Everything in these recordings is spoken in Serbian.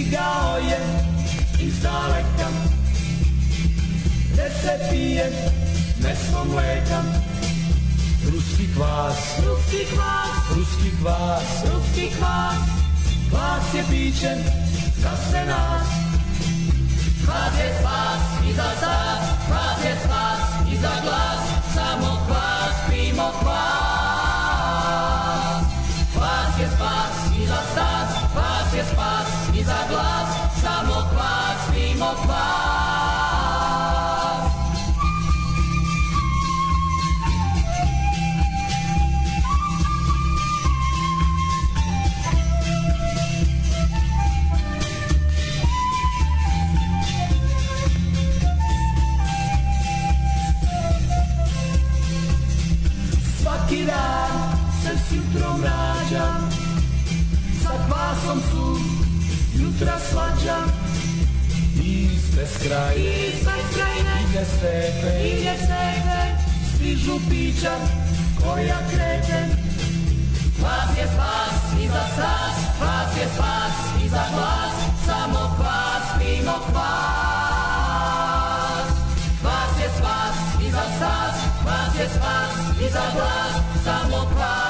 Stigao je iz daleka Gde se pije meso mleka. Ruski kvas, ruski kvas, ruski kvas, ruski kvas Kvas je piće za sve nas. Kvas je spas i za sas, kvas je spas i za glas Iz beskraj, Iz beskrajne, ide stepe. ide stepe. Stižu pića koja krete. Kvas je spas i za sas, kvas je spas i za glas, samo kvas, pimo kvas. Kvas je spas i za sas, kvas je spas i za glas, samo kvas,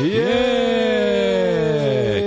Je!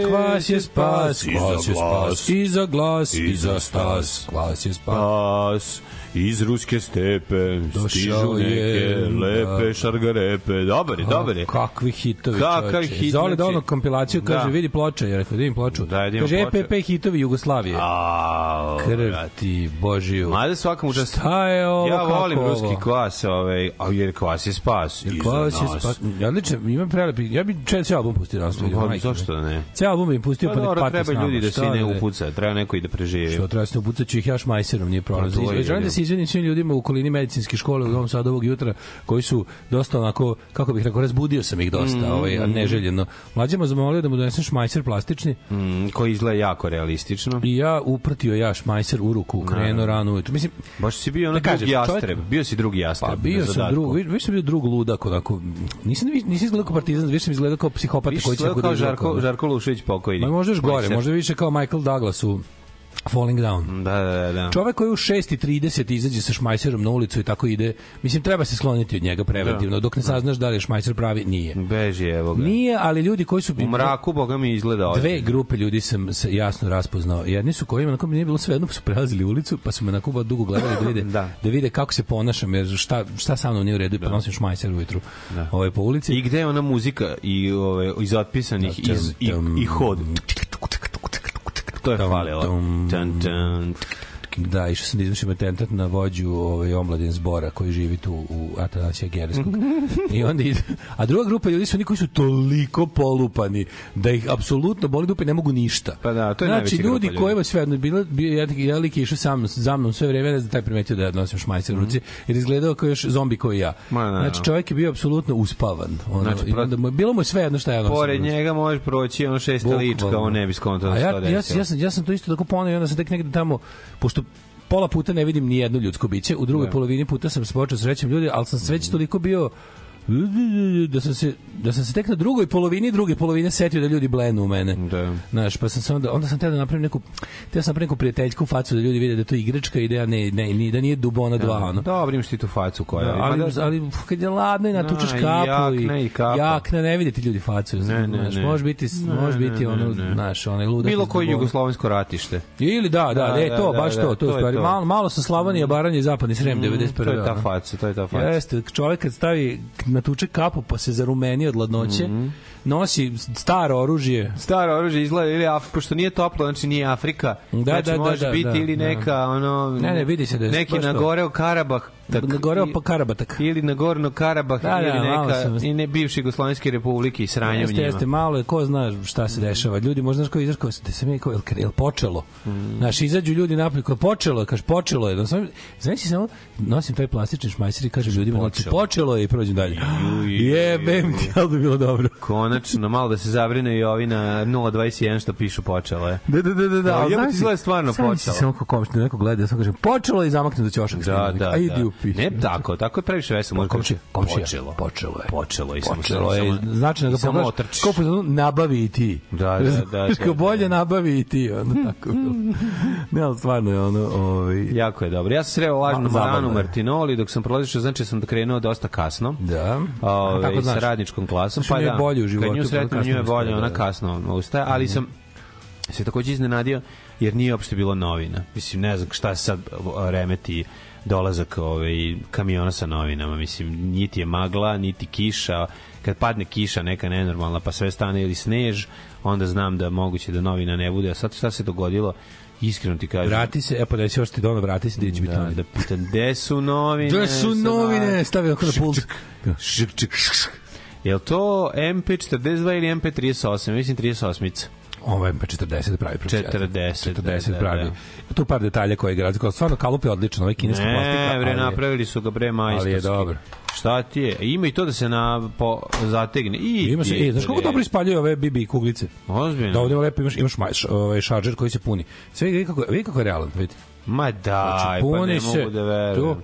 Kvas je spas, kvas je spas, i za glas, i za stas, kvas je spas. Iz ruske stepe Došao stižu neke je, lepe da. šargarepe. Dobar je, dobar je. Kakvi hitovi, Kakav hit, Zoli da znači- ono kompilaciju kaže, Da. vidi ploča, ja rekao, da vidim ploču. Da, vidim kaže, ploču. EPP hitovi Jugoslavije. A, Krv ti, Božiju. Mada svakom učast. Šta je ovo, Ja volim ovo? ruski kvas, ovaj, a jer kvas je spas. Jer Kvas je spas. Ja odlično, imam prelepi, ja bi cijel album pustio danas. vidim, Pa, zašto ne? Cijel album bi im pustio, Pa pa nek treba ljudi da se Šta ne da- upuca, treba neko i da preživi. Što treba se upucat ću ih ja šmajserom, nije problem. Pa Želim da se izvinim svim ljudima u okolini medicinske škole u Novom Sadu ovog jutra, koji su dosta onako, kako bih rekao, razbudio sam ih dosta, Mm, ovaj, a neželjeno. Mlađama zamolio da mu donesem šmajser plastični Mm, koji izgleda jako realistično. i ja upratio ja šmajser u ruku, krenuo rano ujutru. Mislim, Baš si bio ono Da drugi čovjek- jastreb. Bio si drugi jastreb. pa bio sam drug, vi, vi sam bio drug ludak, onako, nisam, nisam izgledao kao partizan, više sam izgledao kao psihopata Više koji će kao Žarko, Žarko Lušević pokojni. Ma možda još gore, možda više kao Michael Douglas u Falling Down. Da, da, da. da. Čovek koji u 6.30 izađe sa šmajserom na ulicu i tako ide, mislim, treba se skloniti od njega preventivno, dok ne saznaš da li je šmajser pravi, nije. Beži, evo ga. Nije, ali ljudi koji su... U mraku, boga mi izgleda ovdje. Dve grupe ljudi sam jasno raspoznao. Jedni su kojima onako mi nije bilo sve jedno, pa su prelazili ulicu, pa su me onako dugo gledali da vide, Da. da. vide kako se ponašam, jer šta, šta sa mnom nije u redu i pa nosim šmajser ujutru Da. ovaj, po ulici. I gde je ona muzika i ove iz otpisanih iz i, i hod. To je falilo. Tan, tan. Da, išao sam da izvršim atentat na vođu ovaj, omladin zbora koji živi tu u Atanasija Gereskog. I onda ide, a druga grupa ljudi su oni koji su toliko polupani da ih apsolutno boli dupe ne mogu ništa. Pa da, to je znači, ljudi kojima sve jedno, bilo, bio jedan jedan lik je išao sam, za mnom sve vreme, ne znam, taj primetio da ja nosim šmajcer u ruci, jer izgledao kao još zombi koji ja. Mhm. Ma, da, da. znači, čovjek je bio apsolutno uspavan. Ono, Znači, i onda je- bilo mu je sve jedno šta ja nosim. Pored njega možeš proći ono Bukvalno. lička, on ne bi skontao A da ja, to ja, ja, sam, ja sam to isto tako poneo i onda sam tek negde tamo, pošto pola puta ne vidim ni jedno ljudsko biće, u drugoj Da. polovini puta sam se počeo srećem ljudi, ali sam već toliko bio da sam se da sam se tek na drugoj polovini druge polovine setio da ljudi blenu u mene. Da. Znaš, pa sam se onda onda sam teo da napravim neku teo sam neku prijateljsku facu da ljudi vide da to igračka i da ja ne ne, ni da nije Dubona 2 ono. Dobro, imaš ti tu facu koja. Da, ali, da- ali kad je ladno i natučeš Da, i kapu jakna i kapa. jakna, ne vidite ljudi facu. Ne, ne, znaš, ne. može biti, Ne, može biti ne, ono, ne. znaš, onaj ludak. Bilo koje jugoslovensko ratište. Ili da, da, Da, ne, da, to, da, baš da, to, to to, stvari. Malo, malo sa Slavonije, Baranje i Zapadni Srem, 91. To je ta ono. faca, to je ta faca. Jeste, čovjek kad stavi natuče kapu pa se zarumeni od ladnoće, nosi staro oružje, Staro oružje izgleda ili Af, pošto nije toplo, znači nije Afrika. Da, znači, da, da, može da, biti da, ili da. neka ono Ne, ne, vidi se da je neki. Nagoreo Karabah tak, Nagoreo pa Karabatak. ili Nagorno Karabah Da, da, ili malo neka sam- i ne bivše jugoslovenske republike i sranje u Jeste, njima. jeste, malo je, ko zna šta se dešava. Ljudi, možda znaš ko izaš, da se mi, kao, jel, jel počelo? Mm. Znaš, izađu ljudi napolje, kao, počelo kaže, počelo je. Da sam, znaš samo, nosim taj plastični šmajser i kažem ljudima, znači, počelo. počelo je i prođem dalje. Jebem ti, ali bi bilo dobro. Konačno, malo da se zabrine i ovi na 021 što pišu počelo je. Da, da, da, da, da. Ali izgleda stvarno sam počelo. Samo kako komština neko gleda, ja sam kažem, počelo je i zamaknem da ćošak. Da, da, da. u pisu. Ne tako, tako je previše veselo. Može komšija, komšija. Počelo. Počelo je. Počelo je. Počelo je, znači da ga pogledaš, otrčiš. kao po nabavi i ti. Da, da, da, da, Kao da, bolje da. nabavi i ti, ono tako. ne, ali stvarno je ono, ovaj, Jako je dobro. Ja sam sreo lažnu je. Martinoli dok sam prolazio, znači sam krenuo dosta kasno. Da. Ove, A tako znaš. sa radničkom klasom. Znaš, nju je bolje u životu, Kad nju pa kasno nju je bolje, ona da. Mhm. kasno ustaje, ali sam se takođe iznenadio jer nije uopšte bilo novina. Mislim, ne znam šta se sad remeti dolazak ovaj, kamiona sa novinama. Mislim, niti je magla, niti kiša. Kad padne kiša neka nenormalna, pa sve stane ili snež, onda znam da moguće da novina ne bude. A sad šta se dogodilo? Iskreno ti kažem. Vrati se, e pa da se još ti dono vrati se, gde će biti Da, da pitam, gde su novine? Gde su novine? Stavi oko na pult. Šik, čik, šik. Jel to MP42 ili MP38? Mislim 38-ica. Ovo je pa 40 pravi profesionalac. 40, 40 da, pravi. da. Tu par detalja koje ga razlikuju. Stvarno kalup je odličan, ovaj kineska plastika. Ne, bre, napravili su ga bre majstorski. Ali je dobro. Šta ti je? Ima i to da se na po, zategne. I Ima se, e, znaš kako dobro ispaljuje ove BB kuglice? Ozbiljno. Da ovde lepo imaš, imaš maj, š, ovaj šaržer koji se puni. Sve vidi kako, vidi kako je realan, vidite. Ma daj, Znači, pa puni ne se. mogu da verujem.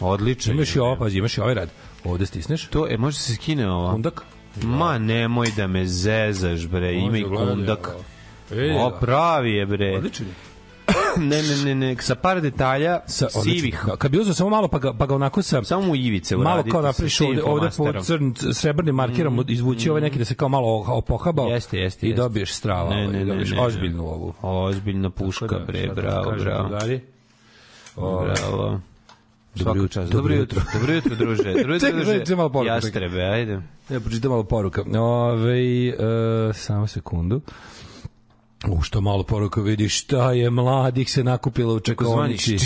Odlično. Imaš i je, ovo, bre. pazi, imaš i ovaj rad. Ovde stisneš. To, e, može se skine ovo? Kundak. Ma nemoj da me zezaš, bre. Ima i kundak. O, pravi je, bre. Odličan je. ne, ne, ne, ne, sa par detalja Sa, sivih. odličan. Da, Kad bi uzeo samo malo, pa ga, pa ga onako sa... Samo mu ivice malo uraditi kao napriš ovde, ovde po crn, srebrnim markerom izvući ovaj neki da se kao malo opohabao Jeste, jeste, i jeste. dobiješ strava Ne, ovaj, ne, i ne, dobiješ ne, ne. ozbiljnu ovu Ozbiljna puška, da, bre, da bravo, bravo. Bravo. Dobro jutro, dobro jutro. Dobro jutro, druže. Dobro jutro, druže. čekaj, malo poruku, čekaj. Jastrebe, ajde. Ja pročitam malo poruka. Ove, e, samo sekundu. U što malo poruka vidi šta je mladih se nakupilo u čekonici.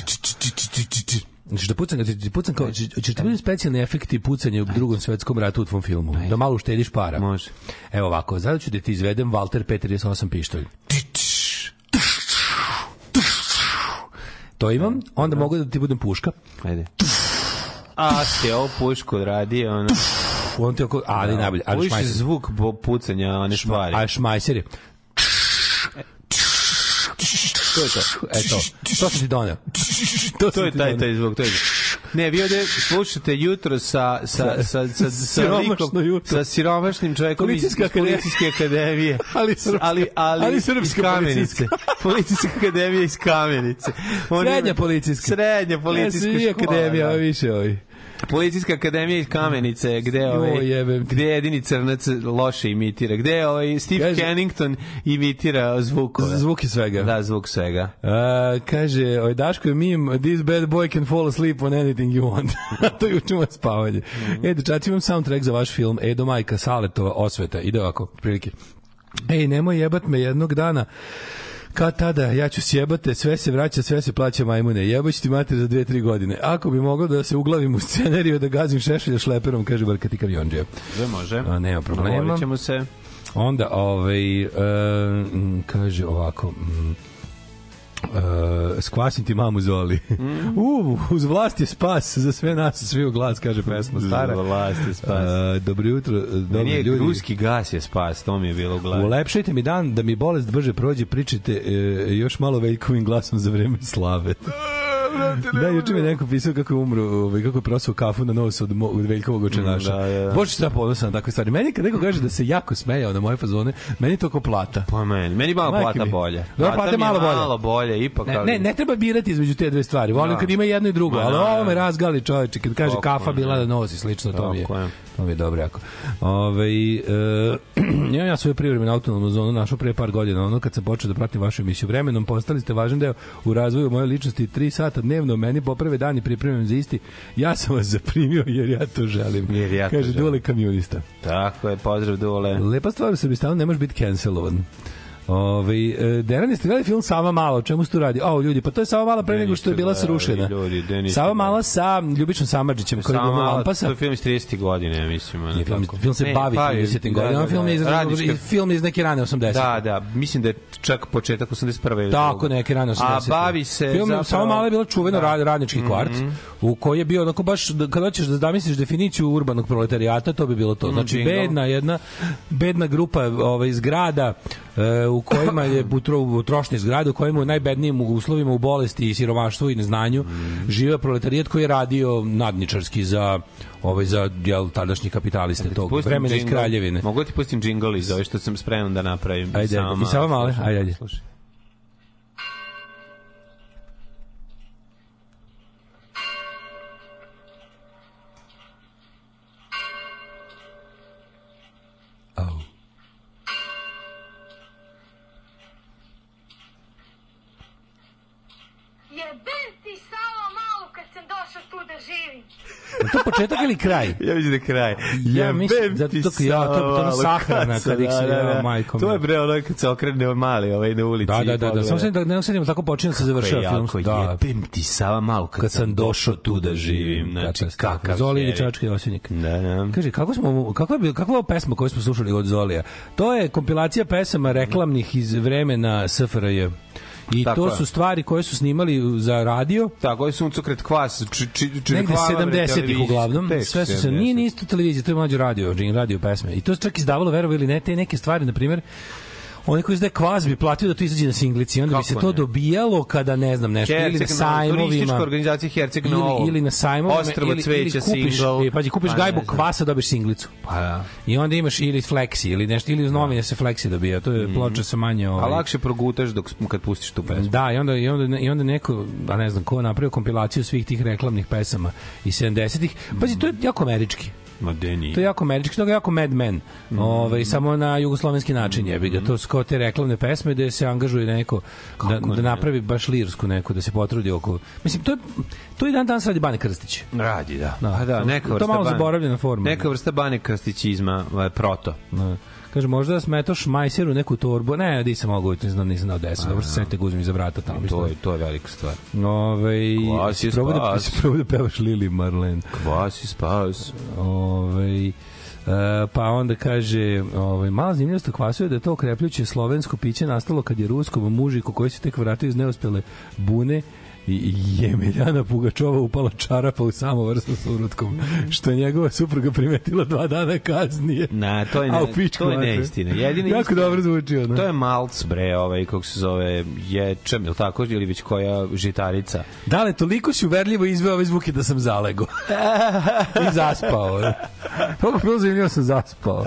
Znači da pucam, da pucam kao, će, će ti biti specijalni efekti pucanja u drugom svetskom ratu u tvom filmu. Da malo uštediš para. Može. Evo ovako, zato ću da ti izvedem Walter P38 pištolj. To imam, onda mogu da ti budem puška. Ajde. A, ste ovo pušku odradio, ono. On ti oko, ali najbolje, ali šmajser. zvuk bo, pucanja, one stvari. A šmajser je. To je to. Eto, to sam ti doneo. to sam je taj, taj zvuk, to je Ne, vi ovde slušate jutro sa, sa, sa, sa, sa, likom- sa siromašnim čovjekom iz, iz policijske akademije. Ali srpska. ali, ali, Ali iz srpska kamenice. Policijska akademija iz kamenice. On Srednja policijska. Srednja policijska Ja, svi škola. akademija, da. više ovi. Policijska akademija iz Kamenice, gde ovaj gde jedini crnac loše imitira, gde ovaj Steve Kaže- Kennington imitira zvukove. Zvuk je svega. Da, zvuk svega. A, kaže, oj Daško je mim, this bad boy can fall asleep on anything you want. to je učimo spavanje. Mhm. E, dečaci, imam soundtrack za vaš film Edo Majka Saletova osveta. Ide ovako, prilike. Ej, nemoj jebat me jednog dana. Kad tada, ja ću sjebate, sve se vraća, sve se plaća majmune. Jebać ti mater za dve, tri godine. Ako bi moglo da se uglavim u scenariju, da gazim šešelja šleperom, kaže Barkati Kavionđija. Sve može. A, nema problema. Ćemo se. Onda, ovaj, e, kaže ovako, m, e, skvasim ti mamu Zoli. Mm. U, uz vlast je spas za sve nas, svi u glas, kaže pesma stara. Uz vlast je spas. E, dobro jutro, dobri Nije ljudi. ruski gas je spas, to mi je bilo u glavi. Ulepšajte mi dan da mi bolest brže prođe, pričajte e, još malo Veljkovim glasom za vreme slave. da, juče mi neko pisao kako je umro, ovaj, kako je prosao kafu na nos od, od Veljkovog očenaša. Da, da, da. Bože, šta ponosan na takve stvari. Meni kad neko kaže da se jako smejao na moje fazone, meni to ko plata. Pa meni, meni malo Majke plata mi. bolje. Dobro, plata mi je malo bolje. Malo bolje, ipak. Ne, ali- ne, ne treba birati između te dve stvari. Volim Da. kad ima jedno i drugo, Ma, ali da, ovo me da. razgali čoveče, kad kaže Tako kafa bila da nosi, slično to mi je. Tako je. To mi je dobro jako. Ove, e, imam ja svoju privremenu autonomnu zonu našao pre par godina, ono kad sam počeo da pratim vašu emisiju vremenom, postali ste važan deo u razvoju moje ličnosti, tri sata dnevno, meni poprave dan i pripremam za isti. Ja sam vas zaprimio jer ja to želim. Jer ja to Kaže, želim. Dule kamionista. Tako je, pozdrav dole. Lepa stvar u Srbistanu, ne može biti cancelovan. Ove, e, Deran, jeste gledali film Sava Mala, o čemu se tu radi? O, ljudi, pa to je Sava Mala pre Ne, nego što je bila srušena. ljudi, ne, Sava. Mala sa Ljubičnom Samadžićem, koji je glumio Lampasa. to je film iz 30. godine, mislim. Nije film, film se Ne, bavi bavi, 30. da, godina, da, film je iz, da. Radnička- film je iz neke rane 80. Da, da, mislim da je čak početak 81. ili Tako, neke rane 80. A bavi se Film, zapravo... Samo malo je bilo čuveno da. radnički kvart, u koji je bio onako baš, da- kada hoćeš da zamisliš definiciju urbanog proletarijata, to bi bilo to. Znači, jingle. bedna jedna, bedna grupa ovaj, zgrada e, u kojima je utro, utrošne zgrade, u kojima u najbednijim uslovima u bolesti i siromaštvu i neznanju žive proletarijat koji je radio nadničarski za ovaj za jel tadašnji kapitaliste tog vremena iz kraljevine. Mogu ti pustim džingl iz ove što sam spreman da napravim. Ajde, ajde. I samo male, ajde, ajde. slušaj. Kraj? Ja mislim da je kraj. Ja mislim, Jebem zato ti to- ja, to- to sahrana kad ih se- da, da, ja, da. majko To je bre ono kad se okrene mali ovaj na ulici. Da, da, da, da. Samo se da ne osetimo tako počinje da se završava film. Da. jebem ti sama malo kad, Kad sam došao tu da živim, Znači, kakav Zoli i Osjenik. Da, da. Kaže, kako smo, kakva je, kakva je pesma koju smo slušali od Zolija? To je kompilacija pesama reklamnih iz vremena SFRJ. I Tako to je. su stvari koje su snimali za radio, Tako je suncokret kvas, či, či, či, negde hvala, bre, 70-ih televizijski, uglavnom, tek sve su se, 70. nije ni isto televizija, to je mlađe radio, radio pesme. I to se čak izdavalo, verovo ili ne, te neke stvari, na primjer, onaj koji izdaje kvaz bi platio da to izađe na singlici, onda bi se Kako to ne? dobijalo kada ne znam nešto ili na Herceg Novo, turistička sajmovima organizacija Herceg Novo. ili, ili na sajmovima Ostrvo ili, cveća, ili kupiš, single. pađi, kupiš Pa gajbu kvasa dobiješ singlicu Pa da. i onda imaš ili flexi ili nešto ili uz novine se flexi dobija to je ploča sa manje A ovaj, lakše progutaš dok kad pustiš tu pesmu. Da, i onda, i, onda, i onda neko, a ne znam ko, napravio kompilaciju svih tih reklamnih pesama iz 70-ih. Pazi, to je jako američki. Ma deni. To je jako američki, to je jako Mad Men. Ovaj samo na jugoslovenski način jebi ga. To su kao te reklamne pesme gde se angažuje neko da, Kako da ne? napravi baš lirsku neku, da se potrudi oko... Mislim, to je, to i dan danas radi Bane Krstić. Radi, da. Da. Pa da, neka To vrsta malo bane- zaboravljena forma. Neka vrsta bane krstićizma, ovaj, proto. Da. Kaže, možda da smetoš majseru neku torbu. Ne, di sam mogu, ne znam, nisam znao desu. Dobro se sete guzim iza vrata tamo. To je, to je velika stvar. Ove, Kvas je probao da, probao da pevaš Lili Marlen. Kvas i spas. Ove, E, pa onda kaže, ovaj mala zanimljivost u kvasu je da je to okrepljuće slovensko piće nastalo kad je ruskom mužiku koji se tek vratio iz neuspele bune i Jemeljana Pugačova upala čarapa u samovar sa surutkom, što je njegova supruga primetila dva dana kasnije. Na, to je, ne, to je neistina. Jedina Jako istina- dobro zvuči, ono. To je malc, bre, ovaj, kako se zove, ječem, ili tako, ili već koja žitarica. Dale, toliko si uverljivo izveo ove zvuke da sam zalego. I zaspao. Toliko bilo zanimljivo sam zaspao.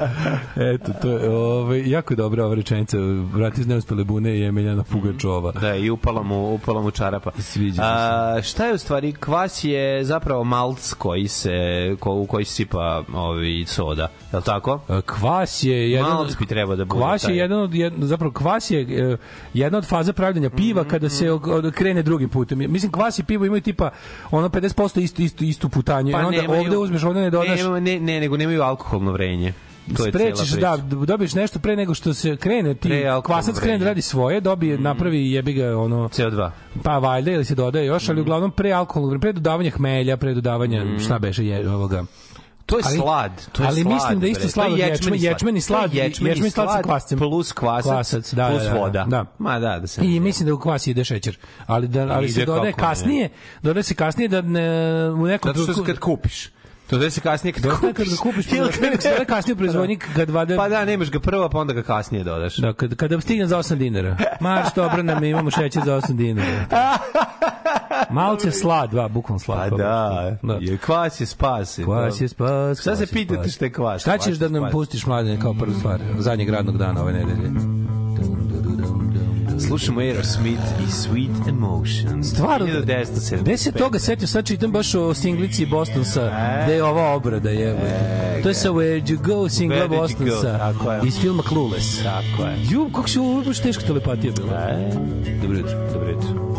Eto, to je ovaj, jako dobra ova rečenica. Vrati iz neuspele bune i Emiljana Pugačova. Da, i upala mu, upala mu čarapa. Sviđa. A, šta je u stvari? Kvas je zapravo malc koji se, ko, u koji se sipa ovi soda. Je li tako? E, Kvas je jedan Malc bi trebao da bude Kvas je jedan od jed, zapravo kvas je e, jedna od faza pravljenja piva kada se od, od, krene drugim putem. Mislim kvas i pivo imaju tipa ono 50% istu istu istu putanju. Pa onda nemaju- ovde uzmeš, ovde ne dodaš. Ne, ne, ne, nego nemaju alkoholno vrenje. To je sprečiš da dobiješ nešto pre nego što se krene ti Pre kvasac krene da radi svoje dobije napravi jebi ga ono CO2. pa valjda ili se dodaje još ali uglavnom pre alkoholnog pre dodavanja hmelja pre dodavanja šta beše je ovoga To je Ali- slad. To je ali slad, mislim da isto slad To od je ječmen- ječmeni slad, ječmeni, ječmeni slad sa kvascem. Plus kvasac, Kvasac, da, plus da, da, voda. da. Ma da, da se... I mislim da u kvasi ide šećer. Ali da ali Ide se dodaje kasnije, dodaje se kasnije da ne, u nekom Zato što kad kupiš. To da se kasnije kad kupiš. kad ga kupiš, pa dodaje kasnije proizvodnji kad vade Pa da, nemaš ga prvo, pa onda ga kasnije dodaš. Da, kad, kada stigne za 8 dinara. Marš, dobro nam imamo šećer za 8 dinara. Malce slad, dva, bukvalno slad. Pa da, da. je kvas je spas. Kvas je spas. Šta se pitate šta je kvas? Šta ćeš da nam pustiš mladine kao prvu stvar zadnjeg radnog dana ove nedelje? Slušamo Aerosmith i Sweet Emotions. Stvarno, 1975. gde se toga setio? Sad čitam baš o singlici Bostonsa, gde je ova obrada je. to je sa Where'd You Go, singla? Bostonsa iz filma Clueless. Tako je. Ju, kako se ovo baš teška telepatija bila. E, Dobro jutro. dobro jutro.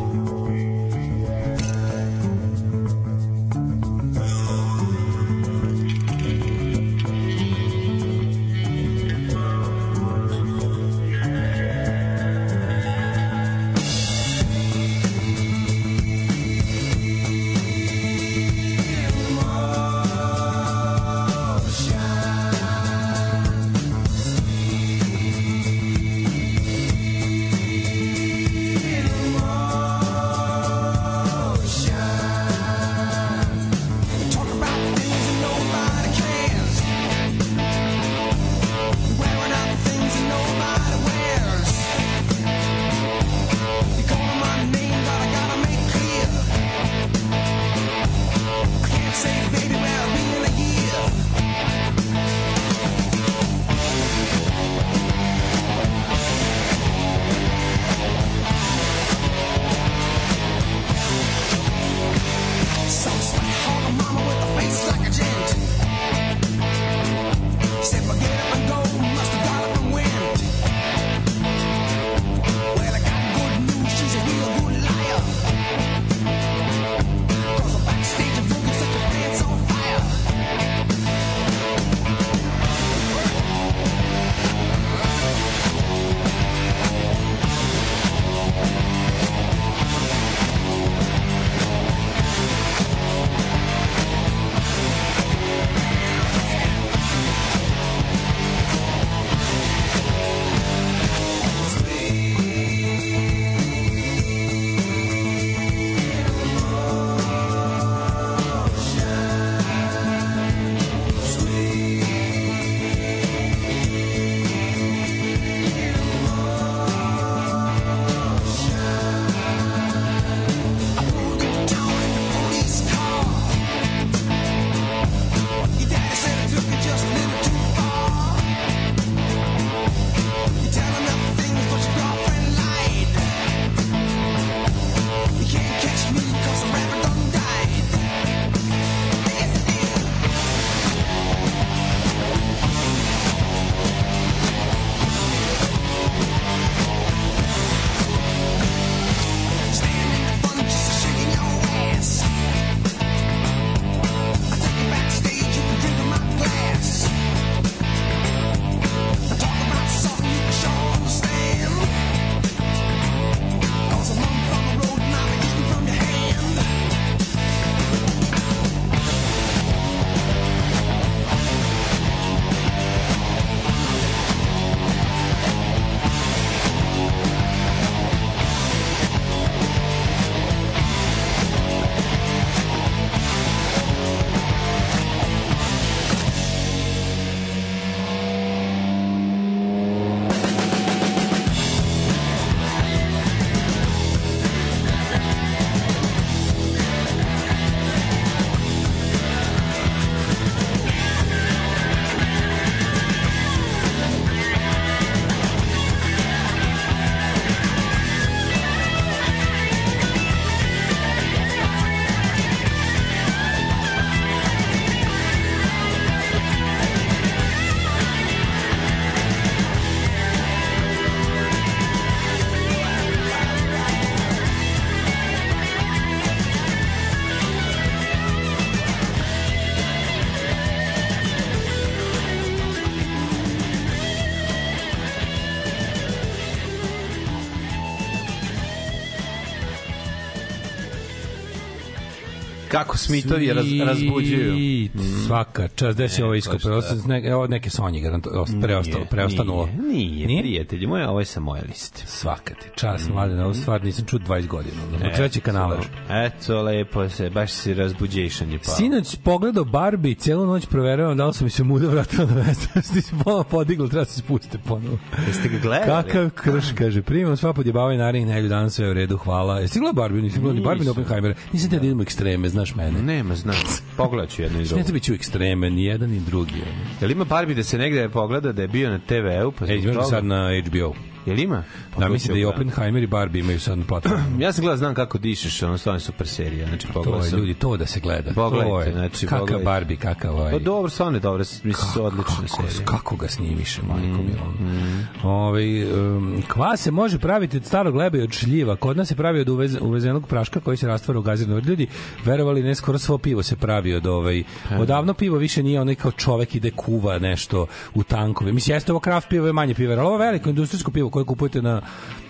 Kako Smithovi raz, razbuđuju. Svaka čast, gde se ovo iskopao? Ne, evo neke Sonje garant, preostalo, preostanulo. Nije, nije, nije, prijatelji moje, ovo je sa moje liste. Svaka ti čast, mm. mladine, ovo stvar nisam čuo 20 godina. Na treći kanala. Eto, lepo se, baš si razbuđešan je pa. Sinoć pogledao Barbie, celu noć proveravam da li su mi se muda vratila na mesto. Ti se ponovno podigla, treba se spustiti ponovo. Jeste ga gledali? Kakav krš, kaže, primam sva podjebavanje narednih nedelju dana sve u redu, hvala. Jesi gledao Barbie? Nisi gledao ni Barbie ni Oppenheimer. Nisam te da idemo ekstreme, znaš mene. Nema, znam. Pogledat ću jedno i drugo. Ne treba ću ekstreme, ni jedan ni drugi. Jel ima Barbie da se negde pogleda da je bio na TV-u? Pa e, ima sad na HBO. Jel ima? Pa Da, to mislim ću da i. Oppenheimer i Barbie imaju sad na platformu. Ja sam gledao, znam kako dišeš, ono stvarno super serija. Znači, To pogledao je, ljudi, to da se gleda. Pogledajte, to je, znači, kakav pogledajte. Barbie, kakav ovaj... Pa dobro, stvarno je dobro, mislim, su odlične kako, serije. kako ga snimiše, majko Mm, mm, Ovaj um, kvas se može praviti od starog leba i od šljiva. Kod nas se pravi od uvez, uvezenog praška koji se rastvara u gazirno. Ljudi, verovali ne, skoro svo pivo se pravi od ovaj... Pa. Odavno pivo više nije onaj kao čovek ide kuva nešto u tankove. Mislim, jeste ovo kraft pivo je manje pivo, ali ovo veliko industrijsko pivo koje kupujete na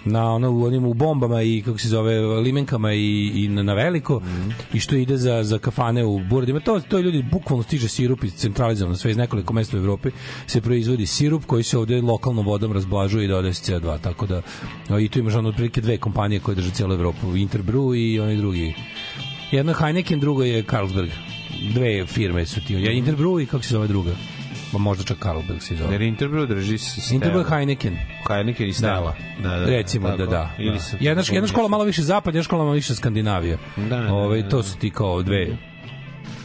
na ono u onim u bombama i kako se zove limenkama i, i na, na veliko Mhm. i što ide za za kafane u Buradima. To to ljudi bukvalno stiže sirup iz centralizovano sve iz nekoliko mesta u Evropi se proizvodi sirup koji se ovde lokalnom vodom razblažuje i dodaje se CO2 tako da i tu imaš ono otprilike dve kompanije koje drže celu Evropu Interbrew i oni drugi. Jedno je Heineken drugo je Carlsberg. Dve firme su ti. Ja Interbrew i kako se zove druga možda čak Carlsberg se zove Jer Interbrew drži Stella. Interbrew Heineken Heineken i Stella. Da, da, da, Recimo da tako. da. Ili da. Jedna, jedna škola malo više zapad, jedna škola malo više Skandinavija. Da, da, Ovaj da, to su ti kao dve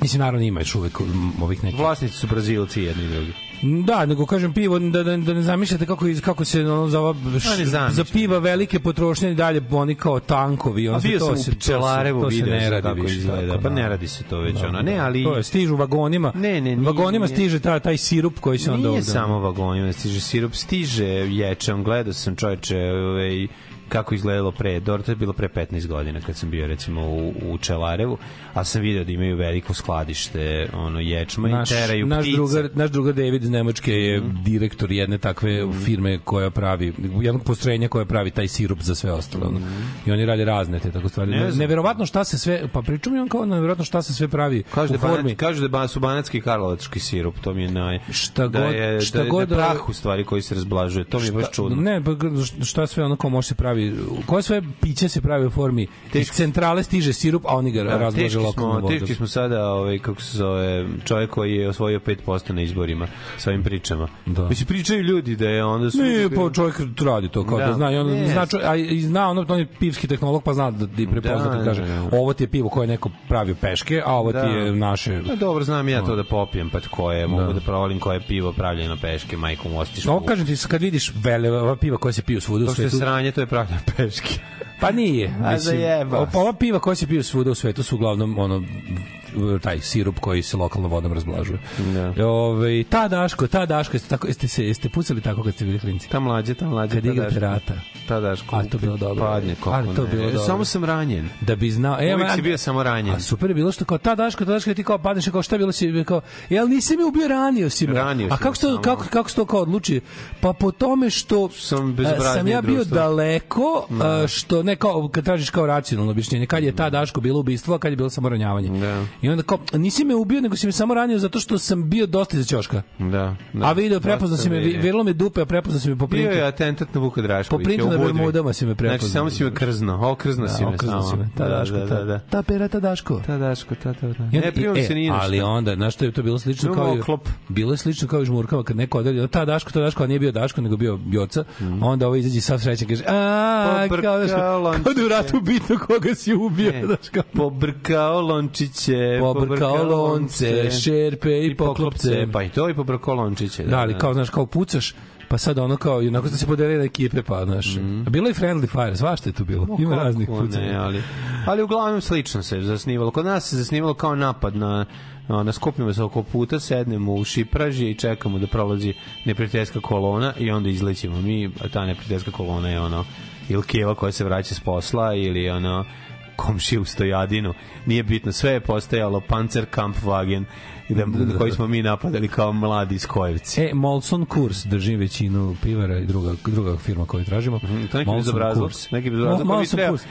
Mislim, naravno ima još uvek ovih nekih. Vlasnici su Brazilci jedni i drugi. Da, nego kažem pivo, da, da, da ne zamišljate kako, iz- kako se ono, za, ova, š- A ne zamišljam. za piva velike potrošnje i dalje oni kao tankovi. Bio to se- Pčelarevu, to se ne radi kako izgleda. Pa da. ne radi se to već, Da, ono. da, Ne, da. ali... To je, stižu vagonima. Ne, ne, nije- vagonima nije- stiže ta, taj sirup koji se onda Nije ovde... samo vagonima, stiže sirup, stiže ječam, gledao sam čoveče, ovaj, kako izgledalo pre, dobro, to je bilo pre 15 godina kad sam bio recimo u, u Čelarevu, a sam video da imaju veliko skladište ono ječma naš, i teraju naš ptice. drugar, naš drugar David iz Nemačke je direktor jedne takve firme koja pravi, jednog postrojenja koja pravi taj sirup za sve ostalo. ono. I oni rade razne te tako stvari. Ne neverovatno šta se sve, pa pričam mi on kao neverovatno šta se sve pravi Kažu u da, formi. banat, kažu da su banatski i karlovački sirup, to mi je naj... Šta da god- je, šta da god da je da- prah u stvari koji se razblažuje, to mi je baš čudno. Ne, pa šta sve ono kao može se pravi, koje sve piće se pravi u formi, iz centrale stiže sirup, a oni ga Da, razblaže teški lokalnom smo, vodom. teški smo sada, ovaj, kako se zove, čovjek koji je osvojio 5% na izborima sa ovim pričama. Da. Mislim, pričaju ljudi da je onda... Su Ne, pa čovjek radi to kao da, Da. zna i on Ne. zna, čo- a i zna ono on je pivski tehnolog pa zna da ti prepozna Da, kaže da, da. ovo ti je pivo koje je neko pravio peške, a ovo Da. ti je naše Pa dobro, znam ja to da popijem, pa koje, mogu da provalim koje je pivo pravljeno peške, majkom ostiš. Ovo kažem ti, kad vidiš vele, piva koja se piju svuda u To što je svetu, sranje, to je pravljeno peške. pa nije. A Mislim, zajebao ova- ova piva koja se piju svuda u svetu su uglavnom ono taj sirup koji se lokalnom vodom razblažuje. Da. Ove, ta Daško, ta Daško, jeste, tako, jeste, se, jeste pucali tako kad ste bili klinci? Ta mlađe, ta mlađe. Kad ta igrate rata. Ta Daško. A, to bilo dobro. Padne, kako to ne. bilo dobro. Samo sam ranjen. da bi znao. E, Uvijek si bio samo ranjen. A super je bilo što kao ta Daško, ta Daško ti kao padneš kao šta je bilo si kao jel nisi me ubio ranio si me. Ranio A kako to kako kako se to kao odluči? Pa po tome što Sam e, sam ja bio društvo. daleko e, što ne kao kad tražiš kao racionalno objašnjenje kad je ta Daško bilo ubistvo, a kad je bilo samo ranjavanje. Da. I onda kao nisi me ubio nego si me samo ranio zato što sam bio dosta iza ćoška. Da, da. A video prepoznao si me, vidi. virilo me dupe, a prepoznao si me po Bio printu. je atentat na Vuka Draškovića. Po printu na. Bermudama si me prepoznao. Znači, samo si me krzno. Okrzno si Da, me okrznuo samo. si me. Ta Da, Daško, da, da, da. ta, ta pera, ta Daško. Ta Daško, ta, ta, ta. I Ne primam se ni na Ali onda, znaš što je to bilo slično kao i, oklop. bilo je slično kao i žmurkama kad neko odredi, ta Daško, ta Daško, a nije bio Daško, nego bio Joca, Mhm. onda ovo izađe sav srećan kaže, a, kao da, da je u ratu bitno koga si ubio, kao. Pobrkao lončiće, Pobrkao lonce, šerpe i poklopce. Pa i to i pobrkao lončiće. Da, ali kao, znaš, kao pucaš, pa sad ono kao, i onako da se podeli na ekipe, pa, znaš, a bilo je friendly fire, svašta je tu bilo, ima raznih ne, pucanja. ali, ali uglavnom slično se zasnivalo. Kod nas se zasnivalo kao napad na na skupimo se oko puta, sednemo u šipraži i čekamo da prolazi neprijateljska kolona i onda izlećemo mi, a ta neprijateljska kolona je ono ili keva koja se vraća s posla ili ono komši u stojadinu, nije bitno, sve je postojalo Panzerkampfwagen gde, koji smo mi napadali kao mladi iz Kojevci. E, Molson Kurs, držim većinu pivara i druga, druga firma koju tražimo. Mm, To neki Molson bezobrazluk, Kurs. neki bezobrazluk. Pa mi sam treba- kurs.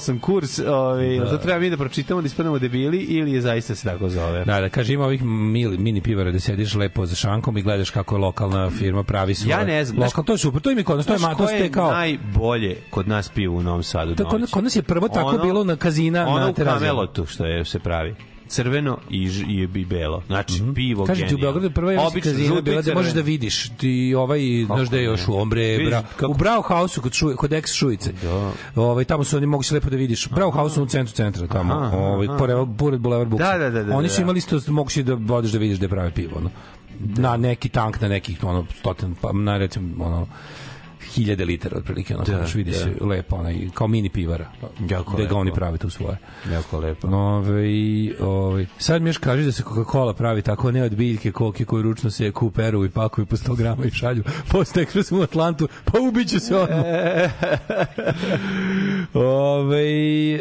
Sam kurs, ovaj, da. to treba mi da pročitamo da ispadnemo debili ili je zaista se tako zove. Da, da, kaže ima ovih mili, mini pivara da sediš lepo za šankom i gledaš kako je lokalna firma pravi svoje. Ja ne znam, Lokal, to je super, to im je kod nas, to je, to je kao... najbolje kod nas pivo u Novom Sadu je kod, kod nas je prvo tako Ono- bilo na kazina ono na u terazijama. Kamelotu što je se pravi crveno i, ž, i, i belo. Znači, pivo Kaže ti u genijalno. Beogradu prva je Obično kazina bila da možeš da vidiš ti ovaj znaš da je još u Ombre bra, kako- u Brauhausu kod Šuj, kod ex Šujice. Da. Ovaj tamo su oni mogu se lepo da vidiš. Brauhausu u centru centra tamo. Aha, ovaj aha. pored pored Boulevard Buksa. Da, da, da, da, Oni da, su da. imali isto mogu si da vodiš da vidiš da je prave pivo ono. Na neki tank na nekih ono stotin pa na recimo ono hiljade litara otprilike, onako, Da, da, vidi da. se lepo, onaj, kao mini pivara, Jako gde ga oni prave tu svoje. Jako lepo. Ove, ove, sad mi još kaži da se Coca-Cola pravi tako ne od biljke koke koju ručno se kuperu i pakuju po 100 grama i šalju post ekspresom u Atlantu, pa ubiću se odmah. Ove, e,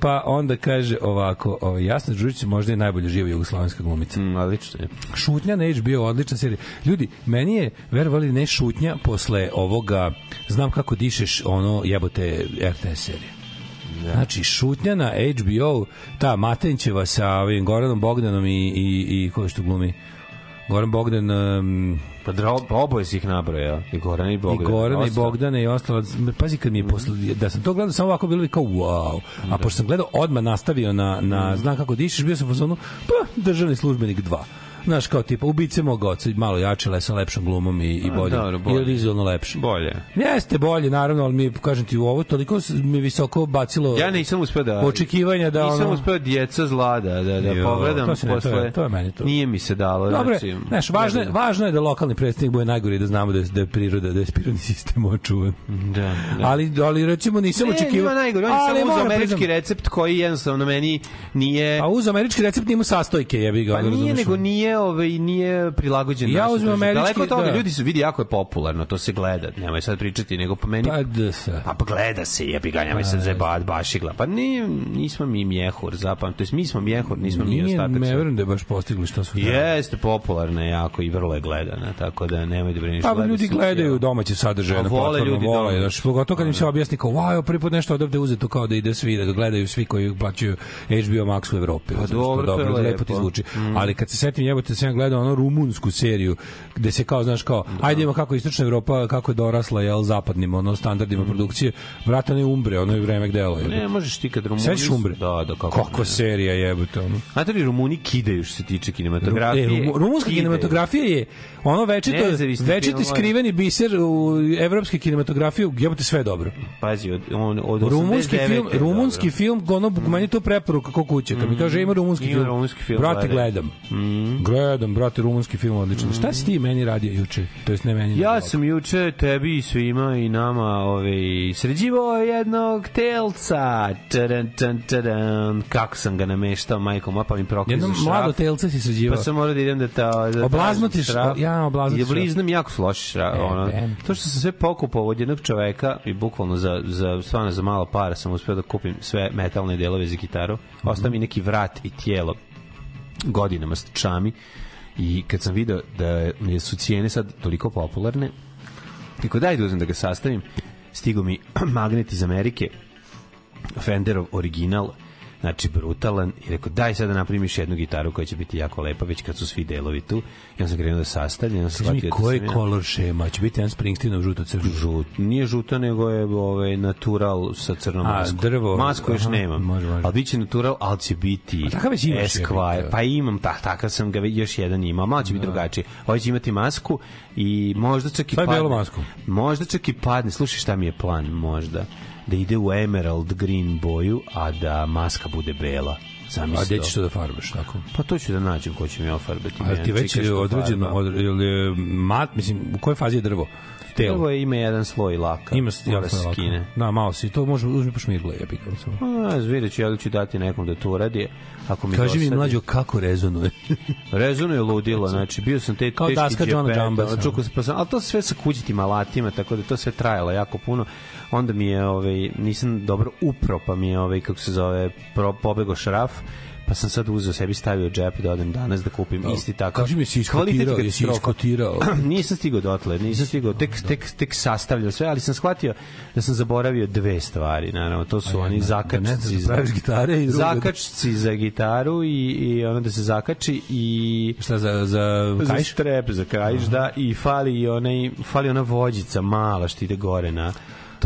pa onda kaže ovako, ove, Jasna Đurić možda je najbolje živa jugoslovenska glumica. Mm, odlično je. Šutnja na HBO, odlična serija. Ljudi, meni je, verovali ne šutnja posle ovoga, znam kako dišeš ono jebote RTS serije. Znači, šutnja na HBO, ta Matenćeva sa ovim Goranom Bogdanom i, i, i ko je što glumi? Goran Bogdan um, Pa, dro, pa oboje si ih nabrojao. I Goran i Bogdan. i Gorana i. Bogdana i ostalo. Pazi kad mi je posle, da sam to gledao samo ovako bilo bi kao wow. A pošto sam gledao odmah nastavio na, na znam kako dišeš, bio sam u fazonu, pa državni službenik 2. Znaš, kao tipa, ubice mog oca, malo jače, le, sa lepšom glumom i, i bolje. dobro, bolje. I vizualno lepše. Bolje. Jeste bolje, naravno, ali mi, kažem ti, u ovo toliko mi visoko bacilo Ja nisam uspeo da... očekivanja da Nisam ono... uspeo djeca zla da, da, da Jo, pogledam to ne- to je- posle. to je meni to. Nije mi se dalo. Dobro, znači, znaš, važno, je, ne važno je da lokalni predstavnik bude najgori da znamo da je, da je priroda, da je prirodni sistem očuvan. Da, da. Ali, ali recimo nisam Ne, očekivao... njima najgore, on je samo moram američki priznam- recept koji jednostavno meni nije... A uz američki recept nima sastojke, jebi ga. Pa nije, nego nije, ovaj, nije prilagođen Ja uzmem američki, Daleko od toga, da. ljudi su vidi jako je popularno, to se gleda. Nemoj sad pričati, nego po meni... Pa da se. Pa, pa gleda se, jebi ga, nemoj se zajebat, baš igla. Pa nije, nismo mi mjehur, zapam. To jest, mi smo mjehur, nismo mi Nije, ostatak. ne verujem da je baš postigli što su Jeste popularna jako i vrlo je gledana, tako da nemoj da brineš. Pa gleda ljudi gledaju domaće sadržaje na vole platformu, ljudi vole, znaš, pogotovo kad im se objasni kao, wow, prvi put nešto odavde uzeto kao da ide svi, da ga gledaju svi koji plaćaju HBO Max u Evropi. Pa dobro, to je lepo lepo. ti zvuči. Ali kad se setim, jebote, sam ja gledao ono rumunsku seriju, gde se kao, znaš, kao, ajde ima kako istočna Evropa, kako je dorasla, jel, zapadnim, ono, standardima produkcije, vrata ne umbre, ono je vreme gdelo. Ne, možeš ti kad Rumuni... Sećaš umbre? Da, da, kako. Kako serija jebote, ono. Znate li, Rumuni kidaju što se tiče kinematografije. E, rumu- rumunska Kidaju. kinematografija je ono večito, večiti filmovi. skriveni biser u evropske kinematografije, jebote sve je dobro. Pazi, od, on, od Rumunski 89 film, je rumunski dobro. film, ono, meni je to preporuka kako kuće. Kad mi kaže ima rumunski Ima film, rumunski film, brate gledam. Gledam, brate, rumunski film odličan. Šta si ti meni radio juče? To jest ne meni. Ja sam juče tebi i svima i nama ovaj, sređivo jednog telca. Tadan, tan, tadan. Kako sam ga nameštao, majko moja, pa mi proklizu Jedno šraf. mlado telce si sređivao. Pa sam morao da idem da ta da Oblaznuti tražim šraf. Ja, oblaznuti I šraf. obliznam jako su loši šraf. E, ono. To što sam sve pokupao od jednog čoveka i bukvalno za, za, stvarno za malo para sam uspeo da kupim sve metalne delove za gitaru. Ostao mi neki vrat i tijelo godinama s čami i kad sam video da su cijene sad toliko popularne Tako daj da uzmem da ga sastavim. Stigo mi magnet iz Amerike, Fenderov original, znači brutalan i rekao daj sad da napravim još jednu gitaru koja će biti jako lepa već kad su svi delovi tu i on sam krenuo da sastavljam onda sam mi, da koji ja- kolor šema? Će biti jedan Springsteenov žuto crno. žut. Nije žuto, nego je ovaj, natural sa crnom A, maskom. drvo. Masku još nemam. može, može. Ali bit će natural, ali će biti A takav već imaš, Esquire. Pa imam, tak, takav sam ga još jedan imao. Malo će biti drugačije. Ovaj će imati masku i možda čak i padne. Možda čak i padne. Slušaj šta mi je plan, možda. Da ide u emerald green boju, a da maska bude bela. A Zamisli gde to. ćeš to da farbaš, tako? Pa to ću da nađem ko će mi ofarbati. Ali ti već je određeno, od, ili je mat, mislim, u kojoj fazi je drvo? Telo. Prvo je ima jedan sloj laka. Ima s- Mora jako se lako. skine. Da, malo si, to može uzmi pa šmirgle, ja bih samo. A, vidjet ću, ja da ću dati nekom da to uradi. Ako mi Kaži mi dosadi. mlađo kako rezonuje. Rezonuje ludilo, znači bio sam te Kao teški daska Johna džepeta, Jambasa. čukao sam, pa sam, ali to sve sa kućitim alatima, tako da to sve trajalo jako puno. Onda mi je, ovaj, nisam dobro upro, pa mi je, ovaj, kako se zove, pro, pobego šraf, pa sam sad uzeo sebi stavio džep da odem danas da kupim isti takav. Kaži mi, si iskotirao, jesi iskotirao. nisam stigao dotle, nisam stigao, tek, tek, tek sastavljao sve, ali sam shvatio da sam zaboravio dve stvari, naravno, to su oni da ne zakačci znaš da za, praviš gitare i da- zakačci za gitaru i, i ono da se zakači i Šta za, za za kajš? strep za kajš, da, i fali i onaj, fali ona vođica mala što ide gore na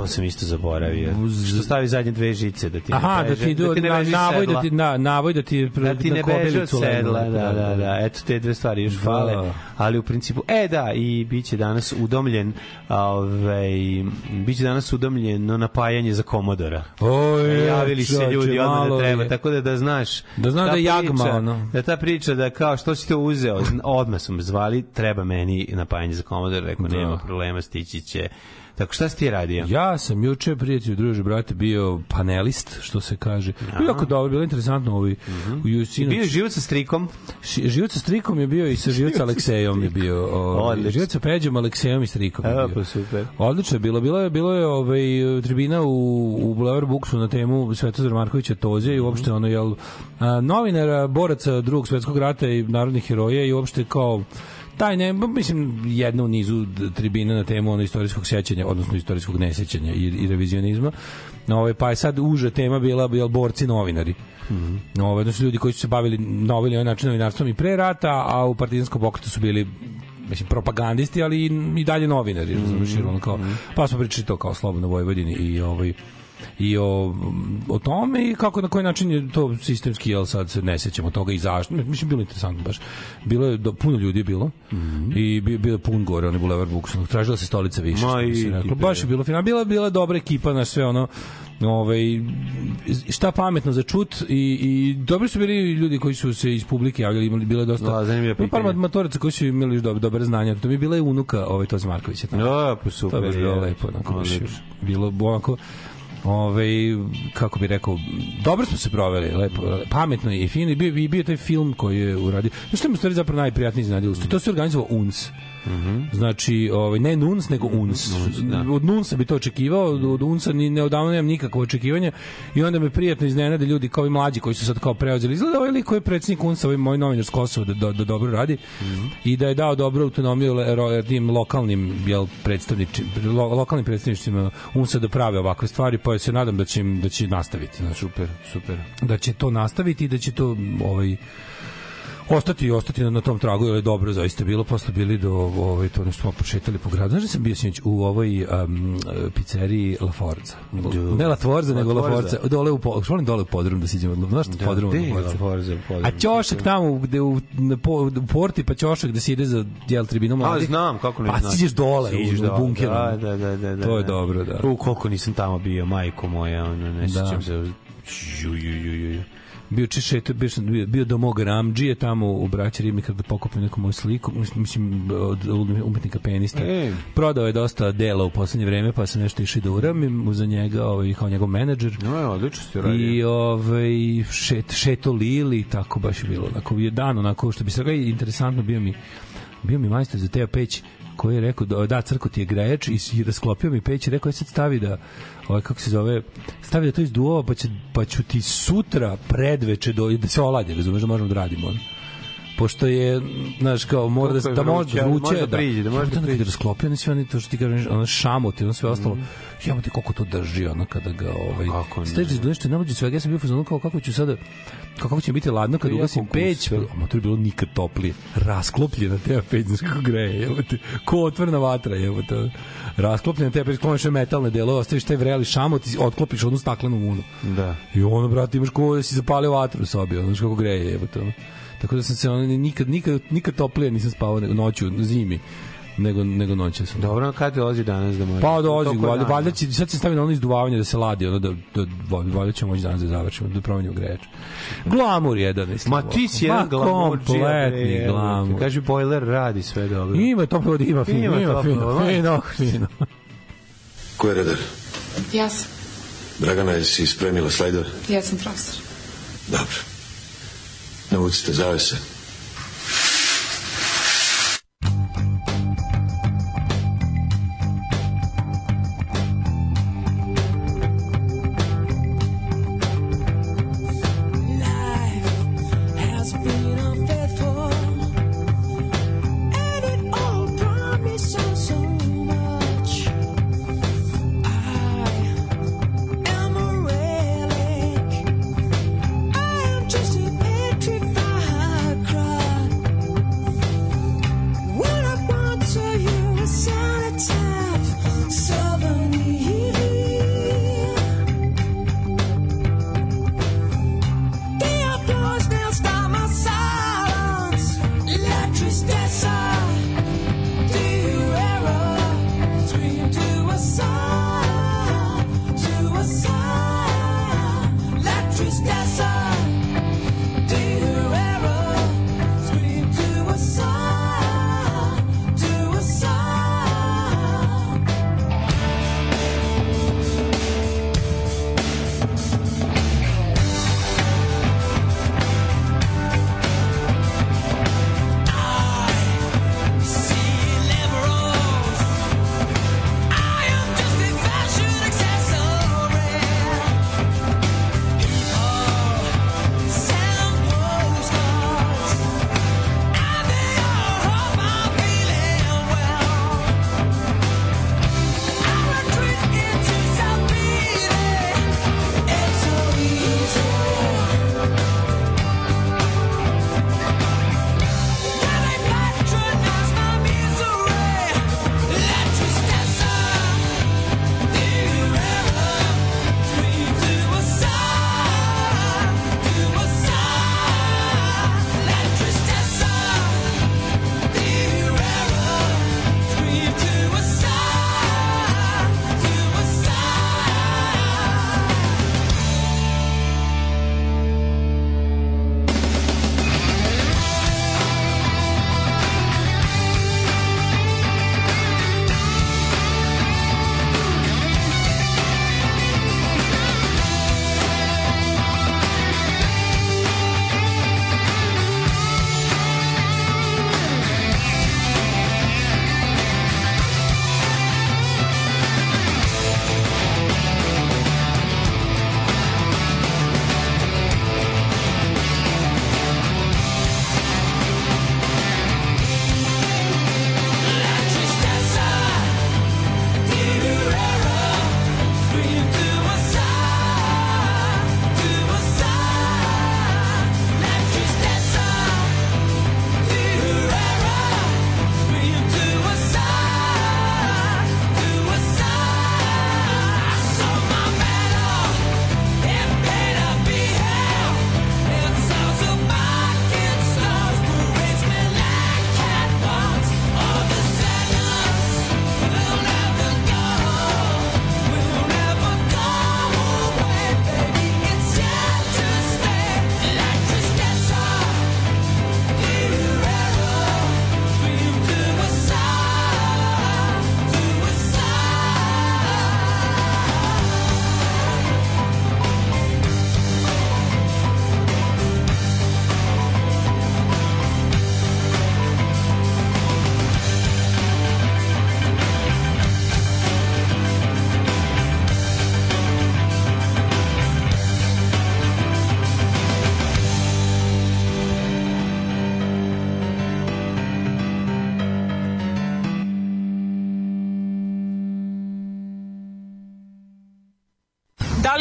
To sam isto zaboravio. Što stavi zadnje dve žice da ti Aha, ne da beže, ti do, ti ne na, beži navoj da sedla. ti na navoj da ti da ti ne beže od kobilicu legne. sedla, da, da, da, eto te dve stvari još fale, Da. ali u principu, e da, i bit će danas udomljen, ovaj, bit će danas udomljeno napajanje za komodora. Oj, javili se ljudi odmah da treba, tako da da znaš Da znaš da jagma, ono. da ta priča da kao što si to uzeo odmah sam zvali treba meni napajanje za komodor rekao Da. nema problema stići će tako šta si ti radio Ja sam juče, prijatelju, druže, brate, bio panelist, što se kaže. Bilo jako dobro, bilo interesantno ovaj, u Jusinu. bio je život sa strikom Ši- Život sa Strikom je bio i sa Život sa Aleksejom je bio. Ovaj, život sa Peđom, Aleksejom i Strikom je bio. pa super. Odlično je bilo. Bilo je, bilo je ovaj, tribina u, u Boulevard Buksu na temu Svetozar Markovića Tozija i uopšte ono, jel, a, novinara, boraca drugog svetskog rata i narodnih heroja i uopšte kao taj ne, mislim, jedna u nizu tribina na temu ono istorijskog sećanja, odnosno istorijskog nesećanja i, i revizionizma. Ovaj, pa je sad uža tema bila, bila borci novinari. Mm Ovaj, znači ljudi koji su se bavili na ovaj način novinarstvom i pre rata, a u partizanskom pokretu su bili mislim propagandisti, ali i, i dalje novinari, razumiješ, jer ono kao, pa smo pričali to kao slobodno Vojvodini i ovaj i o, o tome i kako na koji način je to sistemski jel sad se ne sećamo toga i zašto. Mislim bilo je interesantno baš. Bilo je do, puno ljudi je bilo. I bi, bio je pun gore onaj bulevar Bukson tražila se stolica više Ma i- reklo. baš je bilo fina bila bila je dobra ekipa na sve ono ovaj šta pametno za čut i i dobri su bili ljudi koji su se iz publike javljali imali bilo je dosta Da, zanimljiva Bilo je par matoraca koji su imali dobre, dobre znanja. To mi je bila i unuka ovaj Toz Markovića tamo. Ja, pa To super. je baš bilo je. lepo, onako baš je bilo onako ovaj kako bi rekao dobro smo se proveli lepo pametno i fino i bio bio taj film koji je uradio. Što mi je stvari zapravo najprijatnije iznenadilo? To se organizovao UNS Znači, ovaj, ne NUNS, nego UNS. da. Od NUNSA bi to očekivao, od, od UNSA ni, ne odavno nemam nikakvo očekivanje i onda me prijatno iznenade ljudi kao i mlađi koji su sad kao preuzeli. Izgleda ovaj lik koji je predsjednik UNSA, ovaj moj novinar s Kosova da, da, da dobro radi i da je dao dobru autonomiju tim lokalnim jel, predstavničim, lo, lokalnim predstavničima UNSA da prave ovakve stvari, pa se nadam da će, im- da će nastaviti. Znači, Super, super. da će to nastaviti i da će to ovaj ostati ostati na, na tom tragu, je dobro zaista bilo, posle bili do ovaj, to nešto smo prošetali po gradu. Znaš da sam bio sinoć u ovoj um, pizzeriji La Forza? Ne La Forza, nego La Forza. Dole u, po, volim dole u podrum da siđemo. Znaš što podrum? La Forza? A ćošak tamo gde u, po, u porti pa ćošak da se ide za jel tribinu A, mladih. znam, kako ne Pa znam. siđeš dole Siđeš u, u dole, bunker. Da, da, da, da, da. To je da. dobro, da. U, koliko nisam tamo bio, majko moja, ono, ne Da. sjećam se. Ju, ju, ju, ju. Bio češet, bio, sam, bio, bio do mog Ramdžije tamo u braći Ribnika da pokupim neku moju sliku, mislim, od umetnika penista. E. Prodao je dosta dela u poslednje vreme, pa sam nešto išao da uramim za njega, ovaj, kao njegov menadžer. No, je, odlično si radio. I ovaj šet, šeto Lili, tako baš je bilo. Onako je dan, onako što bi se rekao, interesantno bio mi bio mi majstor za Teja Peć koji je rekao da, da crko ti je grejač i, i rasklopio mi peć i rekao je sad stavi da ovaj kako se zove stavi da to izduvava pa će pa ću ti sutra predveče do da se oladi razumeš da možemo da radimo ono pošto je znaš kao mora da da može da vruće može da priđe, da može da priđe. je rasklopio oni sve oni to što ti kažeš ono šamot i ono sve ostalo mm. ti koliko to drži ono kada ga ovaj ne? steže iz nešto najbolje svega ja sam bio u fazonu kao kako ću sada kako će biti ladno kad ugasim peć a to je bilo nikad toplije rasklopljena te peć znaš kako greje jebote ko otvorena vatra jebote rasklopljena te peć kloniš metalne delove ostaviš taj vreli šamot i otklopiš onu staklenu vunu Da. i ono, brate, imaš ko da si zapalio vatru u sobi, ono, znaš kako greje, jebote, ono. Tako da sam se, ono, nikad, nikad, nikad toplije nisam spavao nego noću, zimi, nego, nego noće sam. Dobro, kad dolazi danas da može? Pa dolazi, valjda, valjda će, sad se stavi na ono izduvavanje da se ladi, ono, da, da, da valjda ćemo moći danas da završimo, da promenimo grejač. Glamur jedan, mislim. Ma ti si jedan Ma, glamurđija. kompletni glamur. Kaži, bojler radi sve dobro. Ima tople vode, ima fino, Ima fino, fino, fino. Ko je redar? Ja sam. Dragana, jesi spremila slajdove? Ja sam profesor. Dobro. Navucite zavese.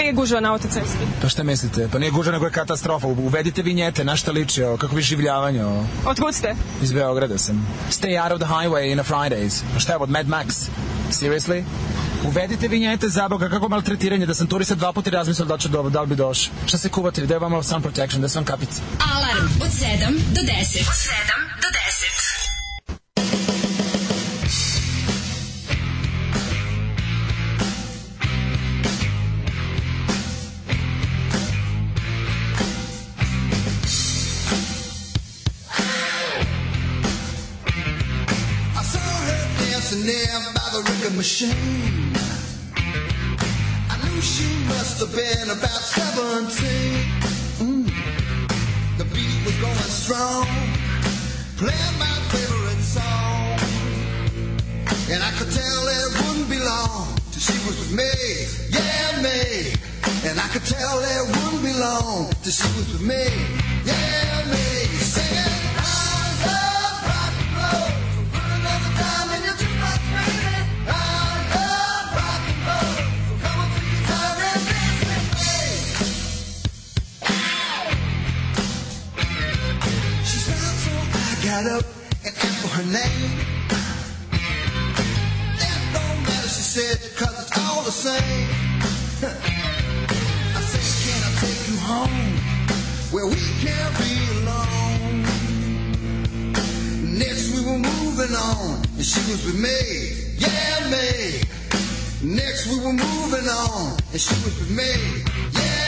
Je gužva na autocesti? Pa šta mislite? Pa nije gužva, nego je katastrofa. Uvedite vinjete, na šta liči ovo, kako vi življavanje ovo. Otkud ste? Iz Beograda sam. Stay out of the highway in a Fridays. Pa šta je od Mad Max? Seriously? Uvedite vinjete za Boga, kako maltretiranje, da sam turista dva puta razmislio da, ću do, da li bi došao. Šta se kuvate, da je vama sun protection, da sam kapica. Alarm od 7 do 10. Od 7 do 10. Machine. I knew she must have been about 17. Mm. The beat was going strong, playing my favorite song. And I could tell it wouldn't be long till she was with me, yeah, me. And I could tell it wouldn't be long till she was with me, yeah, I got up and asked for her name. That don't matter, she said, cause it's all the same. I said, can I take you home where we can't be alone? Next we were moving on, and she was with me, yeah, me. Next we were moving on, and she was with me, yeah,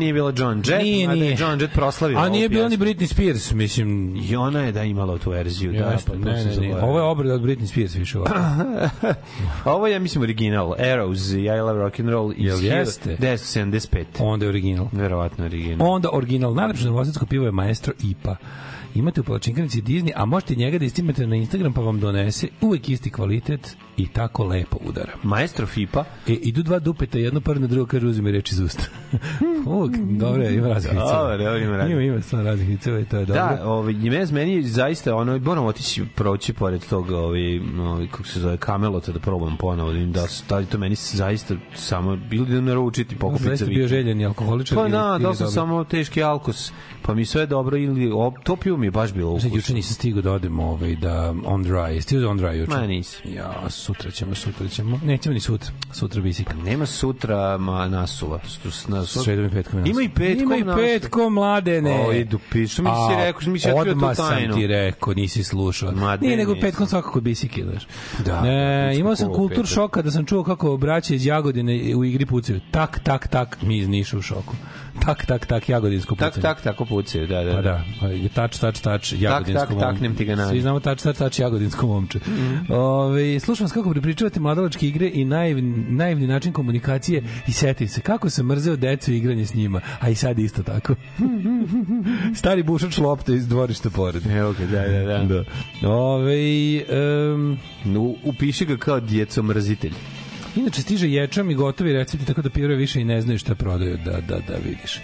nije bila John Jett, Nije, mada je nije. John Jett proslavila A nije bila ni. Britney Spears, mislim... I ona je da imala tu verziju, da, Jeste, pa ne, ne, ne. zaboravio. Ovo je obrada od Britney Spears više ovako. Ovo je, ja mislim, original. Arrows, I Love Rock and Roll iz Jel jeste? 1975. Onda je original. Verovatno original. Onda original. Najlepše novosadsko pivo je Maestro IPA. Imate u palačinkanici Disney, a možete njega da istimate na Instagram pa vam donese uvek isti kvalitet i tako lepo udara. Maestro FIPA. E, idu dva dupeta, jedno par na drugo kaže uzmi reč iz usta. Uvek, dobro, ima raznih viceva. Dobar, evo ima raznih. Ima, ima stvarno raznih viceva i to je dobro. Da, ovaj Jimez meni je zaista ono moram otići proći pored tog ovaj ovaj kako se zove Kamelota da probam ponovo da da su da to meni zaista samo bili da naručiti pokupiti Zaista bio željen i alkoholičar. Pa ili- da, da sam samo teški alkos. Pa mi sve dobro ili op, to pivo mi je baš bilo Znači, ukusno. juče nisam stigao da odem ovaj, da on dry. Jesi ti on dry juče? Ma nisi. Ja, sutra ćemo, sutra ćemo. Nećemo ni sutra. Sutra bisika. Nema sutra ma nasuva. Na, Sredom i petkom. Ima i petkom Ima i petkom, mladene. O, idu piš. Što mi si rekao, što mi si otkrio tu Odmah tajnu. sam ti rekao, nisi slušao. Ma, Nije ne, nego petkom svakako bisike, znaš. Da, E, petkom imao sam kultur petak. šok kada sam čuo kako braće iz Jagodine u igri pucaju. Tak, tak, tak, mi iz Niša u šoku. Tak, tak, tak, jagodinsko pucanje. Tak, tak, tako pucaju, da, da. Pa da, tač, tač, tač, jagodinsko tak, taknem ti ga na- Svi znamo tač, tač, tač, jagodinsko momče. Mhm. Ove, slušam vas kako pripričavate mladalačke igre i naivni, naivni način komunikacije i setim se kako sam mrzeo decu i igranje s njima, a i sad isto tako. Stari bušač lopte iz dvorišta pored. Evo ga, da, da, da. Ove, um, U, upiši ga kao djeco mrzitelj. Inače stiže ječam i gotovi recepti, tako da pivare više i ne znaju šta prodaju, da, da, da vidiš.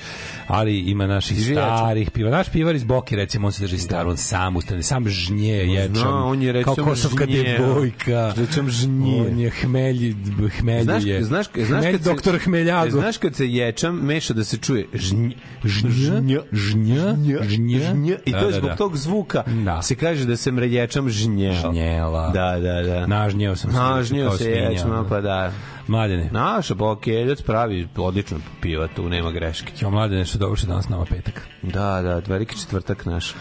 Ali ima naših ječam. starih piva. Naš pivar iz Boke, recimo, on se drži star, on sam ustane, sam žnje ječam. Zna, on je kao recimo kosovka žnje. devojka. Rečem žnje. On je hmelji, hmelji Znaš, je. znaš, znaš Hmelj, kad se, doktor Hmeljago. Znaš kad se ječam, meša da se čuje žnj, Žnj, žnj, žnj. žnj, i to Da, je da, zbog da. tog zvuka Da. se kaže da se mreječam žnjeo. Žnjela. Da, da, da. Nažnjeo sam se. Nažnjeo kao se ono. pa da. Mladene. Naša bokeljac pravi odlično piva, tu nema greške. Jo, mladene, što dobro što danas nama petak. Da, da, veliki četvrtak naš. Uh,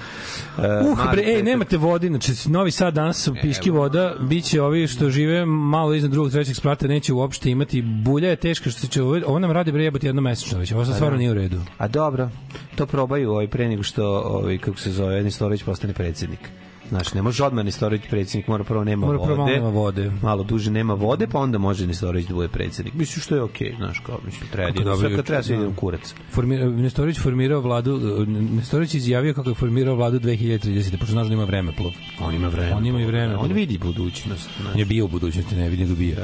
Uh, bre, ej, nemate vode, znači Novi Sad danas piški voda, biće ovi što žive malo iznad drugog, trećeg sprata, neće uopšte imati, bulja je teška što će, ovo, nam radi bre jebati jedno mesečno već, ovo sad stvarno nije u redu. A dobro, to probaju ovaj pre nego što ovaj kako se zove Nestorović postane predsednik. Znaš, ne može odmah Nestorović predsednik, mora prvo nema Mora vode. prvo malo nema vode. Malo duže nema vode, pa onda može Nestorović da bude predsednik. Mislim što je okej, znaš, kao mislim treba da dobro sve kad treba se ide da. u kurac. Formira, Nestorović formirao vladu, uh, Nestorović izjavio kako je formirao vladu 2030. Pošto znaš da ima vremeplov. On ima vreme. On ima i vreme. On vidi budućnost. znaš. On je bio u budućnosti, ne vidim ga bio.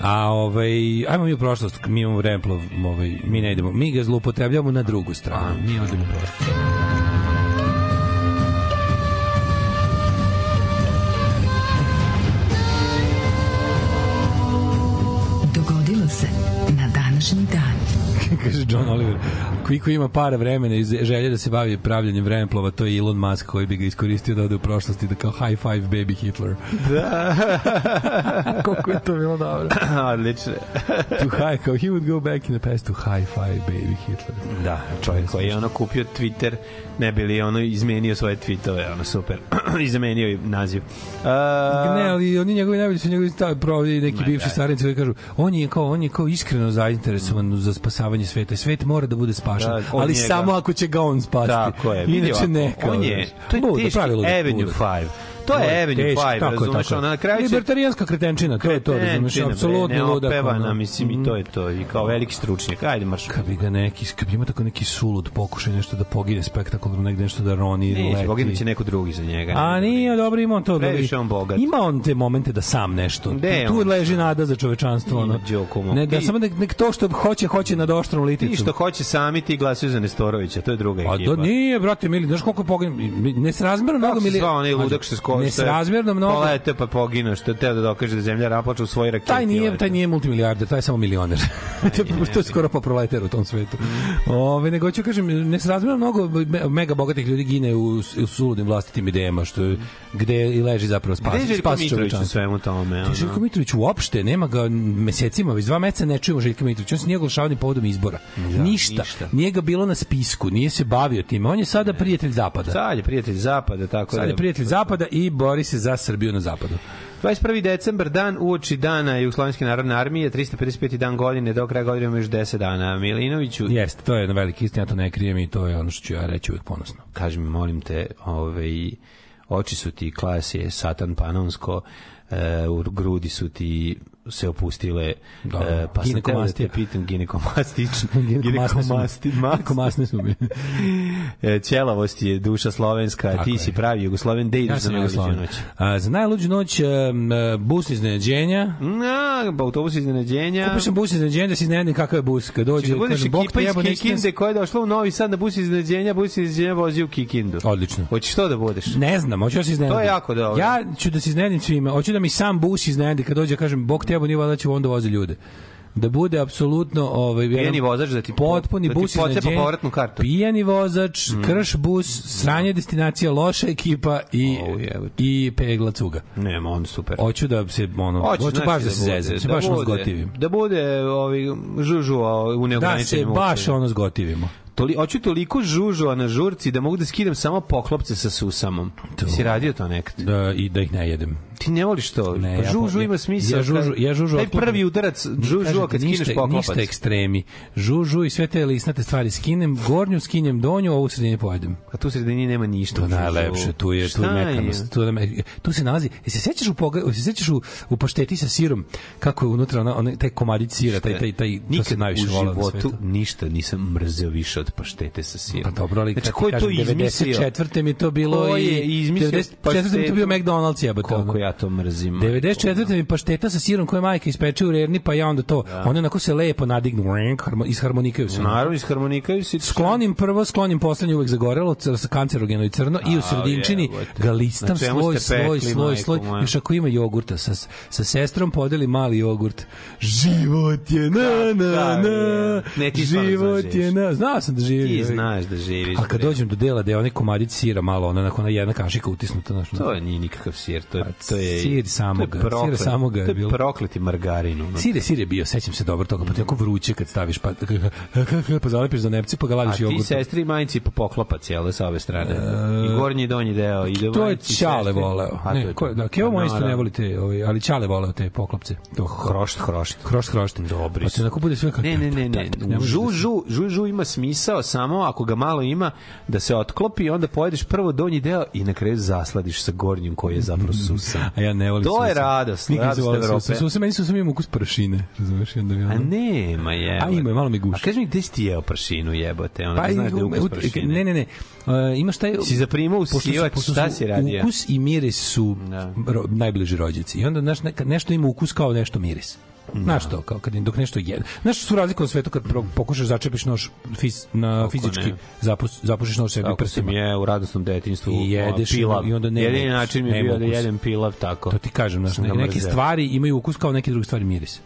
A ovaj, ajmo mi u prošlost, mi imamo vremeplov, ovaj, mi ne idemo, mi ga zloupotrebljavamo na drugu stranu. Mi odemo u prošlost. kaže John Oliver. Koliko ima para vremena i želje da se bavi pravljanjem vremeplova, to je Elon Musk koji bi ga iskoristio da ode u prošlosti da kao high five baby Hitler. Da. Koliko je to bilo dobro. Odlično. to high, kao he would go back in the past to high five baby Hitler. Da, čovjek koji je ono kupio Twitter, ne bi li ono izmenio svoje tweetove, ono super. I zamenio i naziv. A, Ne, ali oni njegovi najbolji su njegovi stavi provodi neki bivši staranici koji kažu on je kao on je kao iskreno zainteresovan za spasavanje sveta. Svet mora da bude spašen, Da, ali njega- samo ako će ga on spasti. Tako je. Inače ne. On je, znaš. to je teški pravi ludak, Avenue ludak. 5. To je Avenue teški, 5, tako je, razumeš, je. ona na kraju će... Libertarijanska kretenčina, to je to, razumeš, apsolutno ludak. neopevana, mislim, i to je to. I kao veliki stručnjak. Ajde, marš. Kad bi ga neki, kad bi ima tako neki sulud pokušaj nešto da pogine spektakularno, negde nešto da roni, Neće, leti. poginuće neko drugi za njega. A nije, dobro, ima on to. Previše on bogat. Ima on te momente da sam nešto. Tu leži nada za čovečanstvo. Ono. Ne, da samo nek, nek to što hoće, hoće nad oštrom liticu. Ti što hoće sami, ti glasaju za Nestorovića, to je druga Pa ekipa. da nije, brate, mili, znaš koliko pogine, nesrazmerno mnogo Kako se mili... zvao onaj ludak što sko... Nesrazmerno mnogo... Polete pa pogino, što teo da dokaže da zemlja raplača u svoj raketi. Taj nije, lete. taj nije multimilijarder, taj je samo milioner. to, je, to je skoro pa proletar u tom svetu. Mhm. Ove, nego ću kažem, nesrazmjerno mnogo me- mega bogatih ljudi gine u, u suludim vlastitim idejama, što je, gde i leži zapravo spas, Gde je Željko Mitrović u svemu tome? ono? Željko Mitrović uopšte nema ga mesecima, već dva meseca ne čujemo Željka Mitrovića. On se nije oglašavao ni povodom izbora. ništa. ništa. Nije ga bilo na spisku, nije se bavio time. On je sada prijatelj Zapada. Sad je prijatelj Zapada, tako Sad da... je prijatelj Zapada i bori se za Srbiju na Zapadu. 21. decembar, dan uoči dana Jugoslovenske narodne armije, 355. dan godine, do kraja godine ima još 10 dana. Milinoviću, Jeste, to je jedna velika istina, ja to ne krijem i to je ono što ću ja reći uvek ponosno. kaži mi, molim te, ovaj, oči su ti klasije, satan panonsko, e, u grudi su ti se opustile Da, e, pa sam teo da te pitam ginekomastično ginekomasti Ginekomasne su mi. e, ćelavost je duša slovenska Tako ti je. si pravi Jugosloven da ideš Ja za najluđu noć A, za najluđu noć um, bus iznenađenja. Na, pa autobus iznenađenja. Kupio sam bus iznenađenja da se iznenadim kakav je bus. Kad dođe, da budeš bok ekipa iz nas- Kikinde koja je došla u Novi Sad na bus iznenađenja, bus iznenađenja vozi u Kikindu. Odlično. Hoćeš to da budeš? Ne znam, hoću da se iznenadim. To je jako dobro. Ja ću da se iznenadim svima. Hoću da mi sam bus iznenadi kad dođe, kažem, bok te jebo, nije valjda će onda vozi ljude. Da bude apsolutno ovaj Pijani vozač da ti po- potpuni da ti bus pocepa iznenađenja. povratnu kartu. Pijani vozač, krš bus, sranje destinacija, loša ekipa i jebote. i pegla cuga. Nema, on super. Hoću da se ono, hoću, Hoćeš, baš znači, da se bude- zezam, se baš ono zgotivim. Da bude ovaj, žužua u Da se baš ono zgotivimo. Toli, hoću toliko žužua na žurci da mogu da skidam samo poklopce sa susamom. To. Si radio to nekad? Da, I da ih ne jedem. Ti ne voliš to? Ne, pa žužu ja- ima smisla. ja žužu- ja žužu Taj prvi udarac Kažete, kad skineš poklopac. Ništa ekstremi. Žužu i sve te lisnate stvari skinem, gornju skinem donju, ovu sredini pojedem. A tu u sredini nema ništa. To u žužu. najlepše, tu je tu je mekanost. Tu, je tu se nalazi. Jesi se sećaš u poga, jesi se sećaš u, u pašteti sa sirom kako je unutra ona, ona taj komadić sira, taj taj taj to se Nikad najviše u vola na životu svetu. ništa nisam mrzeo više od paštete sa sirom. Pa dobro, ali znači, kad ko je to izmislio? 94. mi je to bilo Ko je i izmislio 94. mi je to bio? McDonald's jebote. Koliko ja to mrzim. 94. mi pašteta sa sirom koje majka ispeče u rerni, pa ja onda to, one onako se lepo nadignu, harmo- isharmonikaju se. Naravno, isharmonikaju si. Sklonim prvo, sklonim poslednje uvek zagorelo, sa kancerogeno i crno i u sredinčini jebote. ga listam Na sloj, sloj, sloj, sloj. Još ako ima jogurta, sa, sa sestrom podeli mali jogurt. Život je na, na, Kakav na. je? Ne, ti stvarno Život je na. Znao sam da živi. Ti znaš da živiš. A kad dođem do dela da je onaj komadić sira malo, ona nakon jedna kašika utisnuta, znaš. To je nije nikakav sir, to je, Pa, to je sir samoga, to je proklet- sir samoga je to je bilo. prokleti margarin. ono. Sir je, sir je bio, sećam se dobro toga, pa ti je jako vruće kad staviš, pa, pa zalepiš za nepci, pa ga A ladiš ti jogurtom. sestri i majici po poklopac, jel, sa ove strane? I gornji i donji deo. Ide E, To je Ćale voleo. A, Ne, ko, da, Kevo Pa, moj isto ne voli te, ovaj, ali Ćale voleo te poklopce. To Hrošt, hrošt. Hrošt, hrošt. Dobri Pa ti su. onako bude sve kao... Ne, ne, ne, ne. Žu, da se- žu, žu, žu ima smisao samo ako ga malo ima da se otklopi, onda pojedeš prvo donji deo i na kraju zasladiš sa gornjim koji je zapravo susan. A ja ne volim To je susam. radost, Nikad radost Evrope. susam. Susam, meni susam ima ukus prašine. Razumeš? Onda mi A ono- nema je. A ima, malo mi guši. A kaži mi gde si ti jeo prašinu jebote? Ono, Pa, da znaš da je ukus prašine. ne, ne, ne. Uh, imaš taj... Si zaprimao u pošto su- sivač, pošto šta si radio? Ukus i miris su Da. ro, najbliži rođaci. I onda znaš, neka- nešto ima ukus kao nešto miris. Znaš to, kao kad dok nešto jede. Znaš što su razlike u svetu kad pokušaš začepiš nož fiz, na Kako fizički, ne? zapus, zapušiš nož sebi Tako sam prstima. je u radosnom detinjstvu I jedeš pilav. i onda nema Jedini način mi je bio da jedem pilav tako. To ti kažem, znaš, ga neke, stvari imaju ukus kao neke druge stvari miris.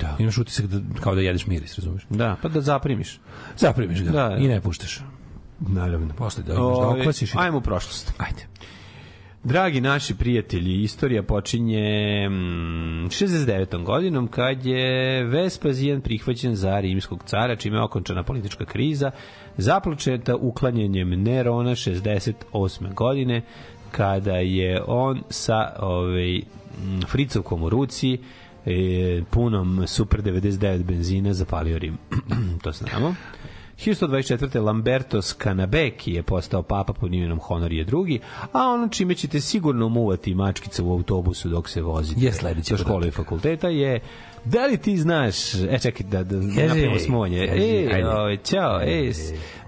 Da. Imaš utisak da, kao da jedeš miris, razumeš? Da, pa da zaprimiš. Zaprimiš ga Da, da. i ne puštaš. Naravno. Posle da imaš da oklasiš. Ajmo u prošlost. Ajde. Dragi naši prijatelji, istorija počinje mm, 69. godinom kad je Vespazijan prihvaćen za rimskog cara, čime je okončana politička kriza, započeta uklanjanjem Nerona 68. godine, kada je on sa ovaj, mm, fricovkom u ruci e, punom Super 99 benzina zapalio Rim. to znamo. 1124. Lamberto Scanabeki je postao papa pod imenom Honorije II, a ono čime ćete sigurno muvati mačkice u autobusu dok se vozite Je sledeći do škole i fakulteta je Da li ti znaš, e čekaj da, da napravimo smonje. kaži, E, ajde. ovaj, ćao, e,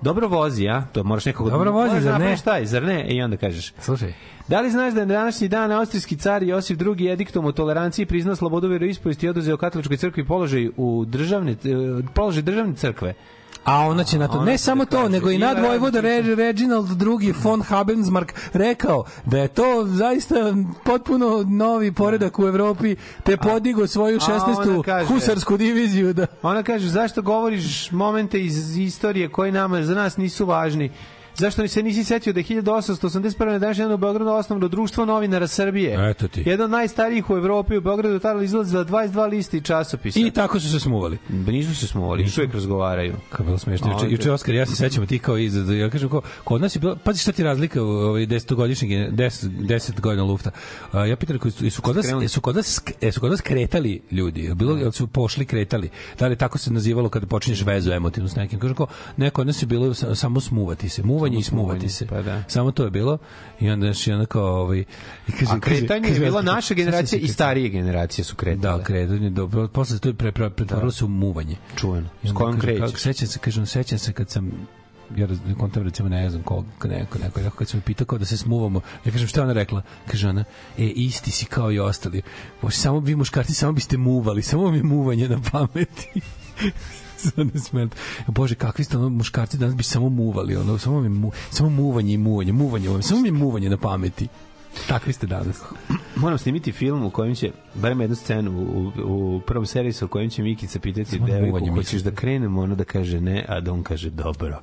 dobro vozi, a? To moraš nekako... Dobro vozi, moraš zar ne? napraviš Taj, zar ne? I onda kažeš, Slušaj, Da li znaš da je na današnji dan austrijski car Josif II ediktom o toleranciji priznao slobodu veroispovesti i oduzeo katoličkoj crkvi položaj u državne e, položaj državne crkve? A ona će na to, ne samo da to, kaže, nego i nadvojvoda različite- Re, Reginald II von Habensmark rekao da je to zaista potpuno novi poredak u Evropi, te podigo svoju a ona 16. kaže- husarsku diviziju da Ona kaže, zašto govoriš momente iz istorije koji nama za nas nisu važni? Zašto ni se nisi setio da je 1881. na današnji dan u Beogradu osnovno društvo novinara Srbije? Eto ti. Jedan od najstarijih u Evropi u Beogradu tada izlazila 22 liste i časopisa. i tako su se smuvali. Ba, nisu se smuvali, još uvijek razgovaraju. Kako je bilo smešno. Juče, juče Oskar, ja se sećam ti kao iz, ja kažem ko, kod nas je bilo, pazi šta ti razlika u ovaj 10-godišnjeg 10 10 godina lufta. A, ja pitam ko su kod nas su kod nas su kod nas kretali ljudi. Bilo jel su pošli kretali. Da li tako se nazivalo kada počinješ vezu emotivnu s nekim? Kažem ko, neko kod nas je bilo sa- samo smuvati se, muvanje i smuvati smuvanje, se. pa da. Samo to je bilo i onda je onda kao ovaj i kaže, A kretanje kaže- je bila naša generacija i starije generacije su kretale. Da, kretanje, dobro. Posle to je pre, pre, pretvorilo se u muvanje. Čuveno. I S kojom krećeš? kako- Sećam se, kažem, sećam se kad sam ja kontam recimo ne znam kog neko neko neko kad sam pitao kao da se smuvamo ja kažem šta ona rekla kaže ona e isti si kao i ostali Bože, samo vi muškarci samo biste muvali samo je muvanje na pameti Sad ne smem. Bože, kakvi ste ono muškarci danas bi samo muvali, ono, samo mi mu, samo muvanje i muvanje, muvanje, samo mi je muvanje na pameti. Takvi ste danas. Moram snimiti film u kojem će, barem jednu scenu u, u, prvom serisu u kojem će Mikica pitati devojku, hoćeš da krenemo, ona da kaže ne, a da on kaže dobro.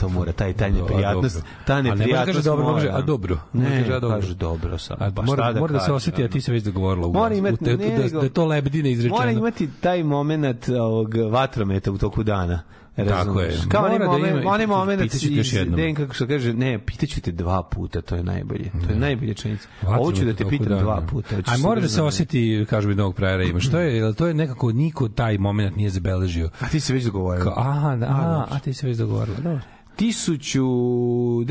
To mora, taj, taj neprijatnost, ta A ne mora da neprijatnost kaže dobro, može, a dobro. Mora Ne, kaže, a dobro. kaže dobro sad. A, pa mora, da mora da se osjeti, a ti se već dogovorila u Mora imati, da, ne, da, da, to lebdine izrečeno. Mora imati taj moment ovog vatrometa u toku dana. Tako je. Kao onaj Mora da moment, onaj moment iz jednom. Den kako što kaže, ne, pitaću te dva puta, to je najbolje. To je najbolja činjenica. Ovo ću da te pitam dva puta. A mora da se osjeti, kažu mi novog prajera ima. Što je, to je nekako niko taj moment nije zabeležio. A ti se već dogovorio. Aha, da, a, a ti se već dogovorila. Dobro. 1941.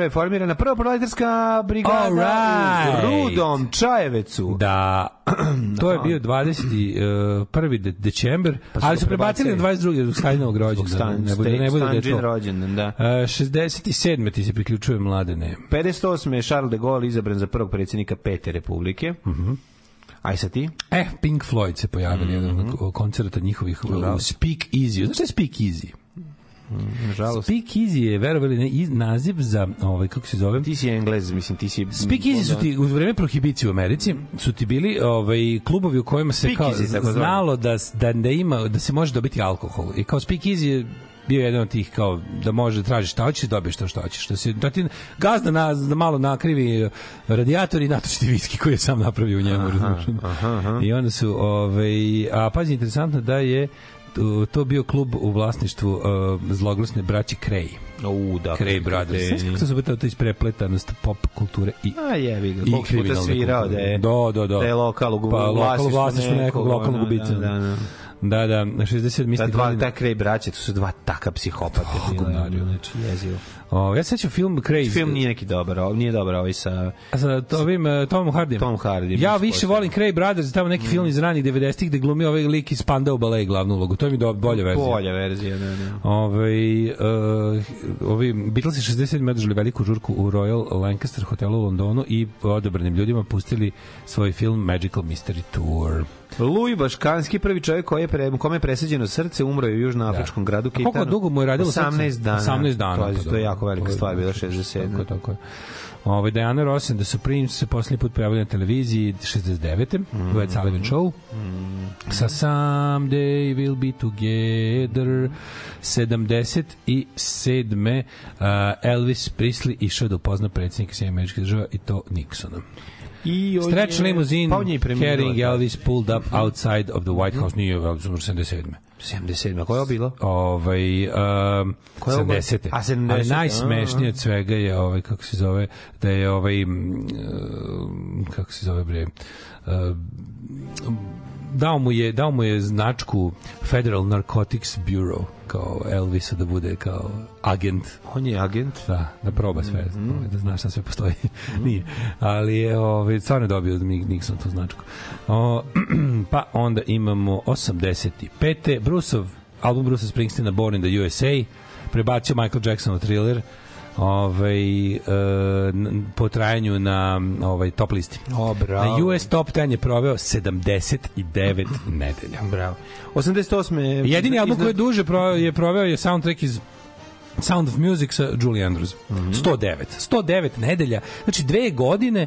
je formirana prva proletarska brigada Alright. u Rudom Čajevecu. Da, to je bio 21. de december, Pa su ali su prebacili na prebacili. 22. zbog Stalinovog rođendana. Stan, Ne bude, ne bude da je to. rođendan, da. E, 67. ti se priključuje mladene. 58. je Charles de Gaulle izabran za prvog predsjednika Pete republike. Mhm. Aj sa ti? E, Pink Floyd se pojavili Mhm. jedan od koncerta njihovih u Speak Easy. Znaš šta je Speak Easy? Nažalost. Speak Easy je, verovali ne, iz- naziv za, ovaj, kako se zove? Ti si englez, mislim, ti si... Speak Easy su ti u vreme prohibicije u Americi su ti bili ovaj klubovi u kojima se Speak kao Easy, znalo da da da ima da se može dobiti alkohol. I kao Speak Easy je bio jedan od tih kao da može da tražiš šta hoćeš dobiješ to što hoćeš. Da se da ti gazda na da malo nakrivi radijator i natoči ti viski koji je sam napravio u njemu, razumiješ? I onda su ovaj a pazi interesantno da je to- bio klub u vlasništvu uh, zloglasne braće Cray. U, da. Cray Brothers. Znaš kako se to, to isprepletanost pop kulture i A jebi ga, i koliko puta kriminalne svirao kulture. da je, Da, da, da. da je lokal u pa, vlasništvu vlasništvu nekog, nekog, lokalnog ono, ubica. da, da, da. Da, da, na 60 Ta misli dva, ta Krej braće, to su dva taka psihopate. bile, govnari, ono, znači, jezivo. O, ja se sećam film Crazy. Film nije neki dobar, nije dobar ovaj sa... A sa ovim uh, Tomom Hardim. Tom Hardy. Ja više volim Cray Brothers, tamo neki film iz ranih 90-ih gde glumi ovaj lik iz Spandau Ballet glavnu ulogu. To mi je do, bolja verzija. Bolja verzija, da, da. Ove, uh, ovi Beatlesi 67. održali veliku žurku u Royal Lancaster hotelu u Londonu i odabranim ljudima pustili svoj film Magical Mystery Tour. Louis Baškanski, prvi čovjek koji je pre, kome je presađeno srce, umro je u južnoafričkom gradu A koliko Kitanu. dugo mu je radilo srce? 18 dana. 18 dana. To, je- pa to je jako velika stvar, bila Tako, 67. tako je. Ove, Diana Ross and the Supremes se poslednji put pojavili na televiziji 69. Mm. -hmm. Red Sullivan Show. Sa Someday We'll Be Together 77. Uh, Elvis Presley išao da upozna predsjednika Sjedinjenih američkih država i to Nixona. I on Stretch je- limousine pa on je carrying da. Elvis pulled up outside of the White House, nije Elvis umro 77. 77. Koje je bilo? ovaj um, Koja je ovo? 70. A, 70, Ali a, najsmešnije a. od svega je ovaj kako se zove da je ovaj um, kako se zove bre um, dao mu je dao mu je značku Federal Narcotics Bureau kao Elvisa da bude kao agent On je agent. da, da proba sve, Mhm. ovaj, da znaš šta sve postoji. Nije. Ali je, ovaj, stvarno dobio od Nixon tu značku. O, pa onda imamo 85. Bruceov, album Bruce Springsteena Born in the USA, prebacio Michael Jackson u thriller, ovaj, e, po trajanju na ovaj, top listi. O, bravo. Na US Top 10 je proveo 79 nedelja. Bravo. 88. je- Jedini album iznad- koji je duže proveo je proveo je soundtrack iz Sound of Music sa Julie Andrews. Mhm. 109. 109 nedelja. Znači dve godine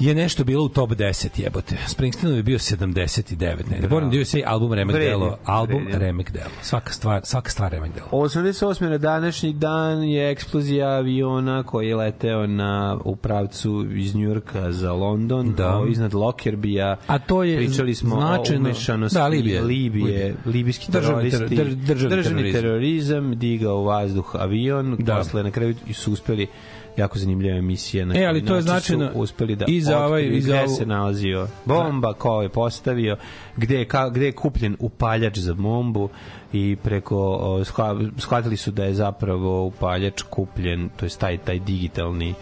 je nešto bilo u top 10 jebote. Springsteenov je bio 79 nedelja. Born in USA album Remek Vredi, Delo, album vredi. Remek Delo. Svaka stvar, svaka stvar Remek Delo. 88. na današnji dan je eksplozija aviona koji je leteo na, u pravcu iz Njurka za London, Da. o, iznad Lockerbija. A to je Pričali smo značajno- o umešanosti Da, Libije. Libije, Libije. libijski Državni teroristi, ter- dr- državni državni terorizam. terorizam, digao u vazduh avion, Da. posle na kraju su uspeli jako zanimljiva emisija. Na E, ali to je značajno uspeli da i za ovaj- i za ovu- se nalazio bomba, ko je postavio, gde je, ka, gde je kupljen upaljač za bombu i preko shvatili su da je zapravo upaljač kupljen, to je taj taj digitalni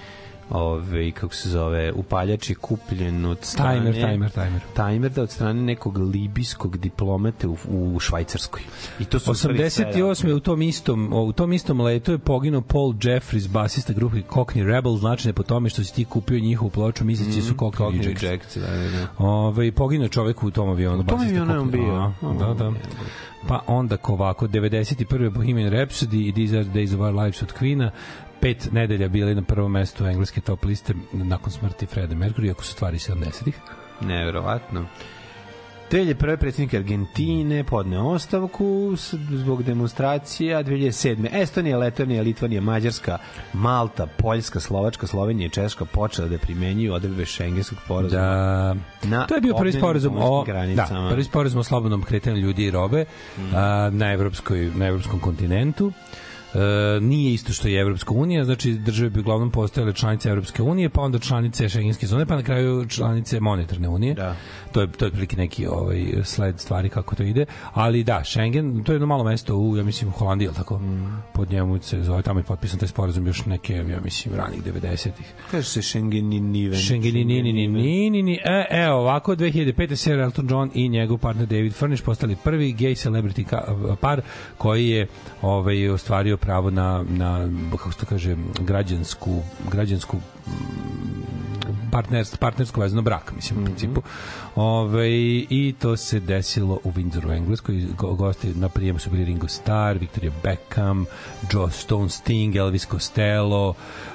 ove, kako se zove, upaljač je kupljen od strane... Timer, timer, timer. Timer da od strane nekog libijskog diplomate u, u Švajcarskoj. I to su uspeli sve da- 88. u tom istom u tom istom letu je poginuo Paul Jeffries, basista grupe Cockney Rebel, značajne po tome što si ti kupio njihovu ploču, misleći su Cockney, Cockney Rejects. Rejects, da, da, da. Ove, poginuo čovek u tom avionu. U tom avionu je on bio? A, Da, da. Pa onda ko ovako, 91. Bohemian Rhapsody i These Are the Days of Our Lives od Queen-a, pet nedelja bili na prvom mestu engleske top liste nakon smrti Freda Mercury, ako su stvari 70-ih. Neverovatno. Telje prvi predsjednik Argentine podne ostavku zbog demonstracija 2007. Estonija, Letonija, Litvanija, Mađarska, Malta, Poljska, Slovačka, Slovenija i Češka počela da primenjuju odredbe šengenskog porazuma. Da, Na to je bio prvi obmenu sporazum o pomorskim granicama. da, prvi sporazum o slobodnom kretanju ljudi i robe Mm. a, na evropskoj na evropskom kontinentu. E, nije isto što je Evropska unija, znači države bi uglavnom postojale članice Evropske unije, pa onda članice šengenske zone, pa na kraju članice monetarne unije. Da. To je to je otprilike neki ovaj sled stvari kako to ide, ali da, Schengen, to je jedno malo mesto u ja mislim u Holandiji, tako. Mm. Pod njemu se zove tamo je potpisan taj sporazum još neke ja mislim ranih 90-ih. Kaže se Schengen ni niven. Schengen ni ni ni ni ni ni ni e, e ovako 2005. Sir Elton John i njegov partner David Furnish postali prvi gay celebrity par koji je ovaj ostvario pravo na na kako se to kaže građansku građansku partnerstvo, partnersko vezano brak, mislim, u principu. Ove, I to se desilo u Windsoru, u Engleskoj. Go, gosti na prijemu su bili Ringo Starr, Victoria Beckham, Joe Stone Sting, Elvis Costello,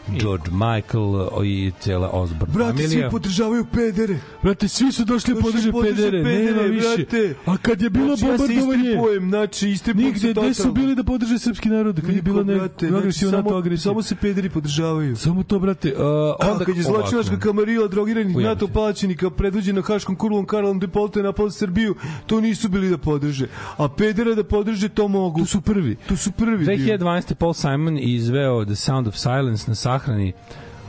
George Michael i cela Osborne Brate, familija. svi podržavaju pedere. Brate, svi su došli podrže podrže pedere, pedere, nema više. brate. A kad je bilo Znači, ja bombardovanje, istripujem, znači, istripujem nigde, gde su bili da podrže srpski narod, kad je Niko, bilo ne, brate, znači, samo, agresija. samo se pederi podržavaju. Samo to, brate. Uh, Onda onda kad je zločinačka kamarila drogiranih. NATO plaćenika predvođena Haškom kurlom Karlom de Polte je napala Srbiju, to nisu bili da podrže. A pedera da podrže to mogu. Tu su prvi. Tu su prvi. bili. 2012. Paul Simon izveo The Sound of Silence na sahrani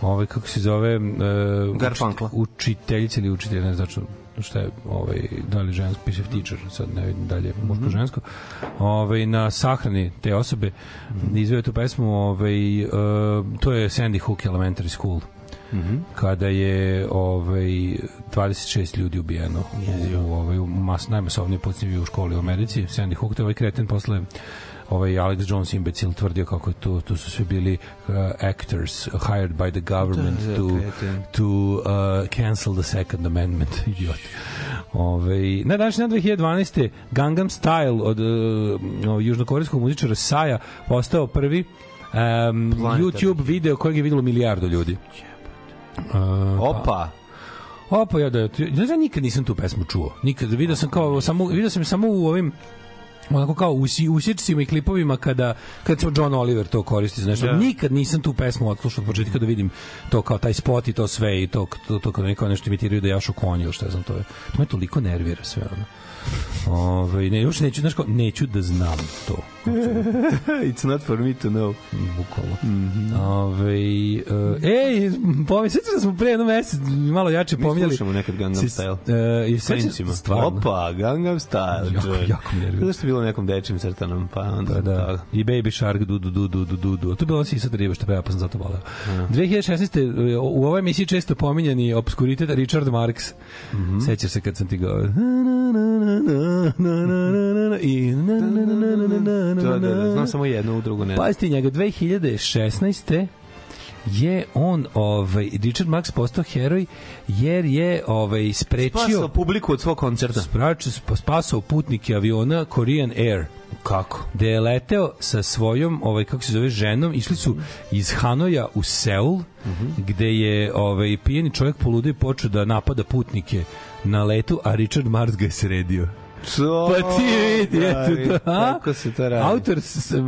ovaj kako se zove uh, Garfunkla. učiteljica ili učitelj ne tačno šta je ovaj da li žensko piše teacher sad ne vidim dalje muško žensko ovaj na sahrani te osobe izveo tu pesmu ovaj uh, to je Sandy Hook Elementary School kada je ovaj 26 ljudi ubijeno u, u ovaj u mas najmasovnije pucnjevi u školi u Americi. Sandy Hook to je ovaj kreten posle ovaj Alex Jones imbecil tvrdio kako je to tu su sve bili uh, actors hired by the government Da, da, to kreten. to uh, cancel the second amendment idiot Ove, na današnji dan 2012. Gangnam Style od uh, južnokorejskog muzičara Saja postao prvi um, YouTube video kojeg je videlo milijardu ljudi. Uh, Opa. Opa, ja da, ja, ja nikad nisam tu pesmu čuo. Nikad, video sam kao, samo, video sam samo u ovim onako kao u si- usječcima i klipovima kada kad smo John Oliver to koristi za nešto. Da. Nikad nisam tu pesmu odslušao od početka da vidim to kao taj spot i to sve i to to, to kao neko nešto imitiraju da jašu konje ili šta znam to je. To me toliko nervira sve ono. Ove, ne, još neću, znaš kao, neću da znam to. It's not for me to know. Bukvalno. Mhm. Mm Ove, uh, ej, pomisliš da smo pre jedno mesec malo jače Mi pominjali. slušamo nekad Gangnam Style. Uh, i S sećaš- klincima. Stvarno. Opa, Gangnam Style. Jako, jako me nervira. Zato što je bilo nekom dečim crtanom, pa onda... Pa da. I Baby Shark du du du du du du du. To je bilo si sad riba što peva, pa sam zato voleo. 2016. u ovoj emisiji često pominjani obskuritet Richard Marx. Sećaš se kad sam ti govorio. I Da, da, da, znam samo jednu, u drugu ne. Pazite njega, 2016 je on, ovaj, Richard Marx postao heroj jer je ovaj, sprečio Spasao publiku od svog koncerta. Sprač, spasao putnike aviona Korean Air Kako? gde je leteo sa svojom, ovaj kako se zove, ženom, išli su iz Hanoja u Seul, gde je ovaj pijeni čovjek poludio i počeo da napada putnike na letu, a Richard Mars ga je sredio. Co? Pa ti vidi, eto to. a? Kako se to radi? Autor,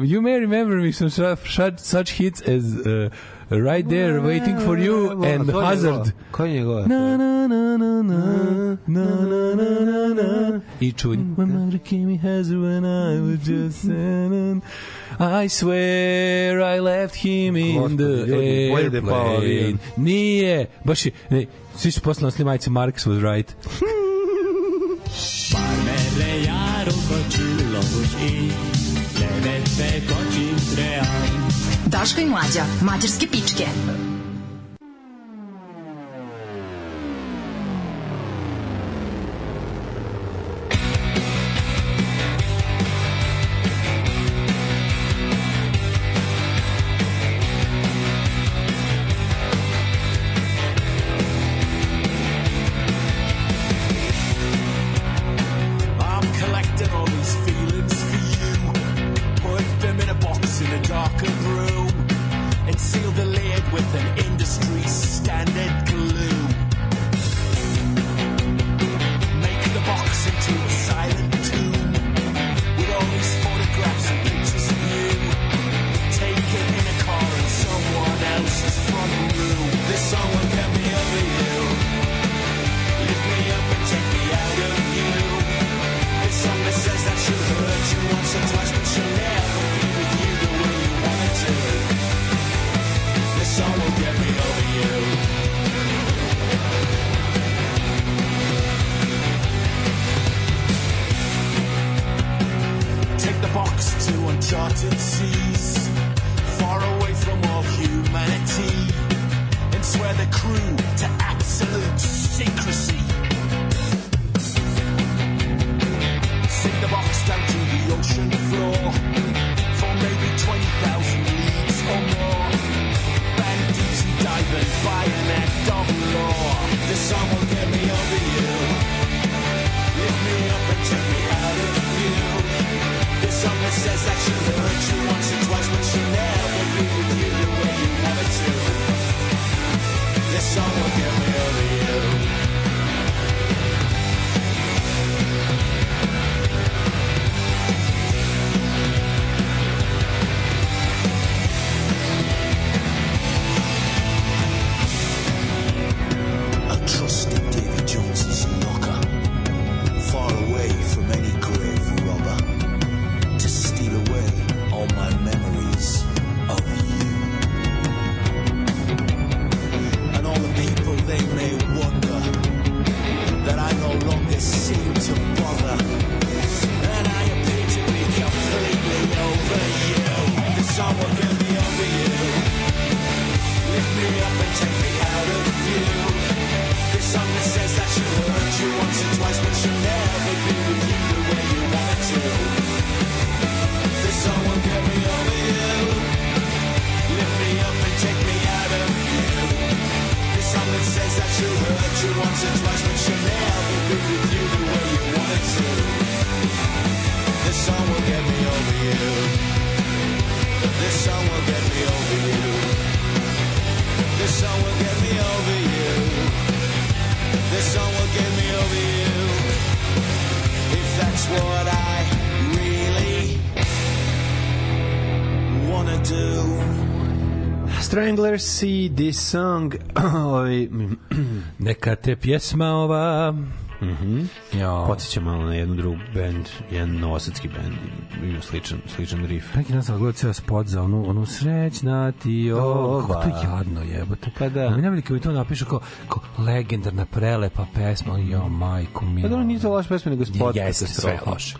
you may remember me from such, such hits as uh, Right There, Waiting for You and Hazard. Ko je njegova? Na, na, na, na, na, na, na, na, na, na. I čuj. When mother gave me hazard when I was just. I swear I left him in Gospod, the airplane. Nije, baš je, ne, svi su poslali na slimajce, Marx was right. Parmele jaro kočilo buš i Levete koči trean Daška i mlađa, mađarske pičke. Will get me over you. If that's what I really wanna do. Stranglers see this song. Neka te pjesma ova... Mhm. Ja. Podsjeća malo na jednu drugu band, jedan novosadski band, ima sličan, sličan riff. Neki dan sam gledao ceo spot za onu, onu srećna ti o... Kako to je jadno jebote. Pa da. Mi najbolje mi to napišu kao, kao legendarna prelepa pesma, jo majko mi. Pa dobro, nije to loša pesma, nego spot Jeste, sve loše.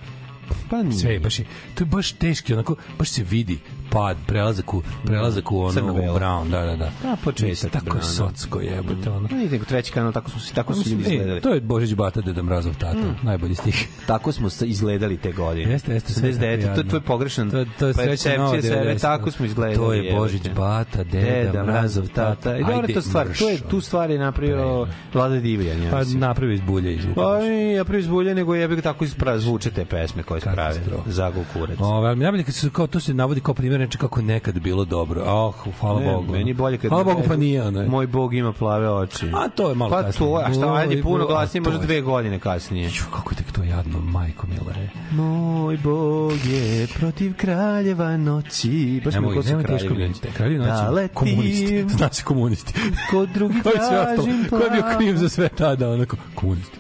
Pa nije. Sve, baš je, to je baš teški, onako, baš se vidi pad, prelazak u, prelazak u ono, u brown, da, da, da. Pa, početak Tako je Browna. socko jebote, ono. Pa nije nego treći kanal, tako su, tako su ljudi E, izgledali. to je Božić Bata, Deda Mrazov tata, najbolji stih. Tako smo se izgledali te godine. Jeste, jeste, sve 89, tako to je tvoj pogrešan To, to je sreća nova sebe, 90. tako smo izgledali. To je. Božić Bata, Deda, Mrazov, tata. I dobro, Ajde, to stvar, to je, tu stvar je napravio Vlada Divljan, ja Pa mislim. napravi iz bulje iz Pa ja prvi zbulje, nego je tako ispra zvuče te pesme koje se prave. Katastrofa. Zagol kurac. Ove, ali mi najbolje kad se kao to se navodi kao primjer neče kako nekad bilo dobro. Oh, hvala Ne, Bogu. Meni je bolje kad... Hvala Bogu pa nije ono. Moj Bog ima plave oči. A to je malo pa kasnije. to, a šta, ajde, puno glasnije, možda dve godine kasnije. Ju, kako je tek to jadno, majko mila je. Moj Bog je protiv kraljeva noći. Baš mi ko su kraljevi noći. Kraljevi noći, Da komunisti. Znači komunisti. Drugi Ko ostalo? tražim Ko je bio kriv za sve tada? Onako, komunisti.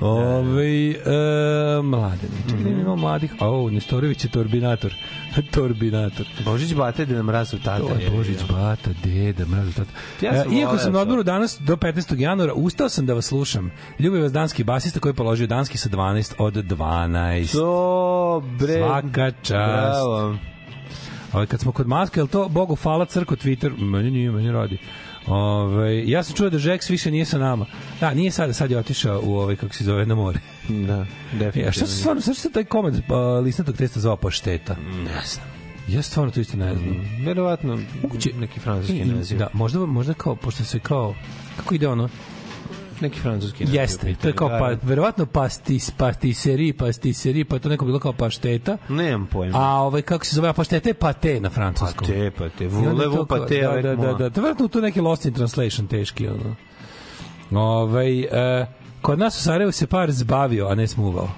Ove, e, mladeni. Čekaj, imamo mladih. O, Nestorović je torbinator. torbinator. Božić Bate, da nam razu tata. To je Božić, Bata, Deda, Mrazov tata. Ja sam E, Iako sam na to. odmoru danas do 15. januara, ustao sam da vas slušam. Ljubi vas danski basista koji je položio danski sa 12 od 12. Dobre. Svaka čast. Bravo. Ali kad smo kod maske, je to Bogu hvala crko Twitter? Meni nije, meni radi. Ove, ja sam čuo da Žeks više nije sa nama. Da, nije sada, sad je otišao u ovaj, kako se zove, na more. Da, definitivno. Ja, šta se stvarno, šta se taj komad uh, listnatog testa zvao pašteta? Ne znam. Ja stvarno to isto ne znam. Verovatno Moguće- neki francuski naziv. Da, možda, možda kao, pošto se kao, kako ide ono? Neki francuski naziv. Jeste, to je kao, pa, verovatno pastis, pastiseri, pastiseri, pa je to neko bilo kao pašteta. Nemam pojma. A ovaj, kako se zove, a pašteta je pate na francuskom. Pate, pate, kao- pate da, da, da, da, to je verovatno tu neki lost in translation teški, ono. Ovaj, e, kod nas u Sarajevu se par zbavio, a ne smuvao.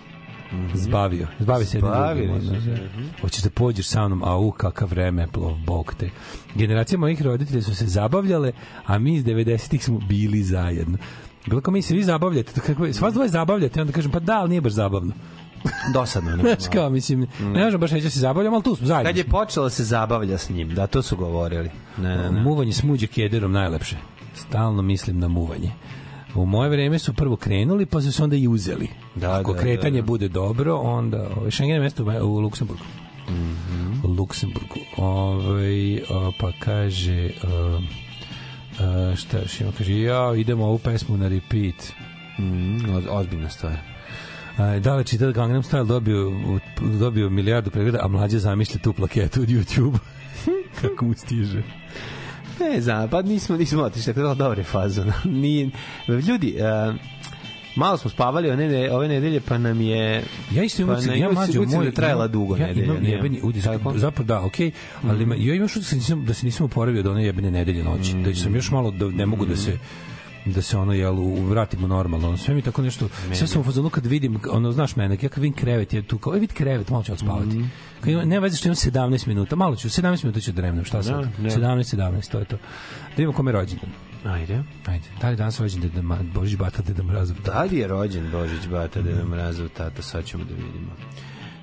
Zbavio. Zbavi se jedni Zbavili drugim, ono, da. Hoćeš da pođeš sa mnom, a u kakav vreme, plov, bog te. Generacije mojih roditelja su se zabavljale, a mi iz 90-ih smo bili zajedno. Bilo kao mi se vi zabavljate, kako, s vas dvoje zabavljate, onda kažem, pa da, ali nije baš zabavno. Dosadno. ne Znaš kao, mislim, ne možemo baš reći da se zabavljamo, ali tu smo zajedno. Kad je počela se zabavlja s njim, da, to su govorili. Ne, ne, ne. Muvanje s muđe kederom najlepše. Stalno mislim na muvanje. U moje vreme su prvo krenuli, pa su se onda i uzeli. Da, Ako da, kretanje da, da. bude dobro, onda... Ovaj, Schengen je mesto u, u Luksemburgu. Luksemburgu. Ovaj a, pa kaže... A, a, šta još ima? Kaže, ja, idemo ovu pesmu na repeat. Mm, oz- ozbiljna stvar. Da li čita da Gangnam Style dobio, dobio milijardu pregleda, a mlađe zamišlja tu plaketu od YouTube. Kako mu stiže. Ne znam, pa nismo, nismo otišli, tako da dobre fazon. Nije, ljudi, uh, malo smo spavali one, ne- ove nedelje, pa nam je... Ja isto imam pa ja mlađo utisak moj da trajala dugo ja nedelja. imam jebeni utisak, Tako? zapravo da, okej, ali Mhm. mm. ja imam što da se nisam da se nisam oporavio od one jebene nedelje noći, da sam još malo da ne mogu da se da se ono jel vratimo normalno. Ono, sve mi tako nešto sve sam u fazonu kad vidim ono znaš mene, ja kad vidim krevet je tu kao, e vidi krevet, malo ću odspavati. Mhm. Kad ima, ne veze što imam 17 minuta, malo ću, 17 minuta ću da dremnem, šta sad? Da, da. 17, 17, to je to. Da vidimo kome je rođendan. Ajde. Ajde, da li danas rođendan Deda Božić Bata Deda Mrazov? Da li je rođen Božić Bata, Deda Mrazov tata, sad ćemo da vidimo.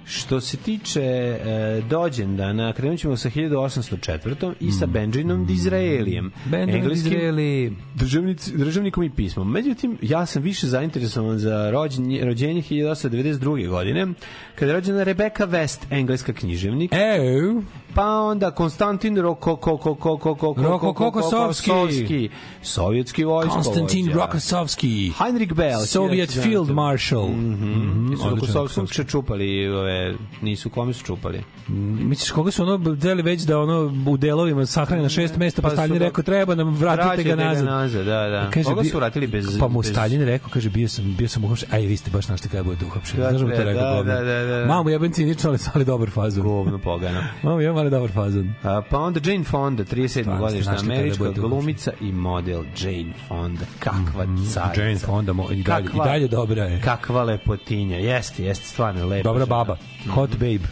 Što se tiče e, dođendana, krenut ćemo sa 1804. i sa Benjaminom Disraelijem. Benjamin engleskim Disraeli. državnic, državnikom i pismom. Međutim, ja sam više zainteresovan za rođenje, rođenje 1892. godine, kada je rođena Rebecca West, engleska književnik. Ew pa onda Konstantin Rokokosovski, sovjetski vojsko. Konstantin Rokosovski. Heinrich Bell. Soviet Field Marshal. Mhm, mhm. mhm, Rokosovskom su čupali, ove, nisu kome su čupali. Misliš, koga su ono deli već da ono u delovima sahrani na šest mesta, pa, pa Stalin rekao treba nam vratite ga nazad. nazad da, da. Kaže, koga su vratili bez... Pa mu Stalin rekao, kaže, bio sam, bio sam uhopšen, aj vi ste baš našli kada budete uhopšeni. Znaš mu dakle, to rekao, da, da, da, da. Mamu jebem cinično, ali, ali dobar fazu. Govno pogano. Mamu jebem ali dobar fazon. A, pa onda Jane Fonda, 37. Stvarno ste godišnja kada američka glumica i model Jane Fonda. Kakva carica. Jane Fonda mo, i dalje, Kakva- i dalje dobra je. Kakva lepotinja. Jeste, jeste, stvarno je lepa. Dobra žena. baba. Hot babe.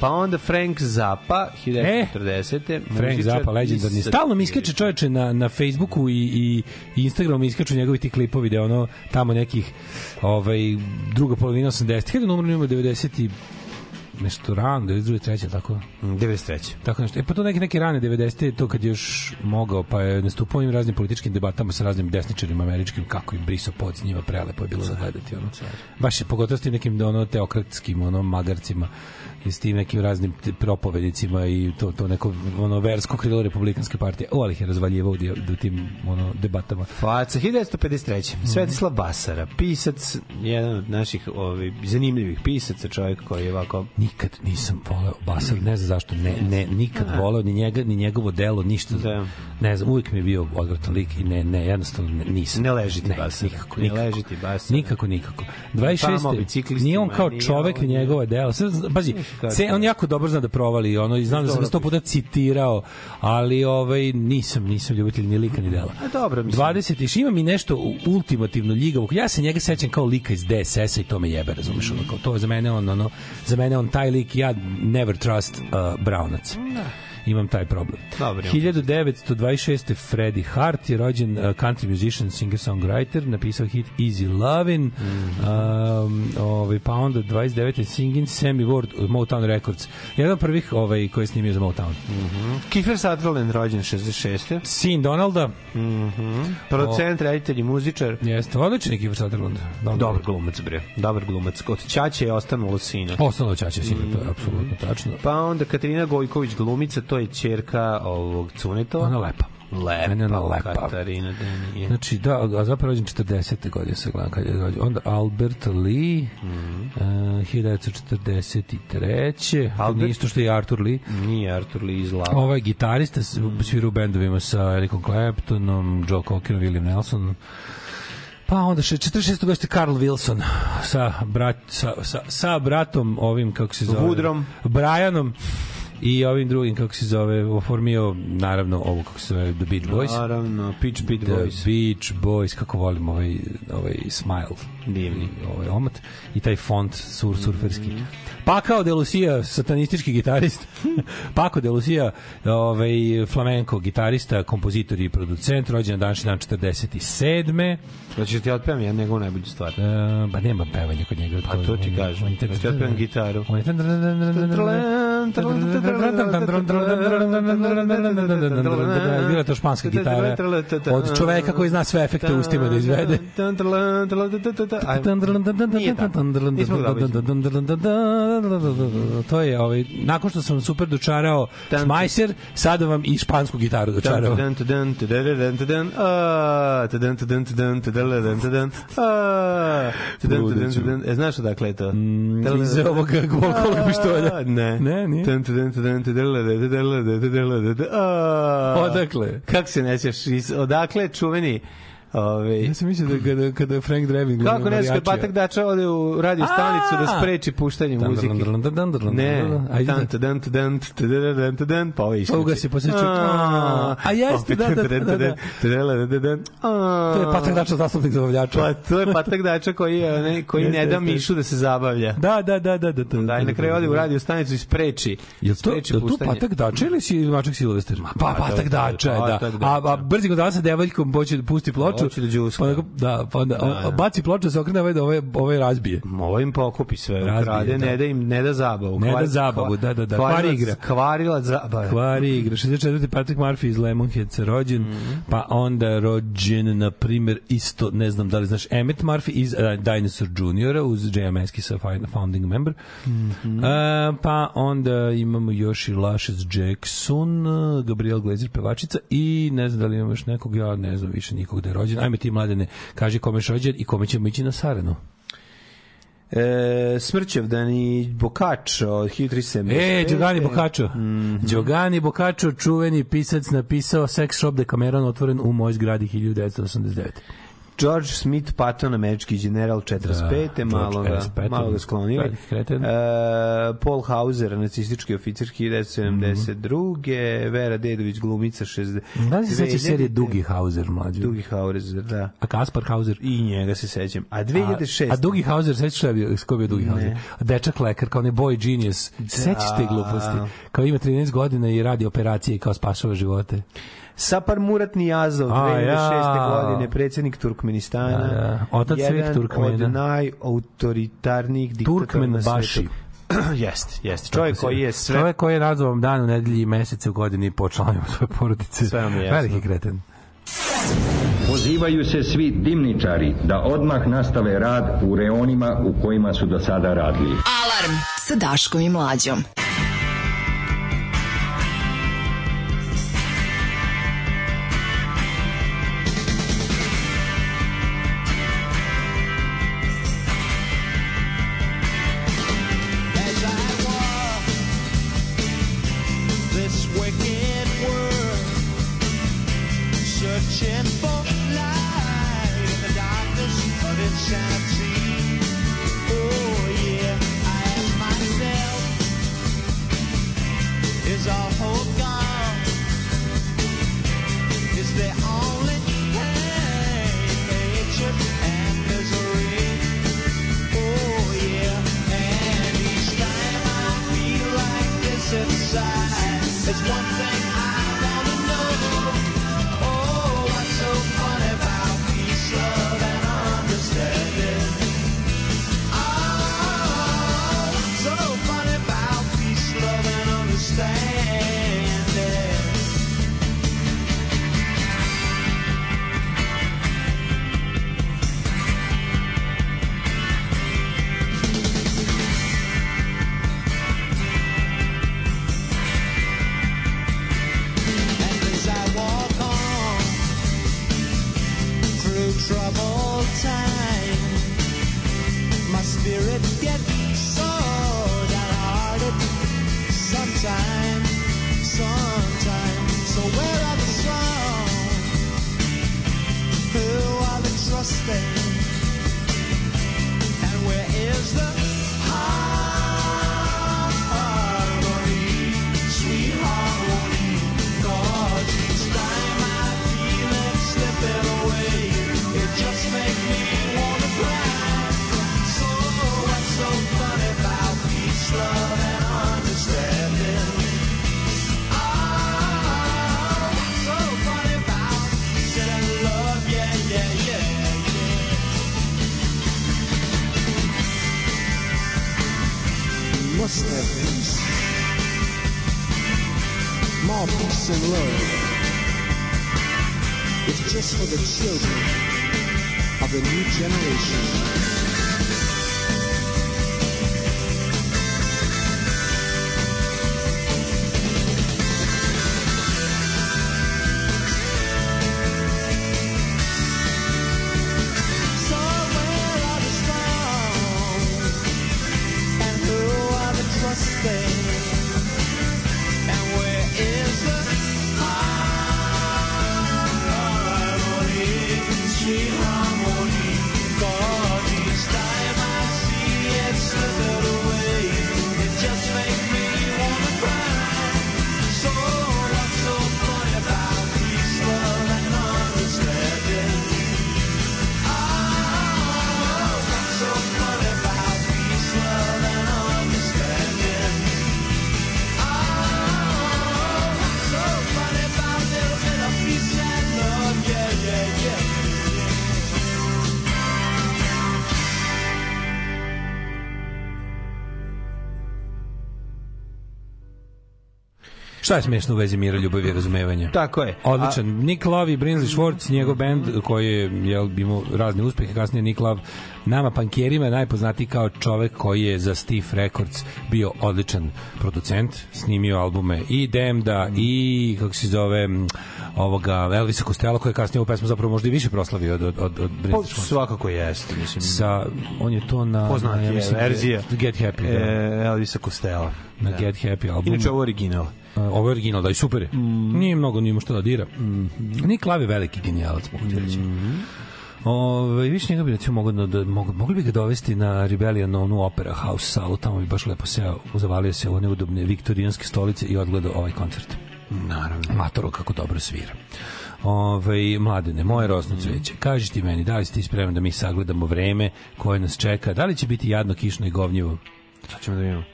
Pa onda Frank Zappa, 1940. Frank muzičar Zappa, legendarni. Stalno mi iskače čoveče na, na Facebooku i, i, Instagramu mi iskaču njegovi ti klipovi da je ono tamo nekih ovaj, druga polovina 80. Kada numero ima 90 i nešto rano, 92. treće, tako? 93. Tako nešto. E pa to neki neki rane 90. to kad je još mogao, pa je nastupao ovim raznim političkim debatama sa raznim desničarima američkim, kako im brisao pod s njima, prelepo je bilo da gledati. Ono. Baš je pogotovo s tim nekim ono, teokratskim ono, magarcima i s tim nekim raznim propovednicima i to, to neko ono, versko krilo republikanske partije. O, ali ih je di- u tim ono, debatama. Faca, 1953. Mhm. Svetislav Basara, pisac, jedan od naših ovaj, zanimljivih pisaca, čovjek koji je ovako... Nikad nisam voleo Basar, ne znam zašto, ne, ne, nikad voleo ni njega, ni njegovo delo, ništa. Da. Ne znam, uvijek mi je bio odvratan lik i ne, ne, jednostavno ne, nisam. Ne leži ti ne, Basara. Nikako, Ne nikako. leži ti Basara. Nikako, nikako. Tamo 26. biciklistima, Nije on kao čovek ni njegove dela. Sve, pazi, ce, on jako dobro zna da provali, ono, i znam da sam ga sto puta citirao, ali ovaj, nisam, nisam ljubitelj ni lika ni dela. A dobro, mislim. 20. ima mi nešto ultimativno ljigavog. Ja se njega sećam kao lika iz DSS-a i to me jebe, razumeš, ono, kao, to je za mene on, ono, za mene on taj lik, ja never trust uh, Brownac. Imam taj problem. Dobro. 1926. Freddie Hart je rođen uh, country musician, singer-songwriter, napisao hit Easy Lovin', Mhm. um, ovaj, pa onda 29. Singing Sammy Ward od Motown Records. Jedan od prvih ovaj, koji je snimio za Motown. Kiefer Sutherland, rođen 66. Sin Donalda, Producent, reditelj i muzičar. jeste odličan je Kiefer Sutherland. Dobar glumac, bre. Dobar glumac. Od Ćaće je ostanulo sina. Ostalo ćaće sina, to je apsolutno tačno. Pa onda Katarina Gojković glumica, to je ćerka ovog Cunetova. Ona lepa. Lepa, Meni je ona lepa. Katarina, da nije. Znači, da, a zapravo rođen 40. godine se gledam kad je rođen. Onda Albert Lee, mm. uh, 1943. Albert? Nije isto što je Arthur Lee. Nije Artur Lee iz Lava. Ovaj gitarista s- svira u bendovima sa Ericom Claptonom, Joe Cockerom, William Nelson. Pa onda še 46. godište Carl Wilson sa, brat, sa, sa, sa bratom ovim, kako se zove? Woodrom. Brianom i ovim drugim, kako se zove, oformio, naravno, ovo, kako se zove, The Beach Boys. Naravno, Pitch Beat The Boys. Beach Boys, kako volim ovaj, ovaj smile. Divni. Ovaj omat. I taj font sur, surferski. Mhm. Pakao de Lucia, satanistički gitarist. Pako de Lucia, ovaj, flamenko gitarista, kompozitor i producent, rođen na današnji dan 47. Hoćeš ti otpevam ja njegovu najbolju stvar? E, ba nema pevanja kod njega. A to ti kažem. On je- Da ti otpevam gitaru. On je... Bila to španska gitara od čoveka koji zna sve efekte ustima da izvede. To je ovaj nakon što sam super dočarao Šmajser, sada vam i špansku gitaru dočarao. E, znaš odakle je to? Iz ovog golkolog pištolja. Ne. Ne, nije. Odakle? Kako se nećeš? Odakle čuveni Ove, Ja sam mislio da kada, kada Frank Drebin glumio Kako ne znaš, kad. Patak Dača ode u radio stanicu da spreči puštanje muzike. Ne, dan, dan. Ajde dan, da- dan, dan, dan, dan, dan, dan, pa ovo je Pa ugasi, pa se čuje. A, jeste, da, da, da, da. To je Patak Dača zastupnik zabavljača. Pa to je Patak Dača koji, je, ne, koji ne da. Mišu da se zabavlja. Da, da, da, da, da. Da, i na kraju ode u radio stanicu i spreči. Jel to, jel to. Patak Dača ili si Mačak Silvester? Pa, Patak Dača, je, da. A, brzi kod sa devojkom hoće da pusti ploču. Hoće da đuska. Pa, da, pa onda Da, da. baci ploču, se okrene ovaj da ovaj, ovaj razbije. Ovo im pokupi sve, Razbije, ukrade, da. ne da im, ne da zabavu. Ne da Kvari- zabavu, da, da, da. Kvarilac- Kvari igra. Kvarilac zabavu. Kvari igra. 64. Patrick Murphy iz Lemonheadsa rođen, Mhm. pa onda rođen, na primjer, isto, ne znam da li znaš, Emmett Murphy iz uh, Dinosaur Juniora uz J.M. Eskisa, fi- founding member. Mhm. E, pa onda imamo još i Lashes Jackson, uh, Gabriel Glazer pevačica i ne znam da li imamo još nekog, ja ne znam više nikog da je rođen. Ajme ti mladene, kaži kome je rođen i kome ćemo ići na Saranu. E, Smrćevdan i Bokačo od 1375. E, Giovanni Boccaccio. Mhm. Giovanni Boccaccio, čuveni pisac, napisao Sex Shop Decameron otvoren u mojoj zgradi 1989. George Smith Patton, američki general 45. Da, malo, ga. Patton, malo ga sklonili. kreten. E, Paul Hauser, nacistički oficir 1972. Vera Dedović, glumica 60. Da li se sećaš serije 2000? Dugi Hauser, mlađu? Dugi Hauser, da. A Kaspar Hauser? I njega se sećam. A 2006. A, a Dugi Hauser, sećaš šta je bio, ko bio Dugi Hauser? Dečak lekar, kao ne boy genius. Sećaš te gluposti? Kao ima 13 godina i radi operacije i kao spašava živote. Sapar Murat Nijazov, A, 2006. ja. godine, predsjednik Turkmenistana. Da, da. Otac svih Jedan Turkmena. od najautoritarnijih diktatora Turkmen na Baši. svetu. jeste, jeste. Čovjek koji je sve... Čovjek koji je nazvan dan u nedelji i mesece u godini po članima svoje porodice. Sve vam je jasno. Veliki kreten. Pozivaju se svi dimničari da odmah nastave rad u reonima u kojima su do sada radili. Alarm sa Daškom i Mlađom. Šta je smešno u vezi mira, ljubavi i razumevanja? Tako je. Odličan. Nick Love i Brinsley Schwartz, njegov band koji je jel, imao razne uspehe, kasnije Nick Love nama pankjerima je najpoznatiji kao čovek koji je za Steve Records bio odličan producent, snimio albume i Demda i kako se zove ovoga Elvisa Costello koji je kasnije u pesmu zapravo možda i više proslavio od, od, od, od Pa, Brinsley Schwartz. svakako jeste, mislim. Sa, on je to na, Poznat na ja verzija. Get Happy, da. E, Elvisa Costello. na Da. Get Happy albumu. Inače, ovo original. Ovo je original, da i super je. Mm. Nije mnogo nima što da dira. Mm. Nick Love je veliki genijalac, mogu ti reći. Mm. Ove, više njega bi recimo mogu da, da mogu, mogli bi ga dovesti na Rebellion na onu Opera House salu, tamo bi baš lepo seo, zavalio se u one udobne viktorijanske stolice i odgledao ovaj koncert. Naravno. Matoro kako dobro svira. Ove, mladene, moje rosno cveće, kaži ti meni, da li si ti spreman da mi sagledamo vreme koje nas čeka, da li će biti jadno, kišno i govnjivo? Sad ćemo da vidimo.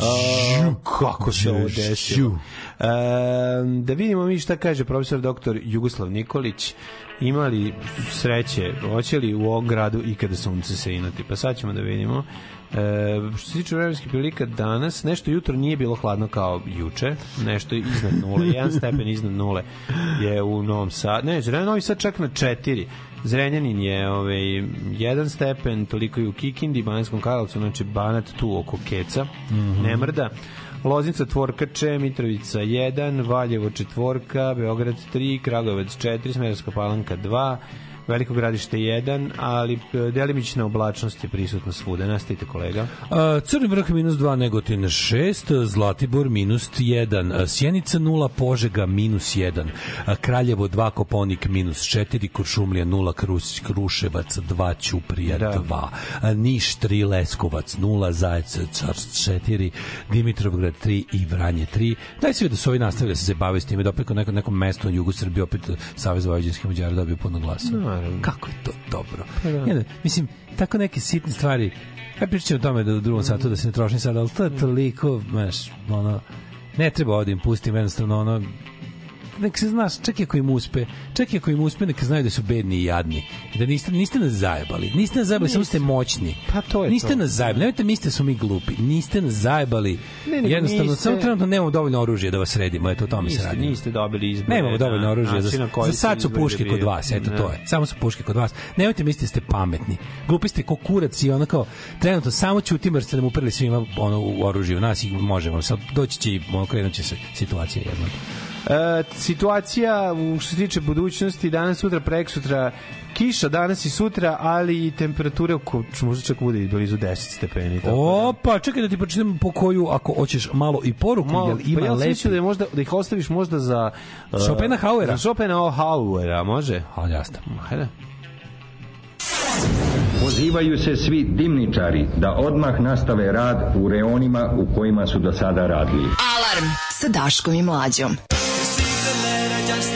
A, kako se ovo desilo? E, da vidimo mi šta kaže profesor doktor Jugoslav Nikolić. Imali sreće, hoće li u ovom gradu ikada sunce se inati? Pa sad ćemo da vidimo. E, što se tiče vremenskih prilika danas, nešto jutro nije bilo hladno kao juče, nešto iznad nule, jedan stepen iznad nule je u Novom Sadu, ne, Novi Sad čak na četiri, Zrenjanin je ovaj, jedan stepen, toliko i u Kikindi, Bananskom Karlovcu, znači Banat tu oko Keca, Mhm. ne mrda, Loznica tvorka Če, Mitrovica 1, Valjevo četvorka, Beograd 3, Kragujevac 4, Smerovska palanka 2, Veliko gradište 1, ali e, delimična oblačnost je prisutna svuda. Nastavite kolega. A, Crni vrh minus 2, Negotin 6, Zlatibor minus 1, Sjenica 0, Požega minus 1, Kraljevo 2, Koponik minus 4, Kuršumlija 0, Krus, Kruševac 2, Ćuprija Da. 2, Niš 3, Leskovac 0, Zajec 4, Dimitrovgrad 3 i Vranje 3. Daj se da su ovi nastavili da se zabavaju s time, da opet kod nekom, mestu u Jugu Srbije opet Savez Vojvođanskih Mađara dobio puno glasa. Naravno. Kako je to dobro. Pa da. Jedan, mislim, tako neke sitne stvari, ja pričat ću o tome da u drugom satu da se ne trošim sad, ali to je toliko, znaš, ono, ne treba ovdje im pustim, jednostavno, ono, nek se znaš, čak i ako im uspe, čak i ako im uspe, neka znaju da su bedni i jadni. I da niste, niste nas zajebali. Niste nas zajebali, samo ste moćni. Pa to je Niste to. nas zajebali. Nemojte mislite da smo mi glupi. Niste nas zajebali. Ne, nego Jednostavno, niste- samo trenutno nemamo dovoljno oružja da vas sredimo. Eto, o tome se radi. niste dobili izbore. Nemamo dovoljno oružja. Za, za sad su puške kod vas, eto Da. to je. Samo su puške kod vas. Nemojte misliti da ste pametni. Glupi ste ko kurac i ono kao trenutno samo ćutim jer ste nam uprli svima ono u oružju. Nas ih možemo. Sad doći će i ono krenut će se situacija jednom. E, situacija u što se tiče budućnosti danas, sutra, prek sutra kiša danas i sutra, ali i temperature oko, možda čak bude i blizu 10 stepeni. tako da- Opa, čekaj da ti pročitam po koju, ako hoćeš malo i poruku, Malo, jel ima pa ja lepi... da, je možda, da ih ostaviš možda za... uh, Schopenhauera? Za Schopenhauera, može? Ali jasno. Hajde. Pozivaju se svi dimničari da odmah nastave rad u reonima u kojima su do sada radili. Alarm sa Daškom i Mlađom. Received a letter just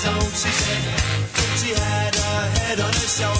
as old. She said she had her head on her shoulder.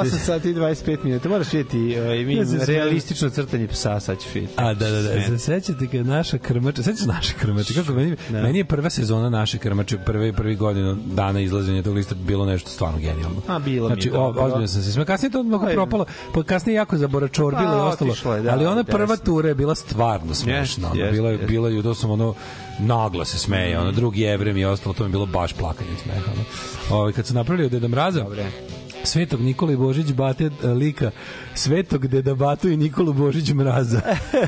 8 sati i 25 minuta. Moraš vidjeti e, mi Ja realistično crtanje psa, sad ćeš vidjeti. A da da da, Sve. se sećate kad naša krmača, sećaš naše krmače, kako meni, Da. meni je prva sezona naše krmače, prve prvi godinu dana izlaženja tog lista bilo nešto stvarno genijalno. A, bilo mi je znači, ozbiljno sam se smeo. Kasnije to Aj. propalo, pa kasnije jako zaboračorbilo Pa, i ostalo. otišlo je, da, ali ona prva tura je bila stvarno smešna. ono, jest, bila je jest. bila je sam ono naglo se smeje, ono drugi jevrem i ostalo, to mi je bilo baš plakanje smeha. Ono. Ovaj kad su napravili od Deda Mraza, Svetog Nikola i Božić Bate e, lika Svetog Deda Batu i Nikolu Božić Mraza.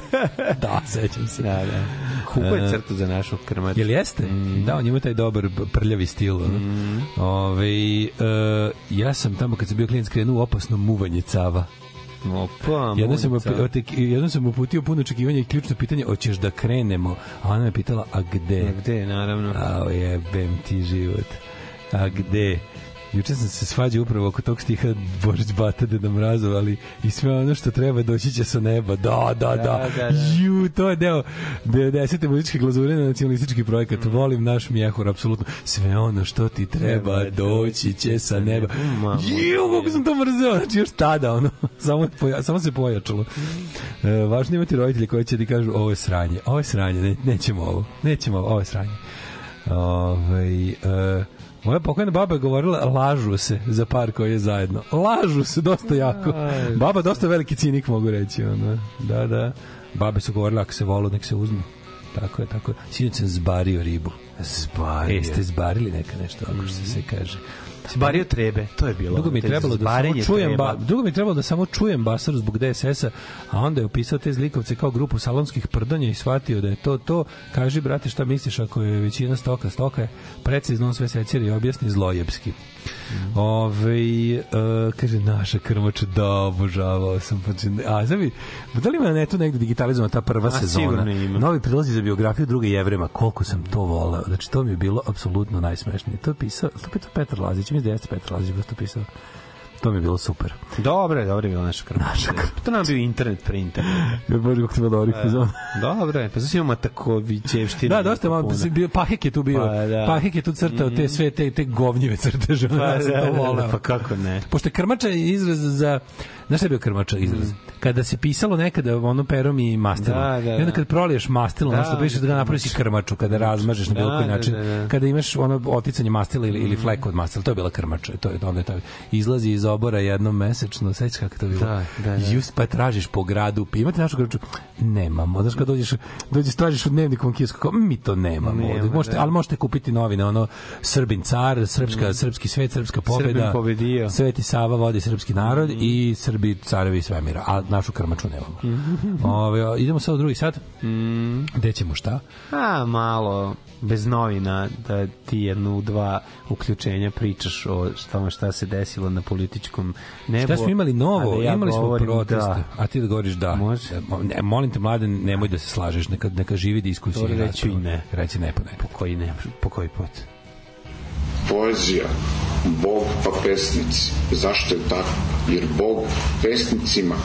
da, sećam se. Da, da. Kupo je E, crtu za našu krmaču. Jel jeste? Da, on ima taj dobar prljavi stil. Mm. Ove, e, ja sam tamo kad sam bio klinac krenuo u opasno muvanje cava. Opa, Jedno sam, otek- jedno sam uputio puno očekivanja i ključno pitanje, hoćeš da krenemo? A ona me pitala, a gde? A gde, naravno. A jebem ti život. A gde? Juče sam se svađao upravo oko tog stiha Božić Bata Deda Mrazov, ali i sve ono što treba doći će sa neba. Da, da, da. Da, da, da. Ju, to je deo 90. muzičke glazure na nacionalistički projekat. Mm. Volim naš mjehur, apsolutno. Sve ono što ti treba doći će sa neba. Ju, kako sam to mrzeo. Znači, još tada, ono, samo, poja, samo se pojačalo. E, važno je imati roditelji koji će ti kažu ovo je sranje, ovo je sranje, ne, nećemo ovo, nećemo ovo, ovo je sranje. Ove, e, moja pokojna baba je govorila lažu se za par koji je zajedno. Lažu se dosta jako. Baba dosta veliki cinik mogu reći. Ono. Da, da. Babe su govorile ako se volu nek se uzmu. Tako je, tako je. Sinoć sam zbario ribu. Zbario. E, ste zbarili neka nešto, ako što se kaže. Zbario trebe, to je bilo. Dugo mi trebalo da samo čujem ba, dugo mi trebalo da samo čujem Basar zbog DSS-a, a onda je opisao te zlikovce kao grupu salonskih prdonja i shvatio da je to to. Kaži brate šta misliš ako je većina stoka stoka je precizno on sve secira i objasni zlojepski. Ove, e, kaže naša krmača da obožavao sam pa a zavi da li ima na netu negde digitalizovana ta prva A, sezona? novi prilazi za biografiju druge jevrema koliko sam to voleo. Znači to mi je bilo apsolutno najsmešnije. To je pisao to je Petar Lazić mislim da jeste Petar Lazić to pisao To mi je bilo super. Dobro je, dobro je bilo naša krma. Naša krma. To nam je bio internet pre interneta. Ja bože kako ti bilo dobrih fazona. Dobro je, pa znači imamo Matakovićevština. Da, dosta malo, bio, Pahek je tu bio. Pa, da. Pahek je tu crtao te sve te, te govnjive crteže. Pa, da, da, voleo. da, pa kako ne. Pošto je krmača izraz za... Znaš šta je bio krmača izraz? Kada se pisalo nekada ono perom i mastilom. Da, da, I onda da. kad proliješ mastilom, Da, ono što pišeš da ga napraviš i krmaču, kada razmažeš na bilo Da, koji da, način. da, da. Kada imaš ono oticanje mastila ili, ili fleku od mastila, to je bila krmača. To je, onda je to, izlazi iz obora jednom mesečno, sećaš kako to bilo? Da, da, da. Just pa tražiš po gradu, pa imate našu krmaču? Nemamo. Znaš kad dođeš, dođeš tražiš u dnevnikom kiosku, mi to nemamo. Nema, ovde. možete, da. ali možete kupiti novine, ono Srbin car, srpska, srpski svet, srpska pobeda. Srbin pobedio. Sveti Sava vodi srpski narod i Srbi carevi svemira, a našu krmaču nemamo. Ove, idemo sad u drugi sat. Gde ćemo šta? A, malo bez novina da ti jednu dva uključenja pričaš o tome šta se desilo na političkom nebu. Šta smo imali novo? ja imali smo proteste. Da. A ti da govoriš da. Može. E, Ne, molim te, mladen, nemoj da se slažeš. Neka, neka živi diskusija. Dobro, i reću i rasprava. ne. Reci ne pa ne. Po koji ne, po koji put? Poezija, Bog pa pesnici. Zašto je tako? Jer Bog pesnicima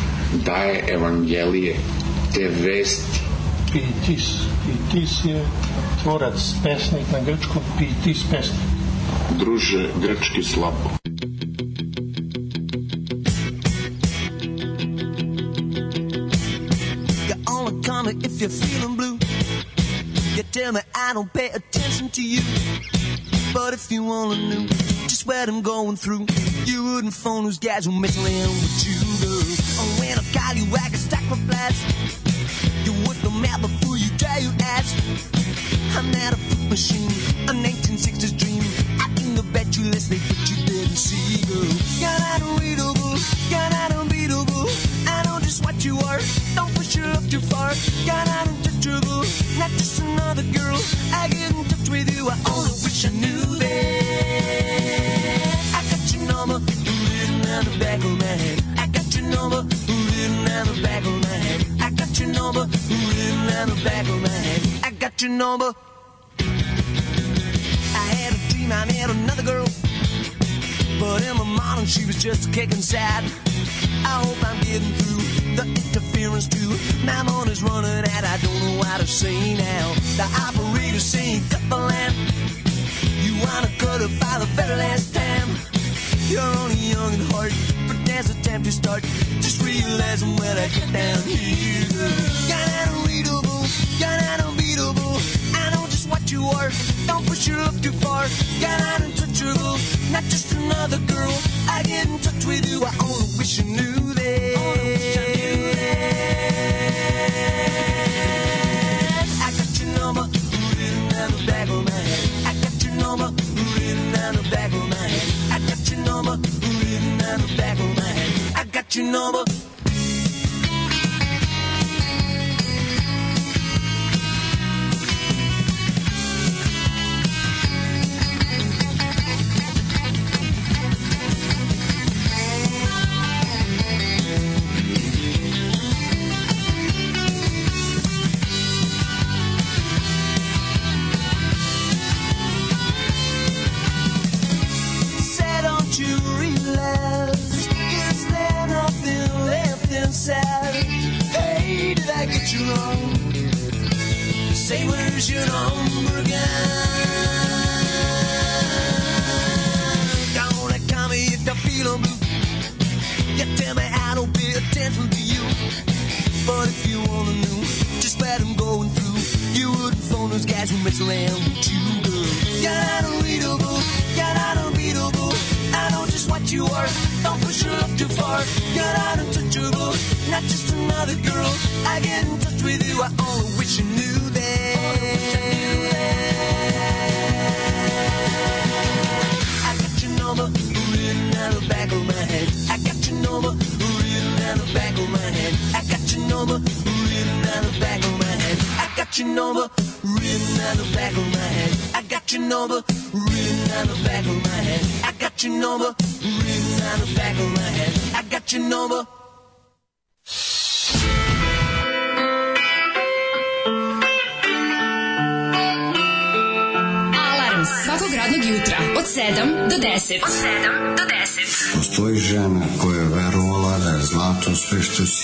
daje evangelije, te vesti. Pitis. Pitis je tvorac, pesnik na grčkom, pitis pesnik. Druže, grčki slabo. You only call me if you're feeling blue. You tell me I don't pay attention to you. But if you only knew just what I'm going through, you wouldn't phone those guys who mess around with you. Oh, when I call you, I can stack my blast. You would the map before you try your ass. I'm not a fruit machine, a 1960s dream. I can bet you they put you didn't see, girl. You're not unreadable, you're not unbeatable. I just what you are. Don't push your love too far. You're not trouble, not just another girl. I get in touch with you. I only wish I knew that. I got your number written on the back of my head. I got your number written on the back of my head. I got your number written on the back of my head. I got your number. I had a dream I met another girl. But in the morning she was just kicking sad. I hope I'm getting through the interference too. My money's running out, I don't know what to say now. The operator's saying lamp. You wanna cut it by the very last time. You're only young at heart, but there's a time to start. Just realizing when I get down here. You're not unreadable, you're not unbeatable. I know just what you are. Don't push your love too far. You're not untouchable, not just another girl. I get in touch with you. I only wish you knew that. I got your number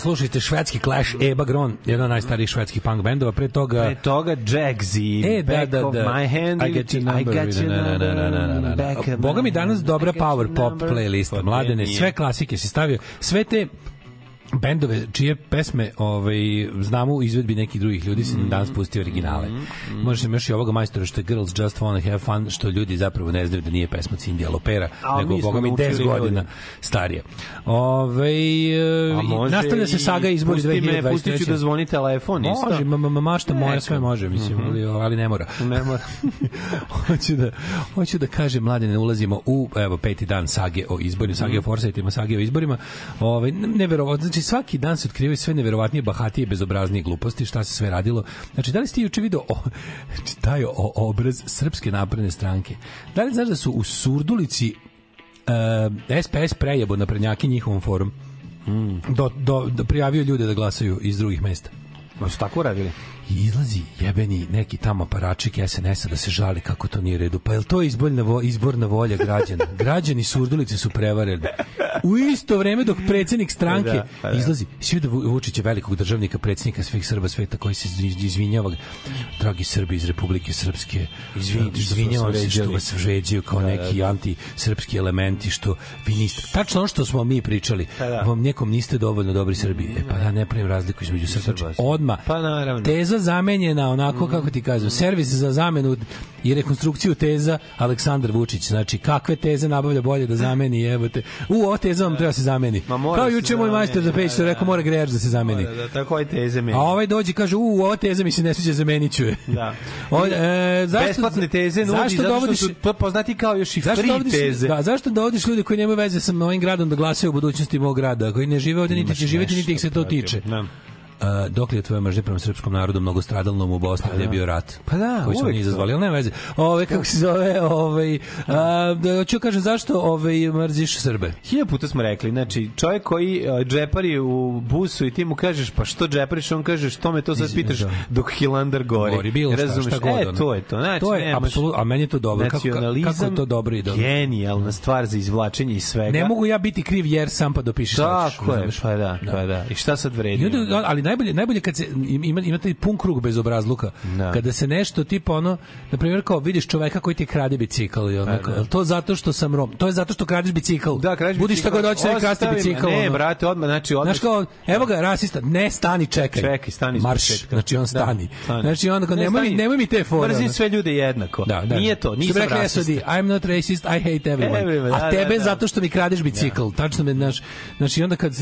Slušajte, švedski Clash, Eba Gron, jedan od najstarijih švedskih punk bendova, pre toga... Pre toga Jagsy, E, da, Back da, of da. My Hand, I get your I number. got your Na, na, na, na, na, Boga mi danas dobra I power pop number. playlista, Pa mladene, sve klasike si stavio, sve te bendove čije pesme ovaj, znamo u izvedbi nekih drugih ljudi se danas pusti originale. Može se još i ovoga majstora što je Girls Just Wanna Have Fun, što ljudi zapravo ne znaju da nije pesma Cindy Alopera, A, nego boga mi 10 naučili godina ljudi. starije. Može nastavlja se saga izbori pusti me, 2023. pustit ću da zvoni telefon isto. Može, ma, ma, ma, mašta moja sve može, mislim, Mhm. ali, ali ne mora. Ne mora. hoću da hoću da kažem mlade ne ulazimo u evo peti dan sage o izborima, sage Mhm. o forsajtima, sage o izborima. Ovaj neverovatno, znači svaki dan se otkrivaju sve neverovatnije, bahatije, bezobraznije gluposti, šta se sve radilo. Znači da li ste juče video o, znači, taj o, obraz srpske napredne stranke? Da li znaš da su u Surdulici uh, SPS prejebo na prednjaki njihovom forum? Mm. Do, do, do, prijavio ljude da glasaju iz drugih mesta. Ma su tako radili? I izlazi jebeni neki tamo aparačik SNS-a da se žali kako to nije redu. Pa je li to izborna, vo, izborna volja građana? Građani Surdulice su prevareni. U isto vreme dok predsjednik stranke Da, pa da. izlazi, svi da Vučića velikog državnika, predsjednika svih Srba sveta koji se iz- izvinjava, dragi Srbi iz Republike Srpske, izvinjavam se što vas vređaju kao Da, da, neki da. antisrpski elementi, što vi niste, tačno ono što smo mi pričali, Pa da. vam nekom niste dovoljno dobri Srbi. E pa ja ne pravim razliku između Srba. Znači, odma Pa naravno. teza zamenjena onako kako ti kažem servis za zamenu i rekonstrukciju teza Aleksandar Vučić znači kakve teze nabavlja bolje da zameni jebote u ovo teza vam treba da se zameni Ma kao juče moj majstor za peć što da, rekao mora grejač da se zameni Da, da, tako je teze meni. a ovaj dođe kaže u ova teza mi se ne sviđa zamenit ću je Da. O, e, zašto, Besplatne teze nudi zašto zato dovodiš što poznati kao još i Zašto free dovodiš, teze. da, zašto dovodiš ljude koji nemaju veze sa ovim gradom da glasaju u budućnosti mog grada, koji ne žive ovde niti će živjeti, niti ih se to tiče. protiv. Uh, dok li je tvoja mržnja prema srpskom narodu mnogo stradalnom u Bosni gdje je bio rat Pa da, koji su oni izazvali, ali nema veze ove, kako se zove ovaj, a, da, hoću kažem zašto ovaj, mrziš Srbe Hilja puta smo rekli, znači čovjek koji uh, džepari u busu i ti mu kažeš pa što džepariš, on kaže što me to sad pitaš Da. dok Hilandar gori. Gori, bilo šta, Razumeš? šta god, E, to je to. Znači, To je nemaš- apsolutno- a meni je to dobro. Kako- kako- Nacionalizam, kako je to dobro i dobro? Genijalna stvar za izvlačenje iz svega. ne mogu ja biti kriv jer sam pa dopišeš Tako je, pa da, pa da. I šta sad vredi? I ali najbolje, najbolje kad se ima, ima taj pun krug bez obrazluka. Da. Kada se nešto tipa ono, na primjer kao vidiš čoveka koji ti krade bicikl i kao, da. "Jel to zato što sam rom. To je zato što kradeš bicikl. Da, krađe Budi šta god hoćeš, Ostavi me. bicikl. Ne, ono. brate, odmah, znači odmah. Znaš kao, evo ga, rasista, ne stani, čekaj. Čekaj, stani Marš, početka. znači on Da, stani. stani. Znači onda kao, Ne, nemoj, mi, stani. nemoj mi te fore. Mrzim sve ljude jednako. Da, da. Nije to, nisam rasista. SOD, I'm not racist, I hate everyone. Everyone, A da, tebe da, da. zato što mi kradeš bicikl. Tačno me, znaš, znači onda kad, uh,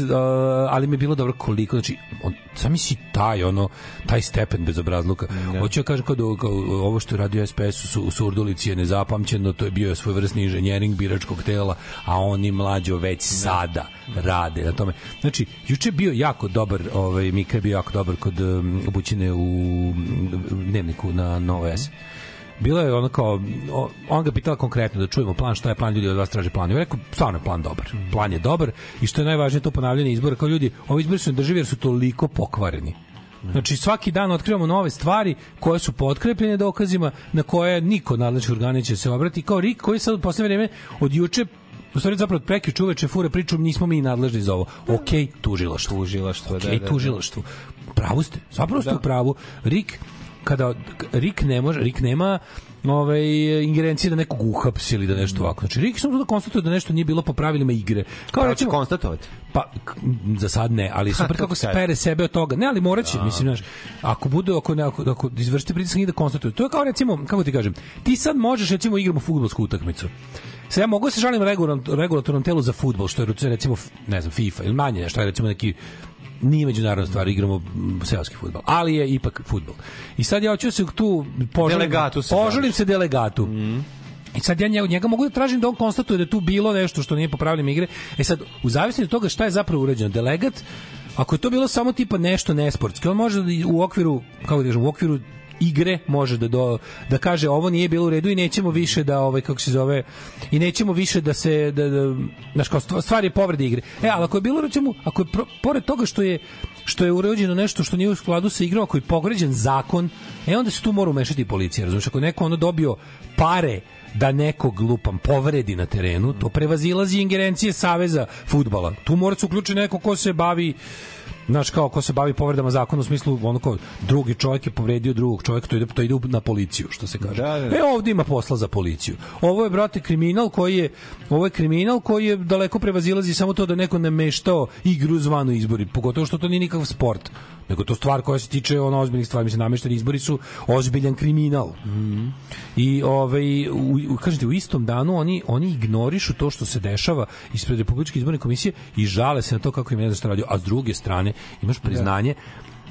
ali mi je bilo dobro koliko, znači, on, sami si taj, ono, taj stepen bezobrazluka. Hoću ja kažem, kao, da- kao, ovo što radio SPS Su- u Surdulici je nezapamćeno, to je bio svojevrsni inženjering biračkog tela, a oni mlađo već sada rade na tome. Znači, juče bio jako dobar, ovaj, Mika je bio jako dobar kod um, obućine u dnevniku na Nova S bilo je ono kao on ga pitala konkretno da čujemo plan šta je plan ljudi od vas traže plan. Je rekao stvarno je plan dobar. Plan je dobar i što je najvažnije to ponavljanje izbora kao ljudi, ovi izbori su nedrživi jer su toliko pokvareni. Znači svaki dan otkrivamo nove stvari koje su potkrepljene dokazima na koje niko od nadležnih organa će se obrati kao Rik koji sad u poslednje vreme od juče u stvari zapravo od prekjuče uveče fure priču nismo mi nadležni za ovo. Okej, tužilaštvo. Tužilaštvo, da, Okej, da, da. tužilaštvo. Pravu ste. Zapravo ste Da. u pravu. Rik kada Rik ne može, Rik nema ovaj ingerencije da nekog uhapsi ili da nešto ovako. Znači Rik samo da konstatuje da nešto nije bilo po pravilima igre. Kao Kao recimo konstatovati. pa k- za sad ne, ali super kako se pere sebe od toga. Ne, ali moraće, mislim, znaš, ako bude ako ne, ako, ako izvršite pritisak njih da konstatuje. To je kao recimo, kako ti kažem, ti sad možeš recimo igramo fudbalsku utakmicu. Sad ja mogu da se žalim regulatornom, regulatornom telu za fudbal, što je recimo, ne znam, FIFA ili manje nešto, je recimo neki nije međunarodna stvar, igramo mm, seoski fudbal, ali je ipak fudbal. I sad ja hoću da se tu poželim, Delegatu se poželim se delegatu. I sad ja njega, njega mogu da tražim da on konstatuje da tu bilo nešto što nije po pravilima igre. E sad, u zavisnosti od toga šta je zapravo urađeno, delegat, ako je to bilo samo tipa nešto nesportski, on može da u okviru, kako da kažem, u okviru igre može da do, da kaže ovo nije bilo u redu i nećemo više da ovaj kako se zove i nećemo više da se da, da znaš kao stva- stvar je povrede igre. E, ali ako je bilo recimo ako je pro, pored toga što je što je uređeno nešto što nije u skladu sa igrom, ako je povređen zakon, e onda se tu mora umešati policija, razumiješ? Ako neko ono dobio pare da nekog lupam povredi na terenu, to prevazilazi ingerencije Saveza futbala. Tu mora se uključiti neko ko se bavi znaš kao ko se bavi povredama zakona u smislu ono kao drugi čovjek je povredio drugog čovjeka to ide to ide na policiju što se kaže. Da, da, da. E ovde ima posla za policiju. Ovo je brate kriminal koji je ovo je kriminal koji je daleko prevazilazi samo to da neko nameštao igru zvanu izbori, pogotovo što to nije nikakav sport nego to stvar koja se tiče ono ozbiljnih stvari, mislim namešteni izbori su ozbiljan kriminal. I ovaj u, u kažete u istom danu oni oni ignorišu to što se dešava ispred Republičke izborne komisije i žale se na to kako im ne zna šta radio, a s druge strane imaš priznanje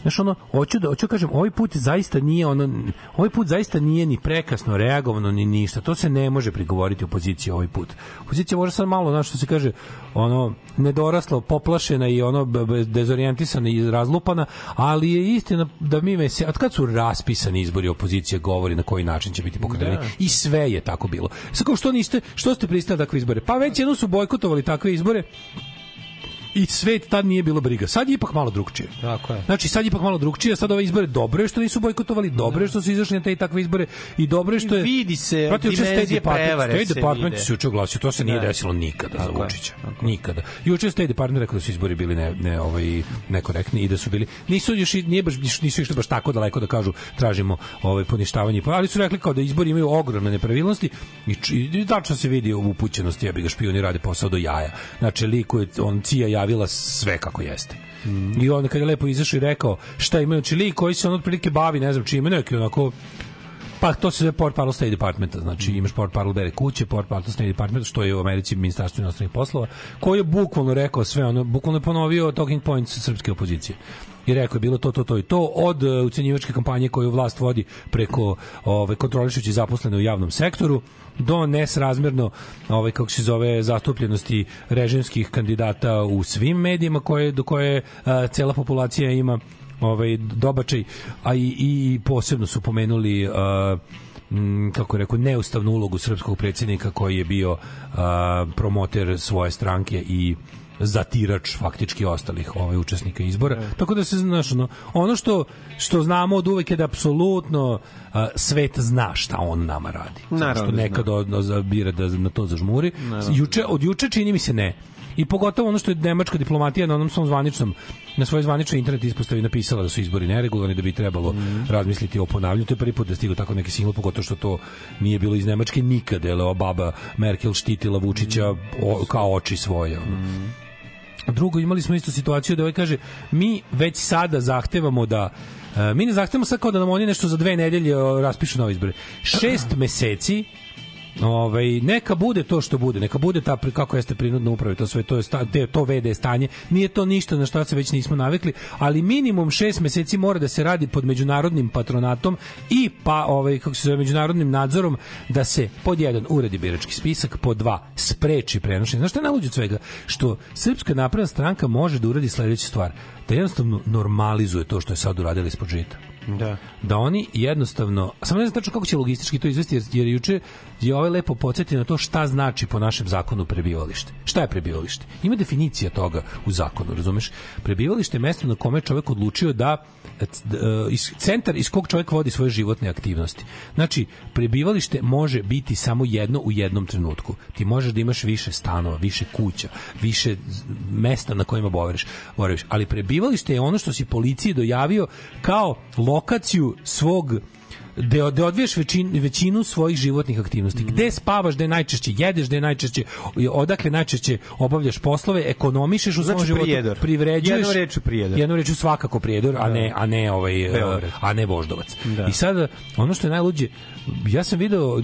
Znaš, ono, hoću da, hoću da kažem, ovaj put zaista nije ono, ovaj put zaista nije ni prekasno reagovano ni ništa. To se ne može prigovoriti opoziciji ovaj put. Opozicija može sad malo, znaš, što se kaže, ono, nedoraslo, poplašena i ono, dezorijentisana i razlupana, ali je istina da mi mese, od kad su raspisani izbori opozicija govori na koji način će biti pokretani Da. i sve je tako bilo. Sad kao što niste, što ste pristali takve izbore? Pa već jedno su bojkotovali takve izbore, i svet tad nije bilo briga. Sad je ipak malo drugčije. Tako je. Znači sad je ipak malo drugčije, sad ove izbore dobro je što nisu bojkotovali, dobro je što su izašli na te i takve izbore i dobro je što je Vidi se Protiv State Department, State Department se juče oglasio, to se nije Da. desilo nikada za Tako Vučića. Nikada. Juče State Department rekao da su izbori bili ne, ne ovaj nekorektni i da su bili nisu još i- nije baš nisu išli baš tako daleko da kažu tražimo ovaj poništavanje, pa ali su rekli kao da izbori imaju ogromne nepravilnosti i, i tačno se vidi u upućenosti, ja bi ga špijuni rade posao do jaja. Znači liku je on cija javila sve kako jeste. I onda kad je lepo izašao i rekao šta imaju, znači lik koji se on otprilike bavi, ne znam čime, neki onako Pa to se zove Port Parol State Departmenta, znači imaš Port Parol bere kuće, Port Parol State Department, što je u Americi ministarstvo inostranih poslova, koji je bukvalno rekao sve, ono, bukvalno je ponovio talking points srpske opozicije. I rekao je bilo to, to, to i to, od uh, ucenjivačke kampanje koju vlast vodi preko ove, kontrolišući zaposlene u javnom sektoru, do nesrazmerno ovaj kako se zove zastupljenosti režimskih kandidata u svim medijima koje do koje uh, cela populacija ima ovaj dobačaj a i, i posebno su pomenuli uh, m, kako je rekao neustavnu ulogu srpskog predsjednika koji je bio uh, promoter svoje stranke i zatirač faktički ostalih ovaj učesnika izbora. Tako da se znaš ono, ono što što znamo od uvek je da apsolutno a, svet zna šta on nama radi. Naravno što da nekad od, od, zabira da na to zažmuri. Naravno. Juče od juče čini mi se ne. I pogotovo ono što je nemačka diplomatija na onom svom zvaničnom na svojoj zvaničnoj internet ispostavi napisala da su izbori neregularni da bi trebalo razmisliti o ponavljanju. To je prvi put da stigu tako neki signal, pogotovo što to nije bilo iz Nemačke nikada, jer baba Merkel štitila Vučića o, kao oči svoje. Ono. Drugo, imali smo isto situaciju da ovaj kaže, mi već sada zahtevamo da e, mi ne zahtevamo sad kao da nam oni nešto za dve nedelje raspišu nove izbore. Šest meseci Ovaj neka bude to što bude, neka bude ta kako jeste prinudna uprava, to sve to je sta, te, to VD stanje. Nije to ništa na šta se već nismo navikli, ali minimum šest meseci mora da se radi pod međunarodnim patronatom i pa ovaj kako se zove međunarodnim nadzorom da se pod jedan uredi birački spisak, pod dva spreči prenošenje. Znaš šta je svega? Što Srpska napredna stranka može da uradi sledeću stvar, da jednostavno normalizuje to što je sad uradila ispod žita Da. da oni jednostavno samo ne znam tačno kako će logistički to izvesti jer, jer juče je ovaj lepo podsjetio na to šta znači po našem zakonu prebivalište. Šta je prebivalište? Ima definicija toga u zakonu, razumeš? Prebivalište je mesto na kome je čovjek odlučio da e, c- d- e, iz, centar iz kog čovjek vodi svoje životne aktivnosti. Znači, prebivalište može biti samo jedno u jednom trenutku. Ti možeš da imaš više stanova, više kuća, više mesta na kojima boraviš, boraviš. ali prebivalište je ono što si policiji dojavio kao lokaciju svog gde, gde odviješ većin, većinu svojih životnih aktivnosti. Gde spavaš, gde najčešće jedeš, gde najčešće, odakle najčešće obavljaš poslove, ekonomišeš u svom Znači životu, prijedor. privređuješ. Jednom rečju prijedor. Jednom rečju svakako prijedor, a ne, a ne, ovaj, eh, Beograd. a ne voždovac. Da. I sada, ono što je najluđe, ja sam video uh,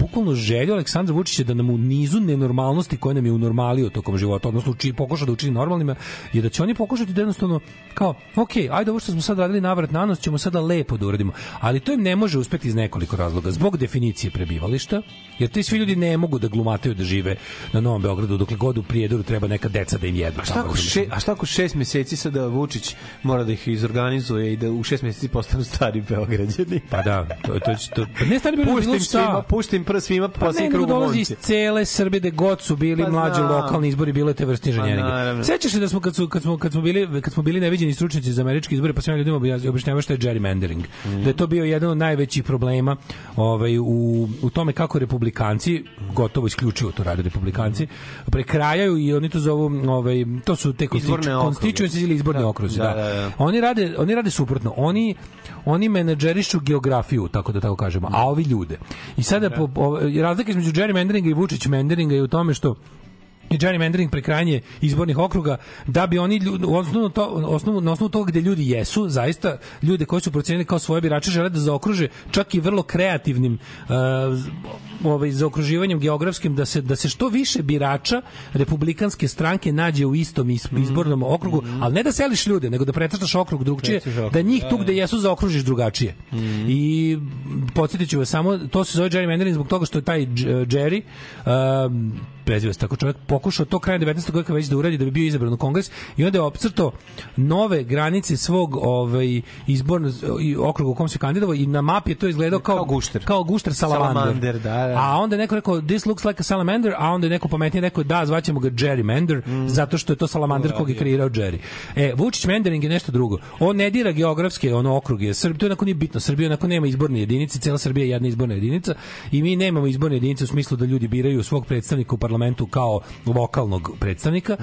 bukvalno želju Aleksandra Vučića da nam u nizu nenormalnosti koje nam je unormalio tokom života, odnosno uči, pokuša da učini normalnima, je da će oni pokušati da jednostavno kao, ok, ajde ovo što smo sad radili navrat na nos, ćemo sada lepo da uradimo. Ali to im ne može uspeti iz nekoliko razloga. Zbog definicije prebivališta, jer ti svi ljudi ne mogu da glumataju da žive na Novom Beogradu, dokle god u Prijedoru treba neka deca da im jedu. A šta, ako še, a šta ako šest meseci sada Vučić mora da ih izorganizuje i da u šest meseci postanu stari Beograđani? Pa da, to, to, to, pa ne stari Puštim šta. svima, puštim prvo svima Pa ne, nego krug dolazi iz cele Srbije da god su bili Pa mlađi lokalni izbori bilo je te vrste Pa inženjeringa. naravno. Sećaš se da smo kad su kad smo kad smo bili kad smo bili neviđeni stručnjaci za američke izbore pa svima ljudima obja- objašnjavao šta je gerrymandering. Mhm. Da je to bio jedan od najvećih problema ovaj u u tome kako republikanci gotovo isključivo to rade republikanci prekrajaju i oni to zovu ovaj to su te constituencies ili izborni Da, okruzi, da, da. da, da. Oni rade oni rade suprotno. Oni oni menadžerišu geografiju, tako da tako kažemo, a ovi ljude. I sada po, po, razlika između gerrymanderinga i Vučić manderinga je u tome što i gerrymandering prekrajanje izbornih okruga da bi oni ljudi, u osnovu to, osnovu, na osnovu toga gde ljudi jesu, zaista ljude koji su procenili kao svoje birače žele da zaokruže čak i vrlo kreativnim uh, ovaj, zaokruživanjem geografskim da se, da se što više birača republikanske stranke nađe u istom is- izbornom okrugu, ali ne da seliš ljude, nego da precrtaš okrug drugčije, okrug, da njih tu da, gde jesu zaokružiš drugačije. I podsjetit ću vas samo, to se zove gerrymandering zbog toga što je taj Jerry, um, preziva se tako čovjek, pokušao to krajem 19. veka već da uradi da bi bio izabran u kongres i onda je opcrto nove granice svog ovaj, izbornog i okruga u kom se kandidovao i na mapi je to izgledao kao, Kao gušter. Kao gušter salamander. Salamander, da, da. A onda je neko rekao, this looks like a salamander, a onda je neko pametnije rekao, da, zvaćemo ga gerrymander, Mm. zato što je to salamander kog je kreirao Jerry. E, Vučić mandering je nešto drugo. On ne dira geografske ono okruge. Srbija to onako nije bitno. Srbija onako nema izborne jedinice, cela Srbija je jedna izborna jedinica i mi nemamo izborne jedinice u smislu da ljudi biraju svog predstavnika u parlamentu kao lokalnog predstavnika,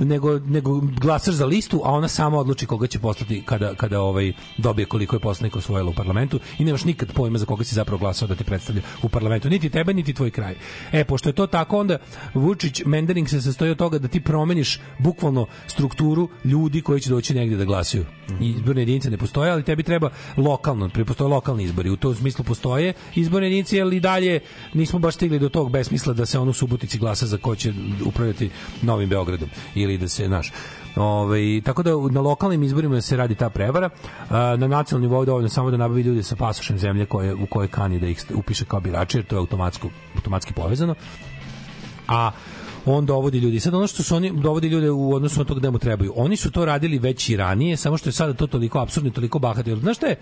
nego, nego glasaš za listu, a ona sama odluči koga će poslati kada, kada ovaj dobije koliko je poslanika osvojila u parlamentu i nemaš nikad pojma za koga si zapravo glasao da te predstavlja u parlamentu, niti tebe, niti tvoj kraj. E, pošto je to tako, onda Vučić Mendering se sastoji od toga da ti promeniš bukvalno strukturu ljudi koji će doći negdje da glasaju. Izborne jedinice ne postoje, ali tebi treba lokalno, pre- postoje lokalni izbori. U tom smislu postoje izborne jedinice, ali dalje nismo baš stigli do tog besmisla da se on u Subotici glasa za ko će upravljati Novim Beogradom ili da se, naš, Ove, tako da na lokalnim izborima se radi ta prevara. A, na nacionalnom nivou dovoljno samo da nabavi ljude sa pasošem zemlje koje, u kojoj kani da ih upiše kao birači, jer to je automatsko, automatski povezano. A on dovodi ljudi. Sad ono što su oni dovodi ljude u odnosu na to gde mu trebaju. Oni su to radili već i ranije, samo što je sada to toliko apsurdno, i toliko bahato. Znaš šta je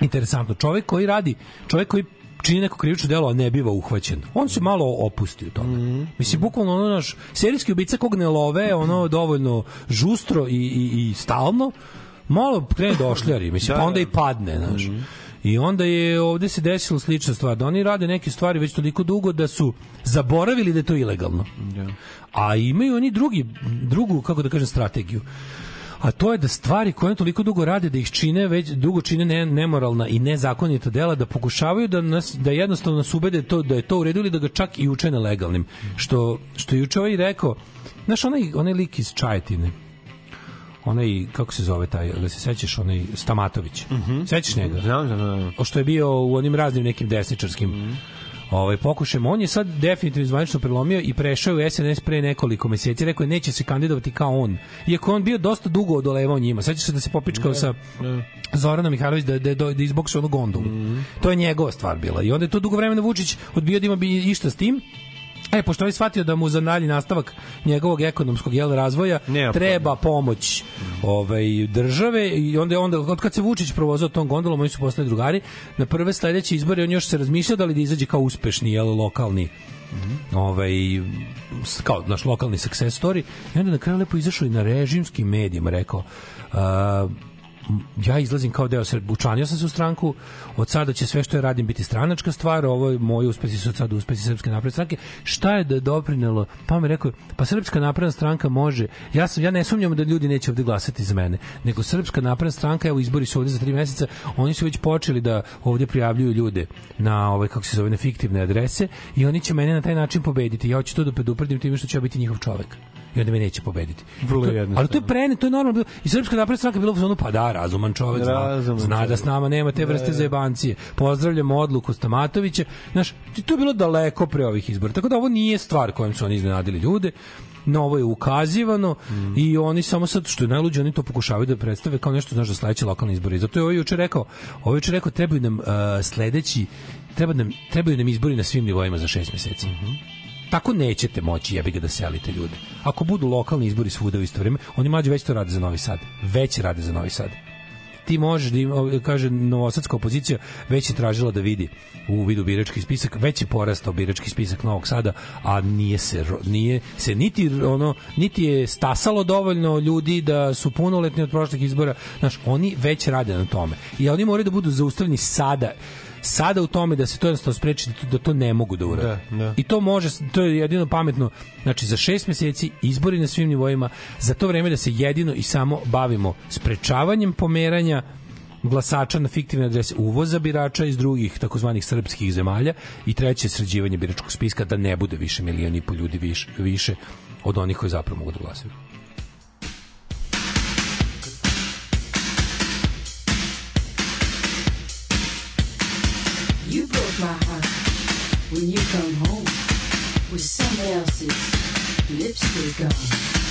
interesantno? Čovek koji radi, čovek koji čini neko krivično delo, a ne biva uhvaćen. On se malo opusti u tome. Mislim, bukvalno ono naš serijski ubica kog ne love, ono dovoljno žustro i, i, i stalno, malo krene došljari, mislim, pa onda i padne, znaš. I onda je ovde se desila slična stvar, da oni rade neke stvari već toliko dugo da su zaboravili da je to ilegalno. A imaju oni drugi, drugu, kako da kažem, strategiju a to je da stvari koje toliko dugo rade da ih čine već dugo čine ne, nemoralna i nezakonita dela da pokušavaju da nas da jednostavno nas ubede to da je to u redu ili da ga čak i učene legalnim. Što što juče ovaj rekao znaš onaj onaj lik iz Čajetine onaj kako se zove taj da se sećaš onaj Stamatović? Sećaš njega? Znam, znam, znam. o što je bio u onim raznim nekim desničarskim ovaj pokušajem. On je sad definitivno zvanično prelomio i prešao je u SNS pre nekoliko meseci. Rekao je neće se kandidovati kao on. Iako on bio dosta dugo odolevao njima. Sećaš se da se popičkao sa Zorana Mihajlović da, da, da, da izboksa onu gondolu. To je njegova stvar bila. I onda je to dugo vremena Vučić odbio da ima bi išta s tim. E, pošto je shvatio da mu za dalji nastavak njegovog ekonomskog jel, razvoja Neophodno. treba pomoć ovaj, države i onda onda, od kad se Vučić provozao tom gondolom, oni su postali drugari, na prve sledeće izbore on još se razmišljao da li da izađe kao uspešni, jel, lokalni ovaj s- kao naš lokalni success story i onda na kraju lepo izašao i na režimskim medijima rekao uh, ja izlazim kao deo Srbije, učlanio sam se u stranku, od sada će sve što ja radim biti stranačka stvar, ovo je moji uspesi su od sada uspesi Srpske napredne stranke. Šta je da doprinelo? Pa mi rekao, pa Srpska napredna stranka može, ja sam ja ne sumnjam da ljudi neće ovde glasati za mene, nego Srpska napredna stranka, evo izbori su ovde za tri meseca, oni su već počeli da ovde prijavljuju ljude na ovaj kako se zove na fiktivne adrese i oni će mene na taj način pobediti. Ja hoću to da predupredim time što ću ja biti njihov čovek i onda me neće pobediti. Vrlo jednostavno. Ali to je prene, to je normalno bilo. I Srpska napredna stranka bila u fazonu, pa da, razuman čovek, zna, Razuman zna da s nama nema te vrste Da, da. zajebancije. Pozdravljamo odluku Stamatovića. Znaš, to je bilo daleko pre ovih izbora. Tako da ovo nije stvar kojom su oni iznenadili ljude. Na ovo je ukazivano Mm. i oni samo sad što je najluđe oni to pokušavaju da predstave kao nešto znaš za sledeće lokalne izbore. I zato je ovo juče rekao, ovo juče rekao trebaju nam uh, sledeći treba nam, trebaju nam izbori na svim nivoima za šest meseci. Mhm. Tako nećete moći jebi ga da selite ljude. Ako budu lokalni izbori svuda u isto vrijeme, oni mlađi već to rade za Novi Sad. Već rade za Novi Sad. ti možeš da ima, kaže novosadska opozicija već je tražila da vidi u vidu birački spisak, već je porastao birački spisak Novog Sada, a nije se nije se niti ono niti je stasalo dovoljno ljudi da su punoletni od prošlih izbora. Znaš, oni već rade na tome. I oni moraju da budu zaustavljeni sada sada u tome da se to jednostavno spreči da to- da to ne mogu da urade. Da, da. I to može, to je jedino pametno, znači za šest meseci izbori na svim nivoima, za to vreme da se jedino i samo bavimo sprečavanjem pomeranja glasača na fiktivne adrese uvoza birača iz drugih takozvanih srpskih zemalja i treće sređivanje biračkog spiska da ne bude više milion i po ljudi više, više od onih koji zapravo mogu da glasaju. You come home with someone else's lipstick on.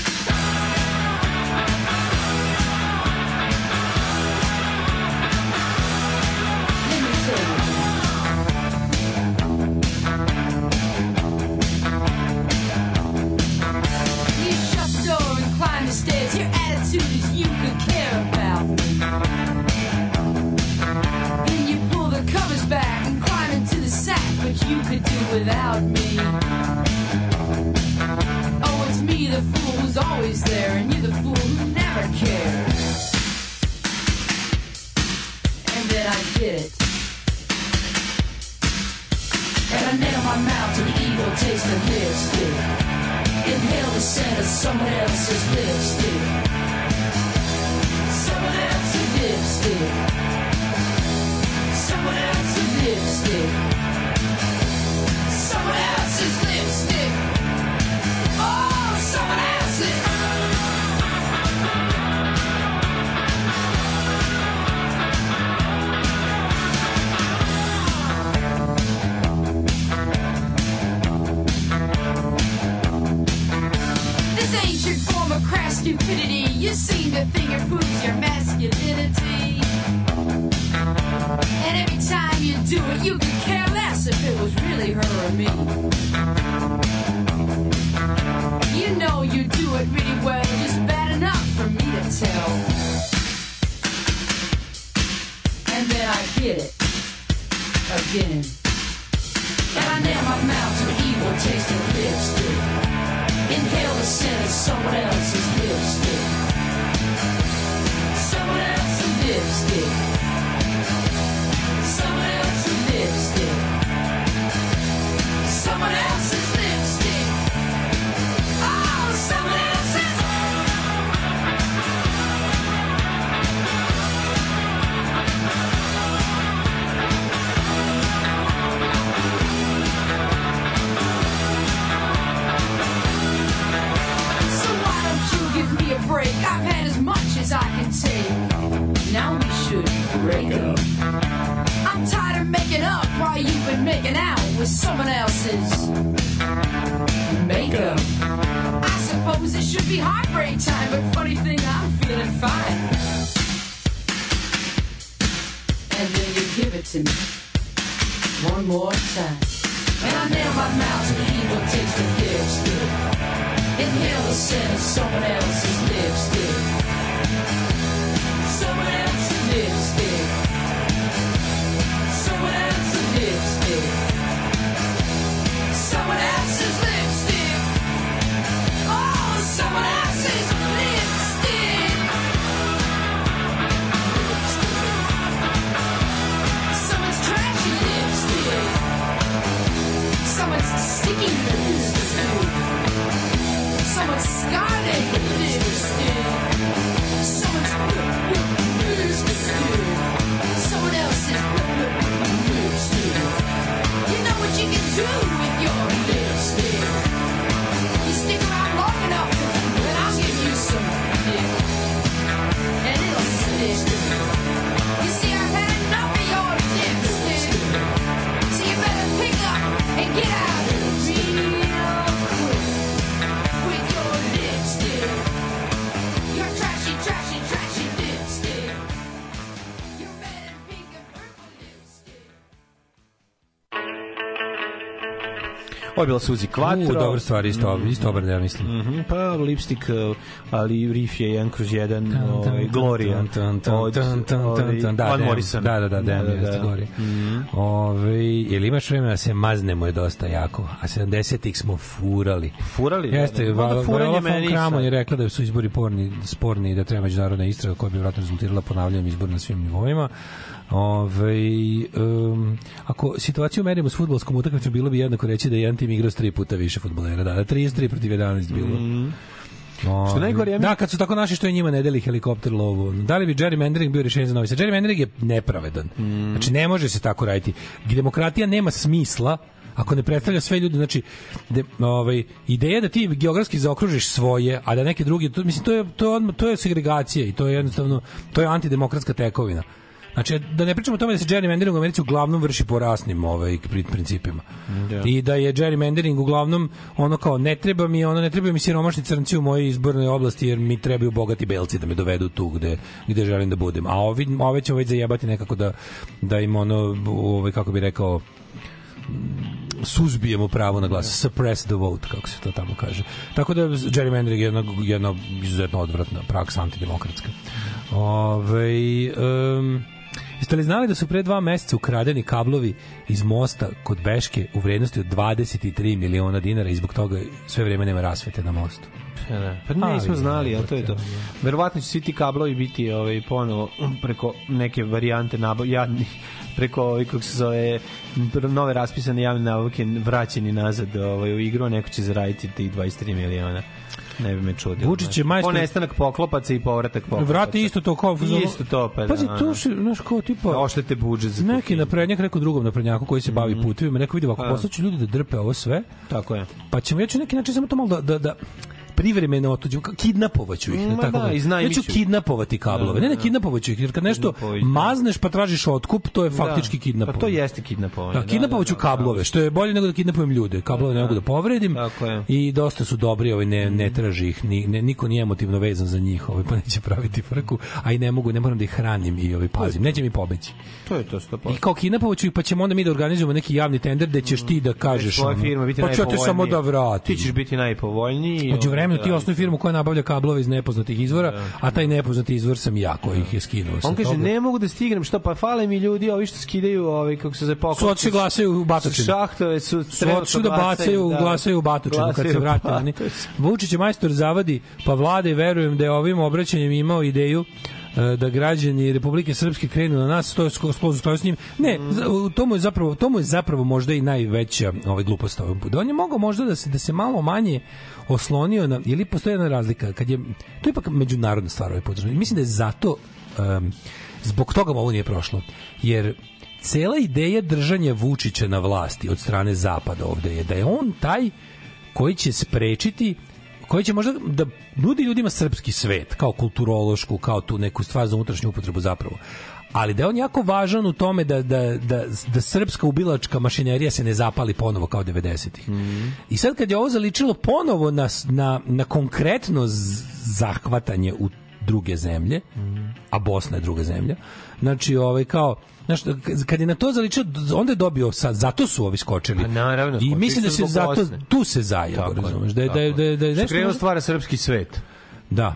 Je bila Suzi Quattro. U, dobra stvar, isto, isto obrne, ja mislim. Mhm, pa lipstik, uh, ali riff je jedan kroz jedan, ovaj, Gloria. Tan, tan, od, tan, tan, tan, tan, da, Van. Morrison. Da, da, da, Dem jeste Gloria. Mhm. Ove, jel imaš vremena da se maznemo je dosta jako, a 70-ih smo furali. Furali? Jeste, Da, da. Vala von Kramon je rekla da su izbori porni, sporni i da treba međunarodna istraga koja bi vratno rezultirala ponavljanjem izbora na svim nivoima. Ove, um, ako situaciju merimo s futbolskom utakmicom, bilo bi jednako reći da je jedan tim igrao s tri puta više futbolera. Da, da 33 protiv 11 bilo. Ove, Što najgore, mi- Da, kad su tako naši što je njima ne deli helikopter lovu. Da li bi gerrymandering bio rešenje za Novi Sad? Gerrymandering je nepravedan. Mhm. Znači, ne može se tako raditi. Demokratija nema smisla ako ne predstavlja sve ljude, znači de, ovaj ideja da ti geografski zaokružiš svoje, a da neke drugi, to, mislim to je to je to je segregacija i to je jednostavno to je antidemokratska tekovina. Znači, da ne pričamo o tome da se gerrymandering u Americi uglavnom vrši po rasnim ovaj, pri- principima. Da. I da je gerrymandering uglavnom ono kao ne treba mi ono ne treba mi siromašni crnci u mojoj izbornoj oblasti jer mi trebaju bogati belci da me dovedu tu gde gde želim da budem. A ovi ove će već zajebati nekako da da im ono ovaj kako bi rekao suzbijemo pravo na glas, suppress the vote, kako se to tamo kaže. Tako da gerrymandering je jedna, jedna izuzetno odvratna praksa antidemokratska. Ove, um, Jeste li znali da su pre dva meseca ukradeni kablovi iz mosta kod Beške u vrednosti od 23 miliona dinara i zbog toga sve vreme nema rasvete na mostu? Pa, da. pa ne, nismo Ali, znali, a to je to. Verovatno će svi ti kablovi biti ovaj, ponovo preko neke varijante nabav, preko ovaj, kako se zove, nove raspisane javne nabavke vraćeni nazad ovaj, u igru, neko će zaraditi tih 23 miliona. Ne bi me čudilo. Vučić je majstor- Po nestanak poklopaca i povratak poklopaca. Vrati isto to kao Isto to, pa da. Pazi, to se, znaš, kao tipa... Oštete budžet za Neki naprednjak, neko drugom naprednjaku koji se bavi putevima, neko vidi ovako, A. poslaću ljudi da drpe ovo sve, Tako je. pa ćemo, ja ću neki način samo to malo da, da, da privremeno otuđu, kidnapovaću ih. Ma tako da, da, ja iznajmit ću kidnapovati kablove. Da, Ne, ne, da. kidnapovaću ih, jer kad nešto mazneš pa tražiš otkup, to je faktički kidnapovanje. Pa to jeste kidnapovanje. Da, kidnapovaću da, da, kablove, što je bolje nego da kidnapujem ljude. Kablove ne mogu da povredim Tako je. i dosta su dobri, ovaj, ne, ne traži ih, ni, ne, niko nije emotivno vezan za njih, ovaj, pa neće praviti frku, a i ne mogu, ne moram da ih hranim i ovaj, pazim, neće mi pobeći. To je to 100%. I kao kidnapovaću ih, pa ćemo onda mi da organizujemo neki javni tender gde ćeš ti da kažeš Tvoja ono, firma biti pa ću ja te samo da vratim. Ti ćeš biti najpovoljniji. Među vremenu ti Da. osnovi firmu koja nabavlja kablove iz nepoznatih izvora, a taj nepoznati izvor sam ja koji ih je skinuo. On kaže, ne mogu da stignem, što pa fale mi ljudi, ovi što skidaju, ovi, kako se. Su otišli glasaju u Batočinu. Šahtove su su trenutno otišli da bacaju, da. glasaju u Batočinu kad se vrate. Vučić je majstor zavadi, pa vlade verujem da je ovim obraćanjem imao ideju da građani Republike Srpske krenu na nas, to je skoro skoro s njim. Ne, za- u tomu je zapravo tomu je zapravo možda i najveća ovaj glupost ovog puta. On je mogao možda da se da se malo manje oslonio na ili postoji jedna razlika kad je to je ipak međunarodna stvar ovaj put. Mislim da je zato em, zbog toga mu ovo nije prošlo. Jer cela ideja držanja Vučića na vlasti od strane zapada ovde je da je on taj koji će sprečiti koji će možda da nudi ljudima srpski svet kao kulturološku, kao tu neku stvar za unutrašnju upotrebu zapravo. Ali da je on jako važan u tome da, da, da, da srpska ubilačka mašinerija se ne zapali ponovo kao 90-ih. I sad kad je ovo zaličilo ponovo na, na, na konkretno zahvatanje u druge zemlje, a Bosna je druga zemlja, znači ovaj kao Znaš, kad je na to zaličio, onda je dobio sad, zato su ovi skočili. Pa naravno, I mislim da se zato, tu se zajebo, Tako je, razumeš, da je, da je, da je, da je Što nešto krenuo možda- stvara srpski svet. Da,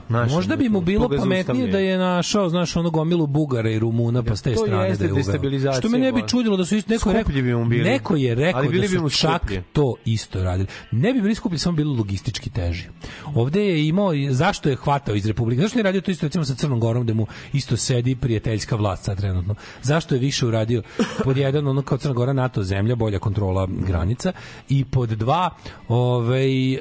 Našem, možda bi mu bilo pametnije da je našao, znaš, ono gomilu Bugara i Rumuna pa s te strane da je uveo. Što me ne bi čudilo da su isto neko je rekao, mu bili. neko je rekao da bi su čak to isto radili. Ne bi bili skuplji, samo bilo logistički teži. Ovde je imao, i- zašto je hvatao iz Republike? Zašto je radio to isto recimo sa Crnom Gorom gde mu isto sedi prijateljska vlast sad trenutno? Zašto je više uradio pod jedan ono kao Crna Gora NATO zemlja, bolja kontrola granica i pod dva ovaj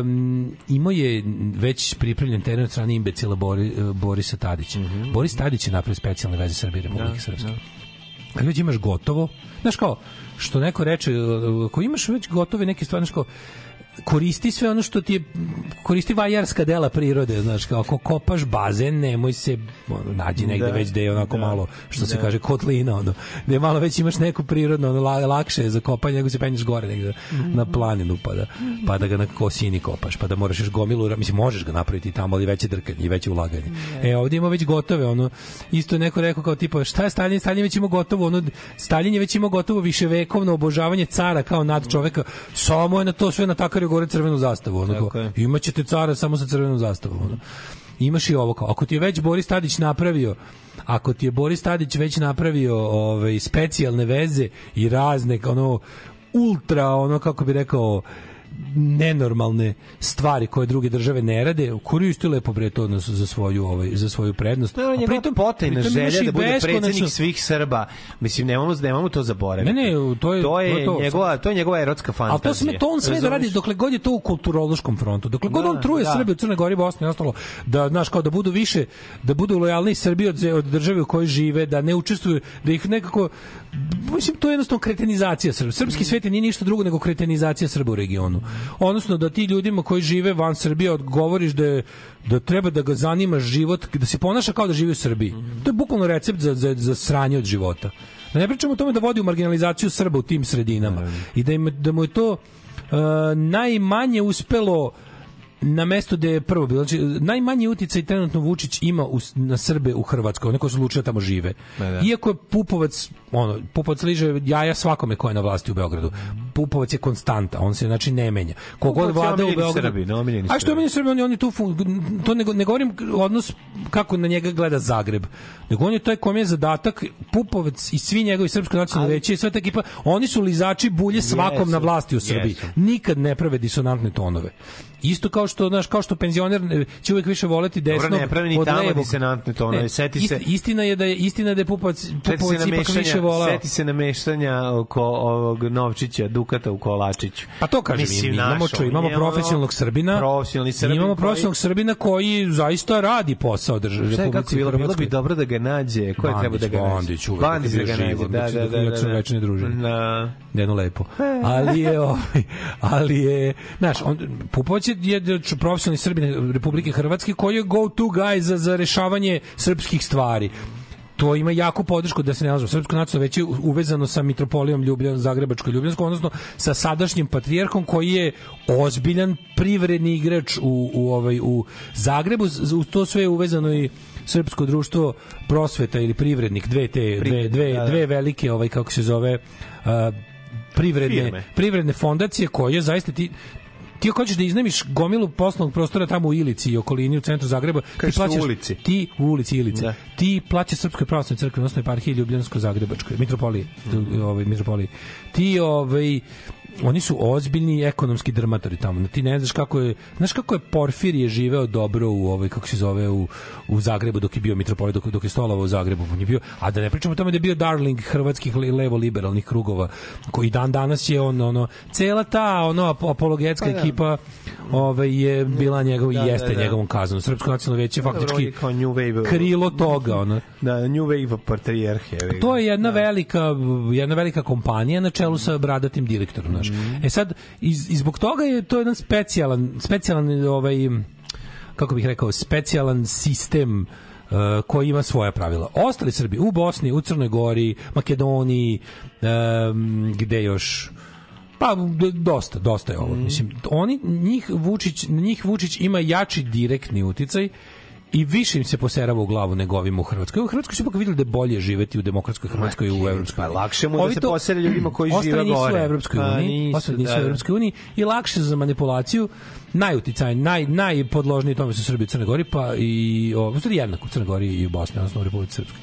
um, imao je već pripremljen teren od strane imbecila Bori, Borisa Tadića. Boris Tadić je napravio specijalne veze Srbije i Republike Srpske. Kad već imaš gotovo, znaš kao, što neko reče, uh, ako imaš već gotove neke stvari, znaš kao, koristi sve ono što ti je koristi vajarska dela prirode, znaš, kao ako kopaš bazen, nemoj se ono, nađi negde Da. već da je onako Da. malo, što se Da. kaže, kotlina, ono, gde malo već imaš neku prirodno, ono, la- lakše je za kopanje, nego se penješ gore negde na planinu, pa da, pa da ga na kosini kopaš, pa da moraš još gomilu, mislim, možeš ga napraviti tamo, ali veće drkanje i veće ulaganje. E, ovdje ima već gotove, ono, isto neko rekao kao tipa, šta je Stalin? Stalin već ima gotovo, ono, Stalin je već imao gotovo viševekovno obožavanje cara kao nad čoveka, samo je na to sve natakario gore crvenu zastavu, ono, imaćete cara samo sa crvenom zastavom, ono. Imaš i ovo kao, ako ti je već Boris Tadić napravio ako ti je Boris Tadić već napravio ovaj specijalne veze i razne ono ultra ono kako bi rekao nenormalne stvari koje druge države ne rade, koristi lepo bre to na- za svoju ovaj za svoju prednost. Je A pritom- potajna želja da bude predsjednik svih Srba. Mislim, nemamo, nemamo to zaboraviti. Ne, ne, to je- to je, to je to. njegova, to je njegova erotska fantazija. to sve to on sve da radi dokle god je to u kulturološkom frontu. Dokle god Da, on truje da. Srbe u Crnoj Gori, Bosni i ostalo da znaš kao da budu više da budu lojalni Srbiji od, od države u kojoj žive, da ne učestvuju, da ih nekako mislim to je jednostavno kretenizacija Srba. Srpski svet nije ništa drugo nego kretenizacija Srba u regionu. Odnosno da ti ljudima koji žive van Srbije odgovoriš da je, da treba da ga zanima život, da se ponaša kao da živi u Srbiji. To je bukvalno recept za, za, za sranje od života. Da ne pričamo o tome da vodi u marginalizaciju Srba u tim sredinama i da, im, da mu je to uh, najmanje uspelo na mesto gde je prvo bilo. Znači, najmanji uticaj trenutno Vučić ima u, na Srbe u Hrvatskoj, one koji su odlučili da tamo žive. Da, da. Iako je Pupovac, ono, Pupovac liže jaja svakome ko je na vlasti u Beogradu. Pupovac je konstanta, on se znači ne menja. Kogod vlada u Beogradu. Srbin, omiljeni A što omiljeni Srbin, on, on je tu fun- to ne, ne govorim odnos kako na njega gleda Zagreb. Nego on je taj kom je zadatak Pupovac i svi njegovi srpsko nacionalno veće i sva ta ekipa, oni su lizači bulje svakom Jesu, na vlasti u Srbiji. jesu. Nikad ne prave disonantne tonove. Isto kao što, znaš, kao što penzioner će uvek više voleti desno Dobro, ne pravi ni od tamo levog. disonantne tonove. Ne, Seti se- Istina je da je istina da je Pupovac, Pupovac ipak više volao. seti se namešanja oko ovog Novčića, Dukata u Kolačiću. Pa to kažem, Mislim, mi imamo, čo, imamo profesionalnog Srbina, Profesionalni Srbin imamo koji- profesionalnog Srbina koji zaista radi posao države kako Republici bilo, bilo bi dobro da ga nađe. Ko je treba da ga nađe? Bandić, uvek, Bandić da ga nađe. Da, da, je- da, dok su da, da. večni druženje. Da. jedno lepo. Ali je, ovaj, ali je, znaš, on, Pupovac je, je profesionalni Srbin Republike Hrvatske koji je go-to guy za, za rešavanje srpskih stvari to ima jako podršku da se ne lažemo. Srpsko nacionalno veće je uvezano sa mitropolijom Ljubljan, Zagrebačko Ljubljansko, odnosno sa sadašnjim patrijarhom koji je ozbiljan privredni igrač u, u, ovaj, u Zagrebu. Uz to sve je uvezano i srpsko društvo prosveta ili privrednik, dve te dve, dve, da, da. dve velike ovaj kako se zove a, privredne Firme. privredne fondacije koje zaista ti ti ako hoćeš da iznemiš gomilu poslovnog prostora tamo u Ilici i okolini u centru Zagreba, ti Kažeš u plaćaš ulici. ti u ulici Ilice. Da. Ti plaćaš Srpskoj pravoslavnoj crkvi, odnosno eparhiji Ljubljansko-Zagrebačkoj, mitropoliji, ovaj mitropoliji. Ti ovaj oni su ozbiljni ekonomski drmatori tamo. Ti ne znaš kako je, znaš kako je Porfirije živeo dobro u ovaj kako se zove u u Zagrebu dok je bio mitropolit dok, dok je stolovao u Zagrebu. On je bio, a da ne pričamo o tome da je bio darling hrvatskih le- levo liberalnih krugova koji dan danas je on ono cela ta ono ap- apologetska Pa da. ekipa ovaj je bila njegov i Da, jeste da, da. njegovom kaznom. Srpsko nacionalno veće on faktički New Wave. krilo toga, ono. Da, New Wave patrijarhe. To je jedna velika jedna velika kompanija na čelu sa bradatim direktorom, znaš. E sad iz, i zbog toga je to jedan specijalan specijalan ovaj kako bih rekao specijalan sistem uh, koji ima svoja pravila. Ostali Srbi u Bosni, u Crnoj Gori, Makedoniji, um, gde još Pa dosta, dosta je ovo. Mislim, oni njih Vučić, njih Vučić ima jači direktni uticaj i više im se poserava u glavu nego ovim u Hrvatskoj. U Hrvatskoj su ipak vidjeli da je bolje živeti u demokratskoj Hrvatskoj i u Evropskoj Pa lakše mu da Ovi se to- posere ljudima koji žive ostali nisu gore. u Evropskoj Pa, uniji, nisu, ostali nisu da, u da. Evropskoj uniji i lakše za manipulaciju najuticaj, naj, najpodložniji tome su Srbi u Crnoj Gori, pa i o, u stvari jednako u Crnoj Gori i u Bosni, odnosno u Republici Srpskoj.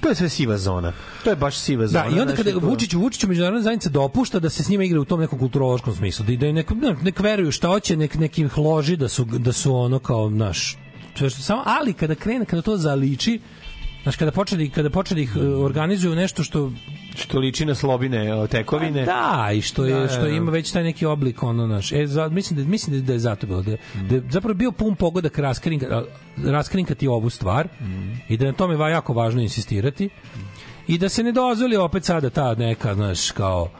To je sve siva zona. To je baš siva zona. Da, i onda kada Vučić Vučić međunarodna zajednica dopušta da se s njima igra u tom nekom kulturološkom smislu, da, da nek, nek, nek veruju šta hoće, nek, nek im loži da su, da su ono kao, naš, što samo, ali kada krene, kada to zaliči, Znaš, kada počne, da ih- kada počne da ih e, organizuju nešto što što liči na slobine o, tekovine. da, i što je Da, da, što da. ima već taj neki oblik ono naš. E za, mislim da mislim da je zato bilo da, da je zapravo bio pun pogodak raskrinka raskrinkati ovu stvar i da je na tome va jako važno insistirati i da se ne dozvoli opet sada ta neka, znaš, kao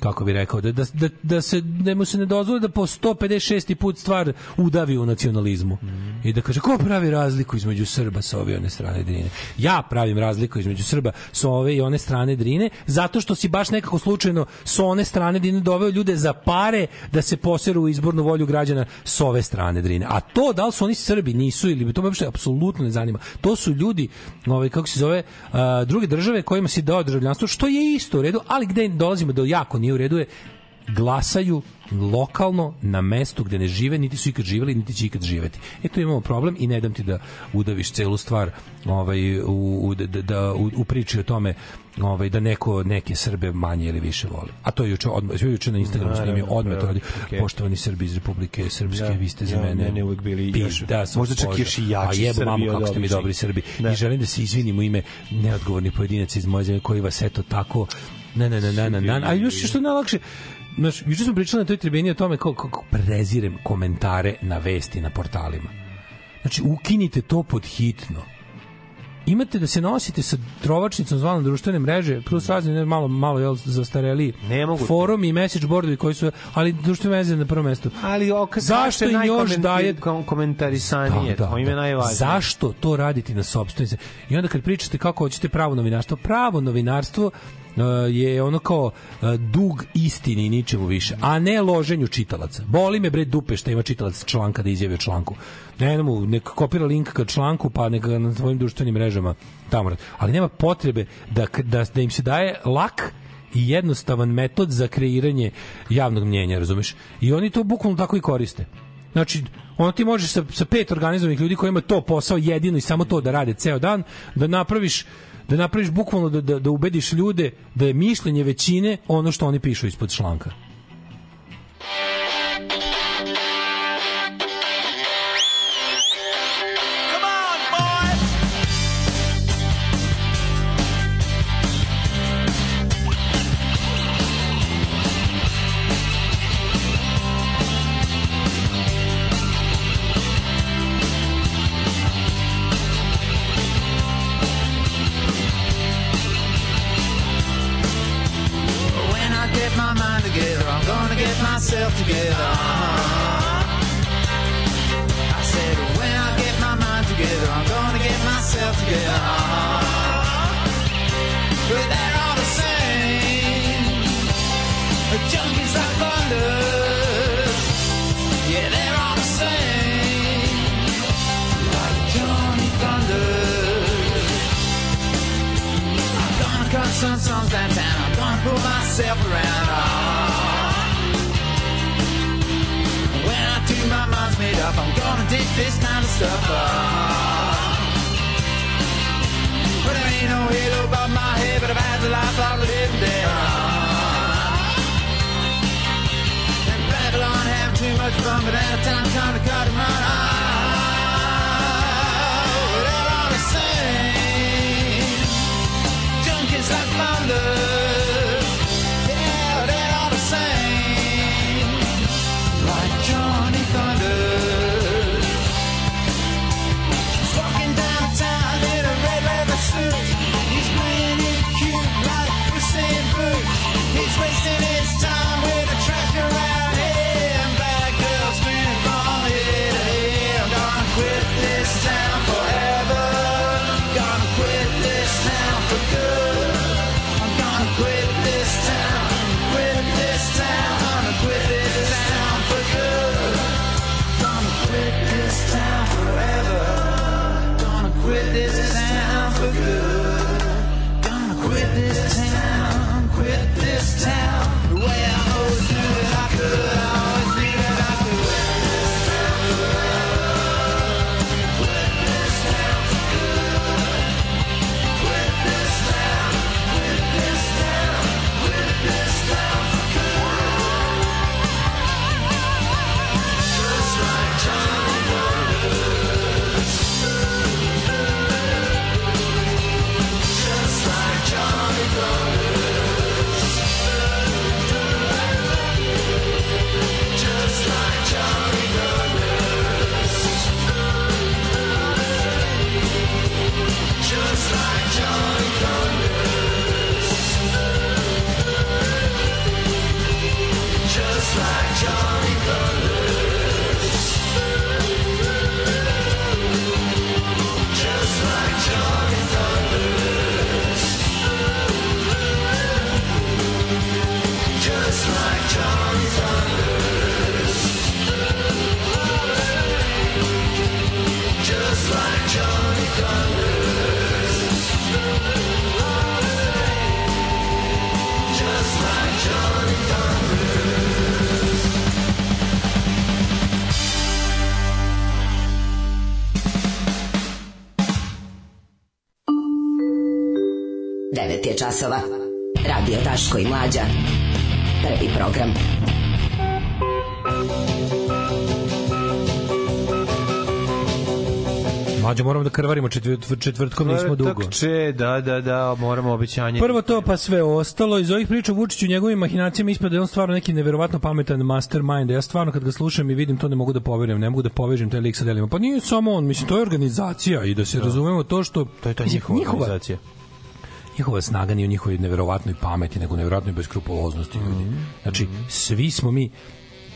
kako bi rekao, da, da, da, da, se, da mu se ne dozvoli da po 156. put stvar udavi u nacionalizmu. Mm. I da kaže, ko pravi razliku između Srba sa ove i one strane Drine? Ja pravim razliku između Srba sa ove i one strane Drine, zato što si baš nekako slučajno sa one strane Drine doveo ljude za pare da se poseru u izbornu volju građana s ove strane Drine. A to da li su oni Srbi, nisu ili to me uopšte apsolutno ne zanima. To su ljudi, ovaj kako se zove, a, druge države kojima si dao državljanstvo, što je isto u redu, ali gde dolazimo do jako nije u redu je glasaju lokalno na mestu gde ne žive, niti su ikad živeli, niti će ikad živeti. E tu imamo problem i ne dam ti da udaviš celu stvar ovaj, u, u, da, da, u, u priči o tome ovaj, da neko neke Srbe manje ili više voli. A to je juče, odmah, juče na Instagramu snimio odmah to bravo, radi. okej. Poštovani Srbi iz Republike Srpske, Da, vi ste za ja, mene. mene uvek bili pi- još- da, možda čak još i jači A jebo od kako ste mi dobri Srbi. Da. I želim da se izvinim u ime neodgovornih pojedinaca iz moje zemlje koji vas eto tako ne ne ne ne ne ne a još što najlakše Znaš, juče smo pričali na toj tribini o tome kako, kako prezirem komentare na vesti na portalima. Znači, ukinite to pod hitno. Imate da se nosite sa trovačnicom zvanom društvene mreže, plus razni ne, malo, malo jel, zastareli Ne mogu. forum i message boardovi koji su, ali društvene mreže na prvom mestu. Ali o, kad Zašto im još daje kom, komentarisanije, to im je najvažnije. Zašto to raditi na sopstvenice? I onda kad pričate kako hoćete pravo novinarstvo, pravo novinarstvo je ono kao uh, dug istini i ničemu više, a ne loženju čitalaca. Boli me bre dupe što ima čitalac članka da izjavi članku. Ne mu, nek kopira link ka članku, pa neka na svojim društvenim mrežama tamo. Ali nema potrebe da, da, da im se daje lak i jednostavan metod za kreiranje javnog mnjenja, razumeš? I oni to bukvalno tako i koriste. Znači, ono ti možeš sa, sa pet organizovanih ljudi kojima je to posao jedino i samo to da rade ceo dan, da napraviš da napraviš bukvalno da, da, da ubediš ljude da je mišljenje većine ono što oni pišu ispod članka. Together. I said, when I get my mind together, I'm gonna get myself together. But they're all the same. Junkies like thunder. Yeah, they're all the same. Like Johnny Thunder. I'm gonna cut some songs downtown. I'm gonna pull myself around. Up. I'm gonna dig this kind of stuff up. But there ain't no halo above my head, but I've had the life a living day. And Babylon having too much fun, but at a time come to cut run. Ah, they're all the same junkies like thunder. Časova. Radio Daško i Mlađa. Prvi program. Mlađo, moramo da krvarimo četvrt, četvrtkom, nismo dugo. Četvrtče, da, da, da, moramo obećanje. Prvo to, pa sve ostalo. Iz ovih priča Vučiću i njegovim mahinacijama ispada da je on stvarno neki neverovatno pametan mastermind. Ja stvarno kad ga slušam i vidim to ne mogu da poverujem, ne mogu da povežem taj lik sa delima. Pa nije samo on, mislim, to je organizacija i da se razumemo to što... To je ta mislim, njihova organizacija. Njihova snaga nije u njihovoj neverovatnoj pameti, nego u neverovatnoj beskrupuloznosti ljudi. Znači, svi smo mi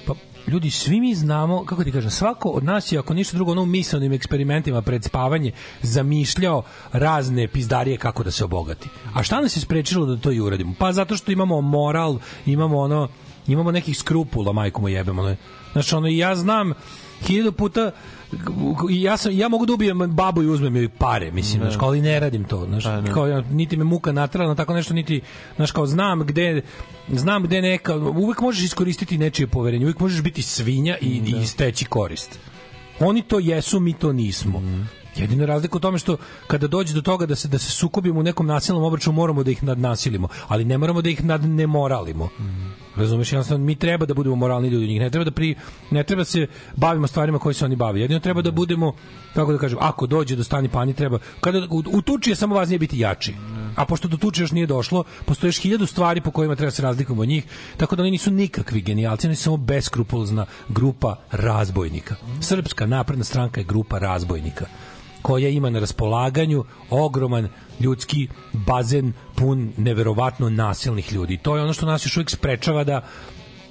pa ljudi, svi mi znamo, kako ti kažem, svako od nas je, ako ništa drugo, ono u misalnim eksperimentima pred spavanje zamišljao razne pizdarije kako da se obogati. A šta nas je sprečilo da to i uradimo? Pa zato što imamo moral, imamo ono, imamo nekih skrupula, majku mu jebemo. Znači, ono, ja znam hiljadu puta ja sam ja mogu da ubijem babu i uzmem joj pare mislim znači kao ali ne radim to znači kao ja, niti me muka natrala na tako nešto niti znači kao znam gde znam gde neka uvek možeš iskoristiti nečije poverenje uvek možeš biti svinja i, i steći korist. Oni to jesu mi to nismo Jedina razlika u tome što kada dođe do toga da se da se sukobimo u nekom nasilnom obračunu moramo da ih nadnasilimo, ali ne moramo da ih nad ne moralimo. Razumeš, jednostavno mi treba da budemo moralni ljudi, njih ne treba da pri ne treba da se bavimo stvarima koje se oni bave. Jedino treba da budemo kako da kažem, ako dođe do stani pani treba kada u, u tuči je samo važnije biti jači. A pošto do tuče još nije došlo, postoje još hiljadu stvari po kojima treba se razlikujemo od njih, tako da oni nisu nikakvi genijalci, oni su samo beskrupulozna grupa razbojnika. Srpska napredna stranka je grupa razbojnika koja ima na raspolaganju ogroman ljudski bazen pun neverovatno nasilnih ljudi. To je ono što nas još uvijek sprečava da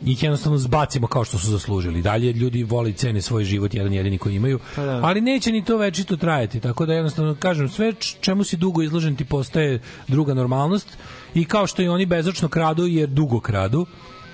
ih jednostavno zbacimo kao što su zaslužili. Dalje ljudi vole i cene svoj život jedan jedini koji imaju, Pa da. ali neće ni to večito trajati. Tako da jednostavno kažem sve čemu si dugo izložen ti postaje druga normalnost i kao što i oni bezočno kradu jer dugo kradu,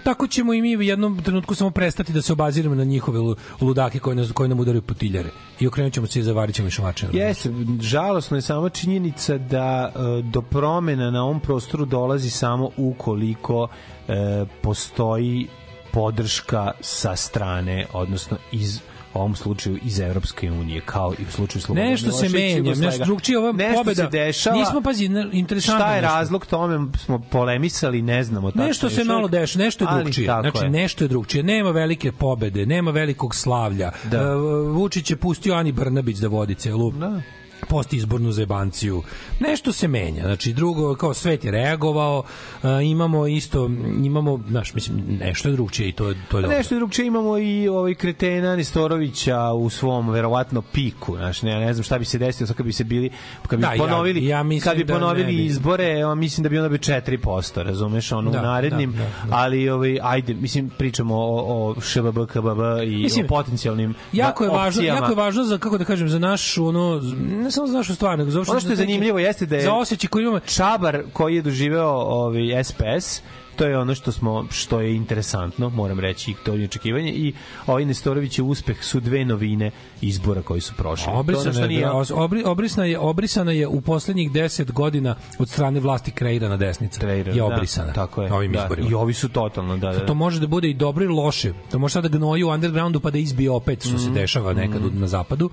tako ćemo i mi u jednom trenutku samo prestati da se obaziramo na njihove lu- ludake koje, nas, koje nam udaraju potiljare i okrenut ćemo se i zavarit ćemo i šamačem. Jeste, žalosno je samo činjenica da e, do promena na ovom prostoru dolazi samo ukoliko e, postoji podrška sa strane, odnosno iz ovom slučaju iz Evropske unije, kao i u slučaju Slobodana Nešto se Miloševića, menja, Jugoslavije. nešto drugčije, ova Nešto pobeda. se dešava. Nismo, pazi, interesantno Šta je nešto. razlog tome smo polemisali, ne znamo tačno. Nešto se malo dešava, nešto je drugčije. Znači, je. nešto je drugčije. Nema velike pobede, nema velikog slavlja. Da. E, Vučić je pustio Ani Brnabić da vodi celu Da. Post izbornu zebanciju. Nešto se menja. Znači drugo kao svet je reagovao, e, imamo isto imamo, znaš, mislim nešto je drugčije i to je to je Pa dobro. nešto drugčije imamo i ovaj kretena Nestorovića u svom verovatno piku, znaš, ne, ne znam šta bi se desilo sad kad bi se bili kad bi Da, ja- ponovili ja mislim kad bi da ponovili bi. izbore, ja mislim da bi onda bio 4%, razumeš, ono Da, u narednim, da, da, da. ali ovaj ajde, mislim pričamo o o ŠBB KBB i Mislim, o potencijalnim jako je da, važno, opcijama. jako je važno za kako da kažem za našu ono ne samo za našu stvar, nego za Ono što je zanimljivo jeste da je za osjećaj koji imamo Čabar koji je doživeo ovaj SPS to je ono što smo što je interesantno moram reći to je očekivanje i ovaj Nestorović je uspeh su dve novine izbora koji su prošli To Obrisana što je, nije- da, obri, obrisana je, obrisana je u poslednjih 10 godina od strane vlasti kreirana desnica. Kreirana, je da, obrisana. tako je Ovim da, izborima. i ovi su totalno da, da. To može da bude i dobro i loše. To može sada da gnoji u undergroundu pa da izbije opet što Mhm. se dešava nekad u- na zapadu.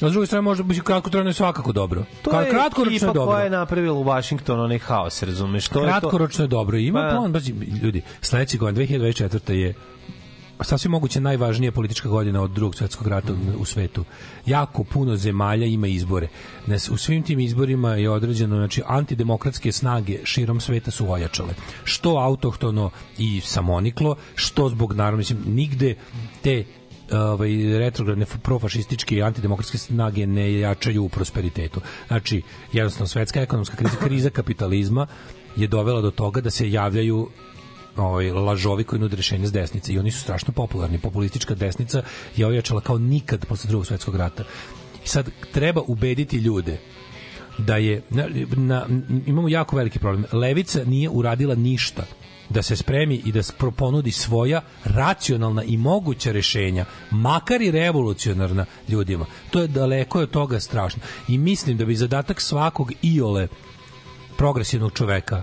A s druge strane može biti kratkotrajno je svakako dobro. to Ka- je kratkoročno je dobro. koja je napravila u Washingtonu onaj haos, razumeš? To je to. Kratkoročno je dobro. Ima Pa, plan, bazi, ljudi, sledeći godin, 2024. je sasvim moguće najvažnija politička godina od drugog svetskog rata u- u svetu. Jako puno zemalja ima izbore. U svim tim izborima je određeno, znači, antidemokratske snage širom sveta su ojačale. Što autohtono i samoniklo, što zbog, naravno, mislim, nigde te ovaj retrogradne profašističke i antidemokratske snage ne jačaju u prosperitetu. Znači, jednostavno svetska ekonomska kriza, kriza kapitalizma je dovela do toga da se javljaju ovaj lažovi koji nude rešenje s desnice i oni su strašno popularni. Populistička desnica je ojačala kao nikad posle drugog svetskog rata. I sad treba ubediti ljude da je na, na, imamo jako veliki problem. Levica nije uradila ništa da se spremi i da spro- ponudi svoja racionalna i moguća rešenja, makar i revolucionarna ljudima. To je daleko od toga strašno. I mislim da bi zadatak svakog iole progresivnog čoveka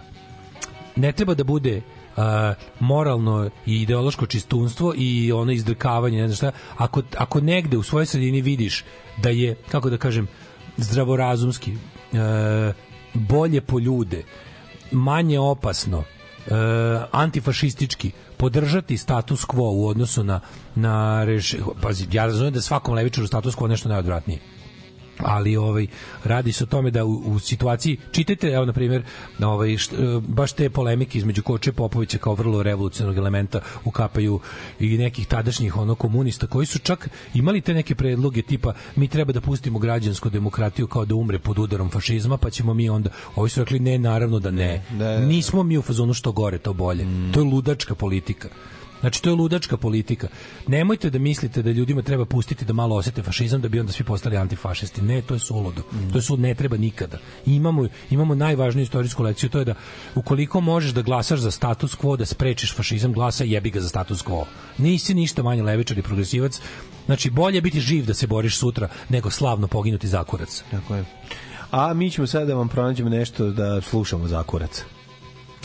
ne treba da bude a, moralno i ideološko čistunstvo i ono izdrkavanje, ne znam šta, ako, ako negde u svojoj sredini vidiš da je, kako da kažem, zdravorazumski, e, bolje po ljude, manje opasno antifašistički podržati status quo u odnosu na na reš... pazi ja razumem da svakom levičaru status quo nešto najodvratnije ali ovaj radi se o tome da u, u situaciji čitajte evo na primjer ovaj št, e, baš te polemike između Koče Popovića kao vrlo revolucionarnog elementa ukapaju i nekih tadašnjih ono komunista koji su čak imali te neke predloge tipa mi treba da pustimo građansku demokratiju kao da umre pod udarom fašizma pa ćemo mi onda ovi su rekli ne naravno da ne. Da, da, da. nismo mi u fazonu što gore to bolje. To je ludačka politika Znači, to je ludačka politika. Nemojte da mislite da ljudima treba pustiti da malo osete fašizam da bi onda svi postali antifašisti. Ne, to je suludo. To je sud ne treba nikada. Imamo, imamo najvažniju istorijsku lekciju, to je da ukoliko možeš da glasaš za status quo, da sprečiš fašizam, glasa jebi ga za status quo. Nisi ništa manje levičar i progresivac. Znači, bolje biti živ da se boriš sutra nego slavno poginuti za kurac. Tako je. A mi ćemo sada da vam pronađemo nešto da slušamo za kurac.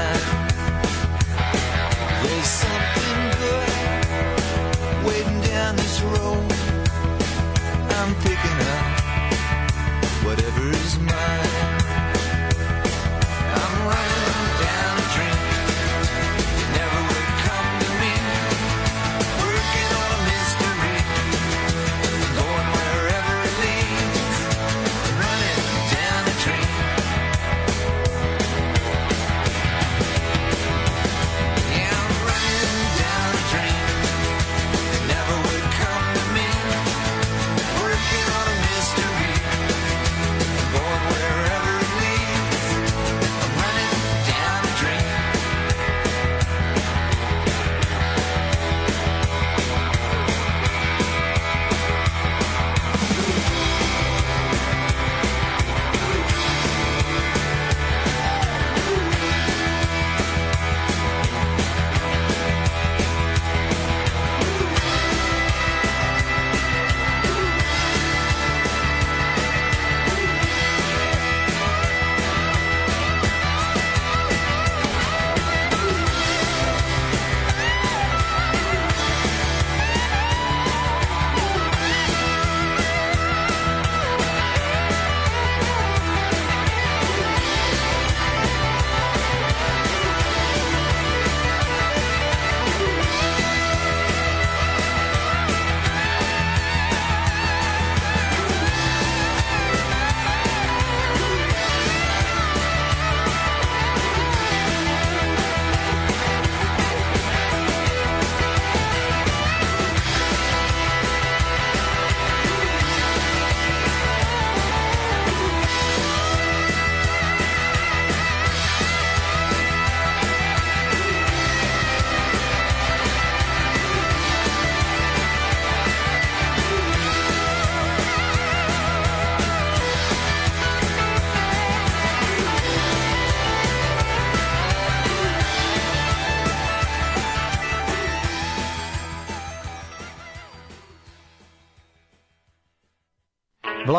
time.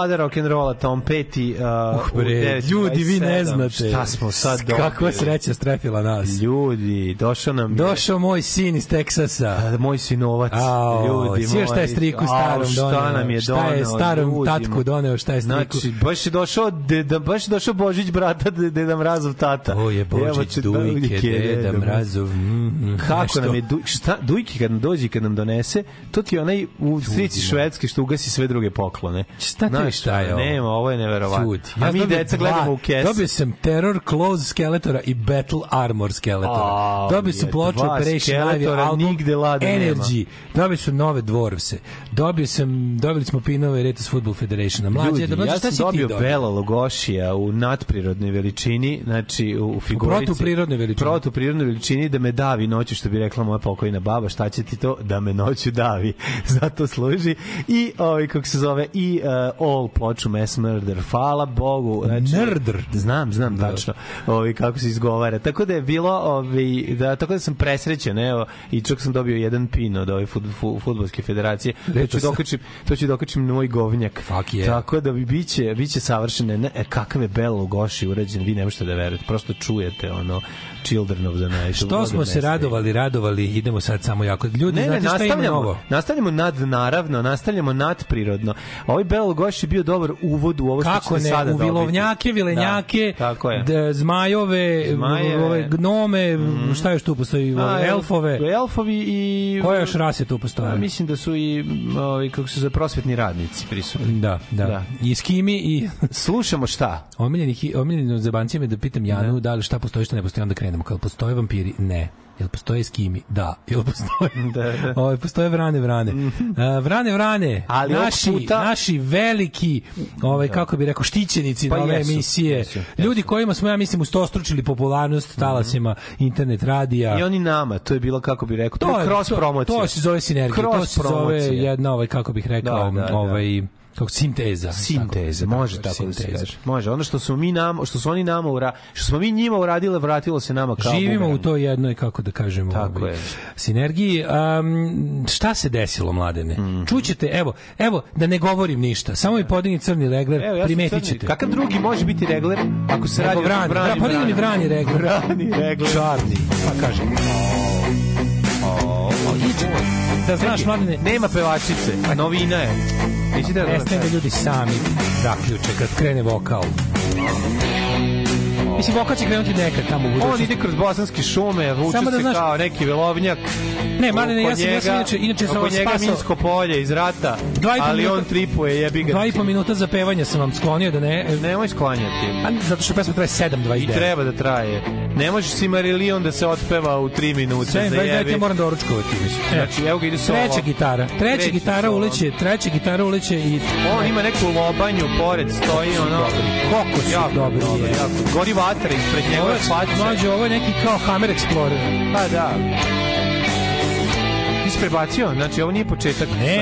Vlada rock'n'rolla Tom Petty uh, Uh, bre, ljudi, vi ne znate. Šta smo sad dobili? Kakva sreća strefila nas. Ljudi, došao nam je- Došao moj sin iz Teksasa. A, moj sinovac, Ao, ljudi svi šta je moji. striku starom šta doneo? nam je Šta je doneo, starom ljudi tatku moji. doneo, šta je striku? Znači, baš je došao, deda, baš je došao Božić brata, de- Deda Mrazov tata. O je Božić, Evo Dujke, Deda Mrazov. mm, Kako nešto. nam je Duj, šta, Dujke kad nam dođe kad nam donese, to ti je onaj u strici švedski što ugasi sve druge poklone. Šta ti Znaš, šta je ovo? Nema, ovo je neverovatno. Čudi. A mi dobio deca dva- gledamo u kesu. Dobio sam Terror Close Skeletora i Battle Armor Skeletora. Au, dobio sam ploču Operation Ivy album nigde lada nema. Energy. Dobio sam nove Dwarvse. Dobio sam, dobili smo pinove Retas Football Federationa. Mlađe, Ljudi, da ja sam dobio dobio? Bela Logošija u nadprirodnoj veličini, znači u, u figurici. protuprirodnoj veličini. Protuprirodnoj veličini da me davi noću, što bi rekla moja pokojna baba, šta će ti to? Da me noću davi. Zato služi. I, ovaj, kako se zove, i uh, all ploču Mass Murder. Hvala Bogu. Znači, Murder? Znam, znam tačno ovaj, kako se izgovara. Tako da je bilo, ovaj, da, tako da sam presrećen, evo, i čak sam dobio jedan pin od ove fut, fut, futbolske federacije. To ću dokačim, to ću dokačim na moj govnjak. Fuck yeah. Tako da bi biće biće savršene. Ne, e, kakav je Bela Lugoši urađen, vi ne možete da verujete. Prosto čujete ono Children of the Night. Što smo se radovali, radovali, idemo sad samo jako. Ljudi, Ne, ne, nastavljamo, nastavljamo nad naravno, nastavljamo nad prirodno. Ovaj Bela Lugoši bio dobar uvod u ovo što Kako ćete ne, sada u vilovnjake, dobiti. vilenjake, Da, tako je. d- zmajove, Zmajeve. ove gnome, šta još tu postoji, A, ove, elfove. Elfovi i... Koje još rase tu A, postoje? mislim da su i ovi, kako se za prosvetni radnici prisutni. Da, da, Da. I skimi i Slušamo šta? omiljeni, omiljeni zabanci me da pitam Janu da li šta postoji, šta ne postoji, onda krenemo. Kad postoje vampiri? Ne. Jel postoje skimi? Da. Jel postoje? Da, da. Ove, postoje vrane, vrane. A, vrane, vrane. Ali naši, puta- naši veliki, ovaj, kako bi rekao, štićenici Pa na ove jesu, emisije. jesu, jesu. Ljudi kojima smo, ja mislim, ustostručili popularnost talasima internet radija. I oni nama, to je bilo kako bi rekao, to, to je cross to- promocija. To se zove sinergija, to Cross se zove promocija. jedna ovaj kako bih rekao, Da, da, da. Ovaj kako sinteza. Sinteze, Tako, može tako da se sinteza. kaže. Može, ono što su mi nama, što su oni nama ura, što smo mi njima uradile, vratilo se nama kao Živimo bumerang. u toj jednoj, kako da kažemo, Tako ovaj, je. sinergiji. Um, šta se desilo, mladene? Mhm. Čućete, evo, evo, da ne govorim ništa, samo mi podigni crni regler, Evo, ja sam primetit crni. ćete. Kakav drugi može biti regler ako se radi vrani, o vrani, vra, podigni mi vrani regler. Vrani regler. Čarni, pa kaže. Da znaš, mladene, Nema pevačice, novina je. Neći da da ljudi sami zaključe kad krene vokal. Mislim, vokal će krenuti nekad tamo u On budućnosti. ide kroz bosanske šume, vuče Samo da se znaš- kao neki velovnjak. Ne, Marine, ja sam, ja sam njega- inače, inače sam vas njega spasao. minsko polje iz rata, ali minuta- on tripuje, jebi ga. Dva i po minuta za pevanje sam vam sklonio da ne... Nemoj sklanjati. A, zato što pesma traje 7.29. I treba da traje. Ne možeš si Marillion da se otpeva u 3 minute. 7.29 zajebi. ja moram da oručkovati. Mislim. E, Znači, evo ga ide solo. Treća gitara. Treća Treći gitara solo. uleće, treća gitara uleće i... On ima neku lobanju pored, stoji ono... Koliko su jako, dobri, dobro, je. jako. Gori vatra ispred njegove je, face. mlađe, ovo je neki kao Hammer Explorer. Pa da. Ti si prebacio? Znači, ovo nije početak. Ne,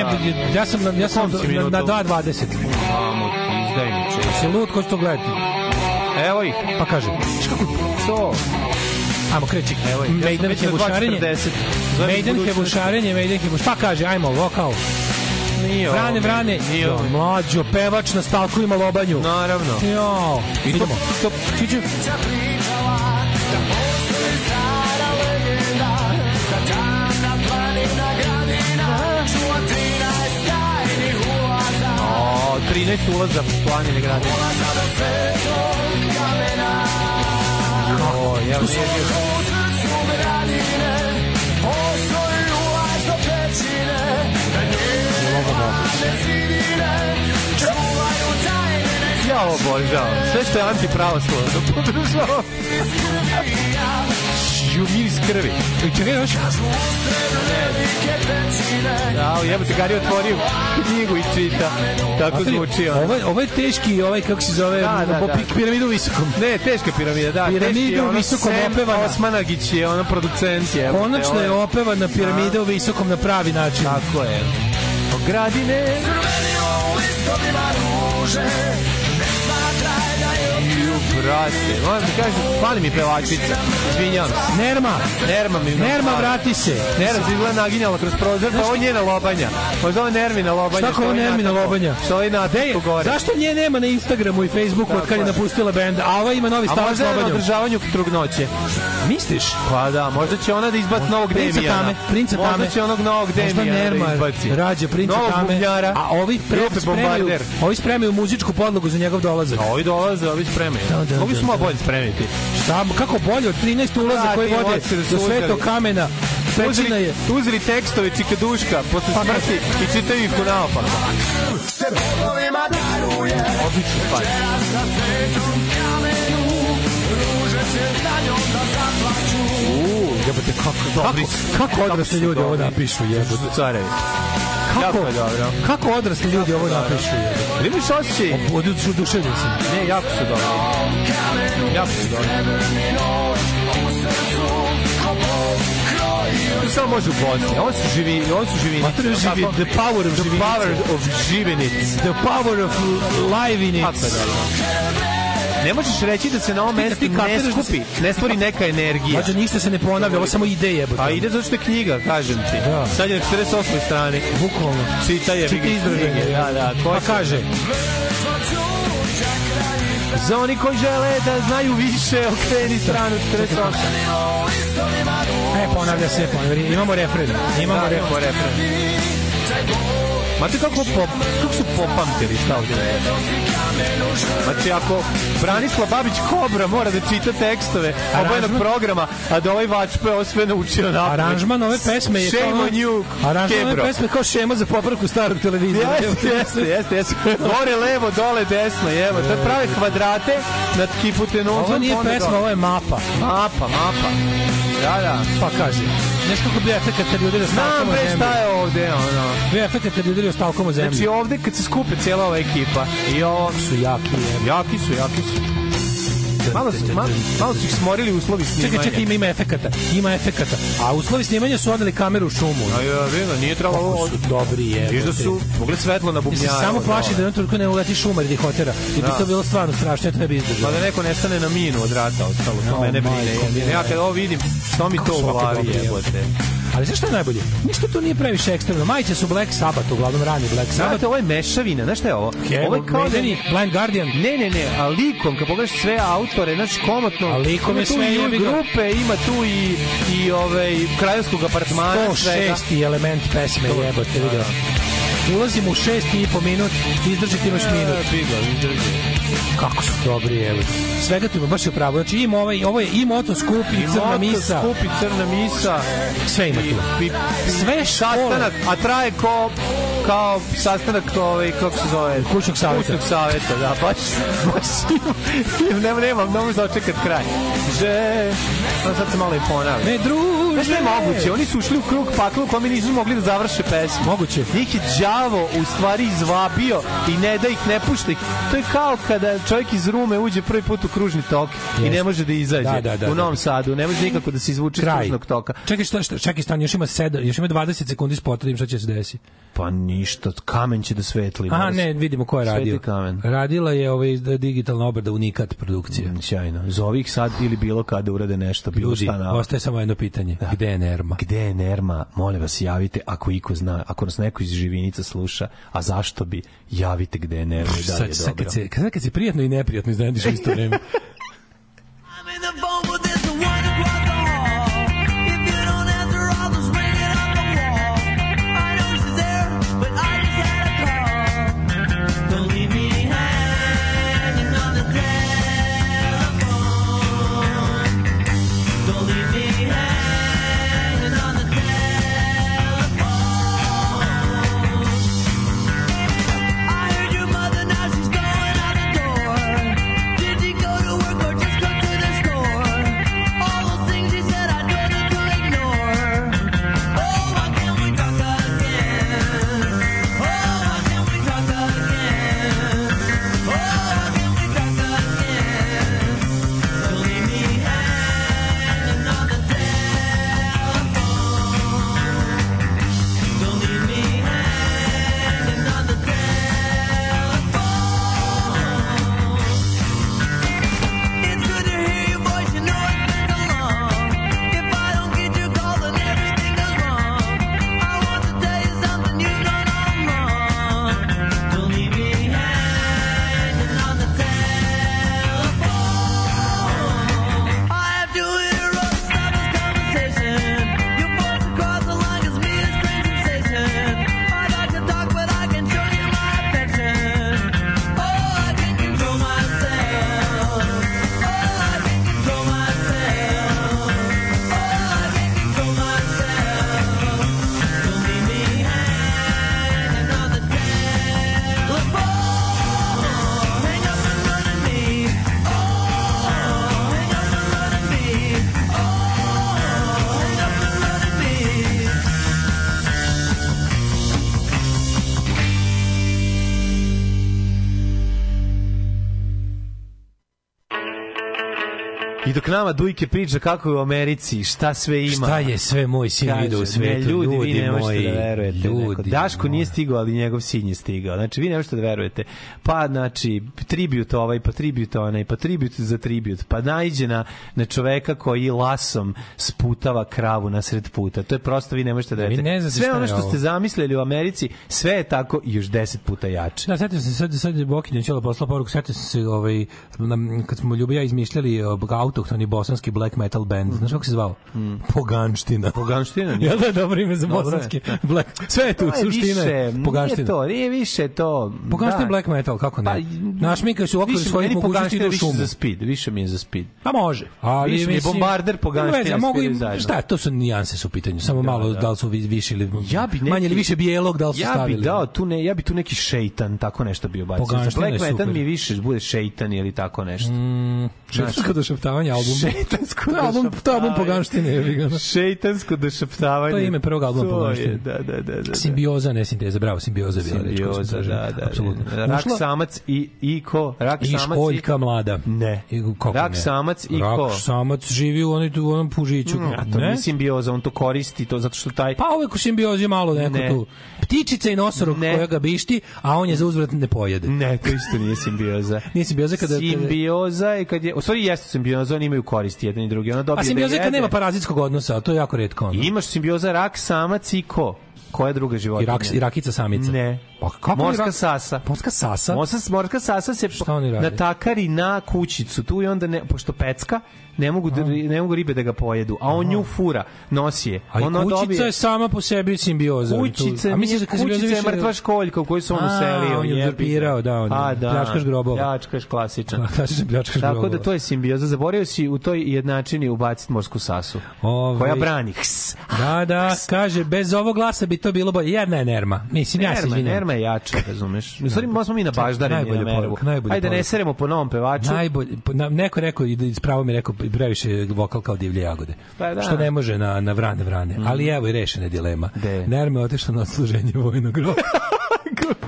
ja sam, na- ja sam si na, minutu? na 2.20. Vamo ti, izdajniče. Se lud, ko će to gledati? Evo ih. Pa kaže, znaš kako To. Ajmo, kreći. Evo ih. Ja već na hebušarenje. 2.40. Zovem Mejdan budućnost. hebušarenje, Mejdan hebušarenje. Pa kaže, ajmo, vokal. Nije. Vrane, vrane. Nije. Mlađo, pevač na stalku ima lobanju. Naravno. Jo, idemo. Stop. Čiću. O, 13 ulaza planine gradine. O, evo nije bio. Ja ovo obožavam. Sve što je antipravoslavno podržavam. Ju, miris krvi. Čekaj, još. Da, jebote, Gari otvorio knjigu i čita. Tako zvuči ono. Ovo je, ovo je teški, ovaj, kako se zove, Da, da, da. pi- piramidu visokom. Ne, teška piramida, da. Piramidu ono visokom opevana. Osmanagić je ono producent je. Konačno je opevana piramida u visokom na pravi način. Tako je. Gradine. Crvenio listovima ruže brate, moram da kažem, fali mi pevačica. Izvinjavam se. Nerma. Nerma mi Nerma, vrati se. Nerma se izgleda naginjala kroz prozor, pa ovo je njena lobanja. Ovo je Nermina lobanja. Šta ko ovo Nermina lobanja? Što je na Dej, gore. zašto nje nema na Instagramu i Facebooku od kad je napustila bend, a ova ima novi A stavak s možda je na lobanjom? održavanju trudnoće. Misliš? Pa da, možda će ona da izbaci novog Princa Demijana. Tame, Princa Tame. Možda će onog novog Demijana da izbaci. rađa Princa Tame, a ovi spremaju, ovi spremaju muzičku podlogu za njegov dolazak. Ovi dolaze, ovi spremaju. Da, da, Mogli da, smo malo da. bolje spremiti. Šta, kako bolje od 13 ulaza Da, koji vode su do svetog kamena. Pećina Uzeli, je. uzeli tekstove Čikaduška posle Pa, smrti i čitaju ih u naopak. Odlično pa. Uuu, jebote, kako, Dobri kako, su. kako odrasli su ljudi ovo napišu, jebote. Su carevi. Kako, Jako je dobro. kako odrasli ljudi ovo napišu, jebote. Imaš osjećaj? Oduševljen sam. Ne, jako su dobri. Jako su dobri. To samo može u Bosni. Ovo su živi, ovo su živinice. Ma to je živi, the power of The živinice. power of živinic. The power of live in Kako je dobro. Ne možeš reći da se na ovom mestu ne da skupi, ne stvori neka energija. Mađo, ništa se ne ponavlja, ovo samo ide jebote. A ide zato što je knjiga, kažem ti. Da. Sad je na 48. strani. Bukvalno. Čita je. Čita izdraženje. Da, da. Ko Pa kaže, Za oni koji žele da znaju više, okreni stranu 48. e, ponavlja se, ponavlja. Imamo refren. Imamo Da, refren. imamo refren. Znate kako, pop, kako su popamtili šta ovdje je? Znači, ako Branislav Babić Kobra mora da čita tekstove obojenog programa, a da ovaj vačpe ovo sve naučio na Aranžman ove pesme je Shame on you, Aranžman ove pesme kao šema za popravku starog televizora. Jeste, jeste, jeste, jeste. Gore, levo, dole, desno, evo. To je prave kvadrate nad kiputenuzom. Ovo nije pesma, ovo je mapa. Mapa, mapa. Da, da. Pa kaže. Nešto kako bi efekat kad ljudi Znam bre šta je ovde, ono. Bi efekat kad ljudi da stalkom o zemlji. Znači ovde kad se skupe cijela ova ekipa i ovo su jaki. je. Jaki su, jaki su. Malo, su, malo, malo su ih smorili uslovi snimanja. Čekaj, čekaj, ima, ima efekata. Ima efekata. A uslovi snimanja su odali kameru u šumu. A ja, vidim, nije trebalo ovo. Su dobri, je. Viš da su mogli svetlo na se bubnjaru. samo plaši da jednom ne uleti šumar ili hotera. I bi Da. to bilo stvarno strašno, ja to ne bi izdržao. Pa da neko nestane na minu od rata, ostalo, to No, mene brine. Ja kad ovo vidim, to mi to u glavi jebote. Ali znaš šta je najbolje? Ništa to nije previše ekstremno. Majice su Black Sabbath, uglavnom rani Black Sabbath. Znate, ovo je mešavina, znaš šta je ovo? Evo, Ovo je kao da... Maideni, Blind Guardian. Ne, ne, ne, a likom, kad pogledaš sve autore, znači komotno, A likom ima je tu sve i grupe, ima tu i, i ovaj, kraljevskog apartmana, svega. 106. element pesme, jebote, vidio. Ulazimo u šesti i po minut, izdržite imaš minut. E, Bigo, izdrži. Kako su dobri, evo. Svega tu baš je pravo. Znači ima ovaj, ovo je i moto skup i crna moto, misa. Skupi crna misa. Sve ima tu. I, i, Sve sastanak, a traje ko kao sastanak ovaj kako se zove Kućnog saveta. kućnog saveta da baš baš nema nema ne možeš dočekat kraj že sad sad se malo i ponavlja Ne, druže. Znaš je moguće? Oni su ušli u krug pakla u kome nisu mogli da završe pesmu. Moguće. Njih je đavo u stvari izvabio i ne da ih ne pušta. To je kao kada čovjek iz Rume uđe prvi put u kružni tok i Jeste. ne može da izađe Da, da, da, u Novom da. Sadu. Ne može nikako da se izvuče iz kružnog toka. Čekaj, šta, šta, čekaj, stan, još ima 7, još ima 20 sekundi spota, da vidim šta će se desiti. Pa ništa, kamen će da svetli. Se- ne, vidimo ko je Svetli radio. kamen. Radila je ovaj digitalna obrada Unikat produkcija. Mm, Sjajno. Zovi ih sad ili bilo kada urade nešto, bilo Ljudi, šta na... ostaje samo jedno pitanje. Gde je Nerma? Gde je Nerma? Molim vas, javite ako iko zna, ako nas neko iz Živinica sluša, a zašto bi, javite gde je Nerma i da je Sad, sad, dobro. kad se, kad se prijatno i neprijatno iznenadiš u isto vreme. 이 nama Dujke priča kako je u Americi, šta sve ima. Šta je sve moj sin Kaže, vidio u ne, svetu, ljudi, vi ne možete moji, da verujete. ljudi Daško moji. nije stigao, ali njegov sin je stigao. Znači, vi ne možete da verujete. Pa, znači, tribut ovaj, pa tribut onaj, pa tribut za tribut. Pa naiđe na, na čoveka koji lasom sputava kravu na sred puta. To je prosto, vi ne možete da Vi verujete. ne sve ono što ste zamislili u Americi, sve je tako i još deset puta jače. Da, setio se sad, sad je Bokinja ćela posla poruku, setio se ovaj, kad smo Ljubi i ja izmišljali uh, autohtoni bosanski black metal band, znaš kako se zvao? Poganština. Poganština? Ja da je dobro ime za bosanski da. black. Sve je tu, suština je više, Poganština. Nije to, nije više to. Poganština da. black metal, kako ne? Pa, Našminkaju se u okviru više, svojih meni mogućnosti idu u više šumu. za speed, više mi je za speed. Pa može. Ali Više mi je bombarder Poganština a mogu sviraju i zajedno. šta, to su nijanse su u pitanju. Samo malo da, li su vi- više ili Ja bi neki, manje ili više bijelog da li su ja stavili. bi dao tu ne, ja bi tu neki šejtan tako nešto bio bacio. Poganština je Black metal mi više bude šejtan ili tako nešto. Mm, šejtansko došaptavanje album. Šejtansko To je album, to je album Poganštine. jebi ga. Šejtansko došaptavanje. To je ime prvog albuma je, Poganštine. Da, da, da, da. Simbioza, ne sinteza, bravo, simbioza je Simbioza, tražio. da, da, Apsolutno. da. Rak Ušla- samac i, i ko? Rak I samac školjka mlada. Ne. I, kako Rak ne? samac i Rak ko? samac živi u, onoj, u onom pužiću. A to nije simbioza, on to koristi to zato što taj Pa uvek u simbiozi malo neko Ne. tu. Ptičica i nosorog Ne. koja ga bišti, a on je za uzvrat ne pojede. Ne, to isto nije simbioza. Nije simbioza kada... Simbioza je kad je, u stvari jeste simbioza, oni imaju koristi jedan i drugi. Ona dobije a simbioza da kad jede. nema parazitskog odnosa, to je jako retko. Ono. Imaš simbioza rak, samac i ko? Koja druga životinja? I, rak, I rakica samica. Ne. Pa kako Morska rak- sasa. Morska sasa? Morska, morska sasa se natakari na kućicu tu i onda ne, pošto pecka ne mogu, da, ne mogu ribe da ga pojedu, a on nju fura, nosi je. A i Ono kućica dobije- je sama po sebi simbioza. Kućica, a misliš da kućica je mrtva školjka u koju se on uselio. on je uzurpirao, da, on je A, da, pljačkaš grobova. Pljačkaš klasičan. Klasičan pljačkaš Tako grobova. da to je simbioza. Zaboravio si u toj jednačini ubaciti morsku sasu. Ovaj- Koja brani. Hs, Da, da, kaže, bez ovog glasa bi to bilo bolje. Jedna je Nerma. Mislim, ja se Nerma, izvinjam. Nerma je jača, razumeš? U stvari, možda smo mi na baždareni najbolja na najbolja Ajde, ne seremo po novom pevaču. Najbolje, neko rekao i da ispravo mi rekao previše vokal kao divlje jagode. Pa da. Što ne može na na vrane vrane. Ali evo i rešena dilema. Gde? Nerme otišla na odsluženje vojnog roka.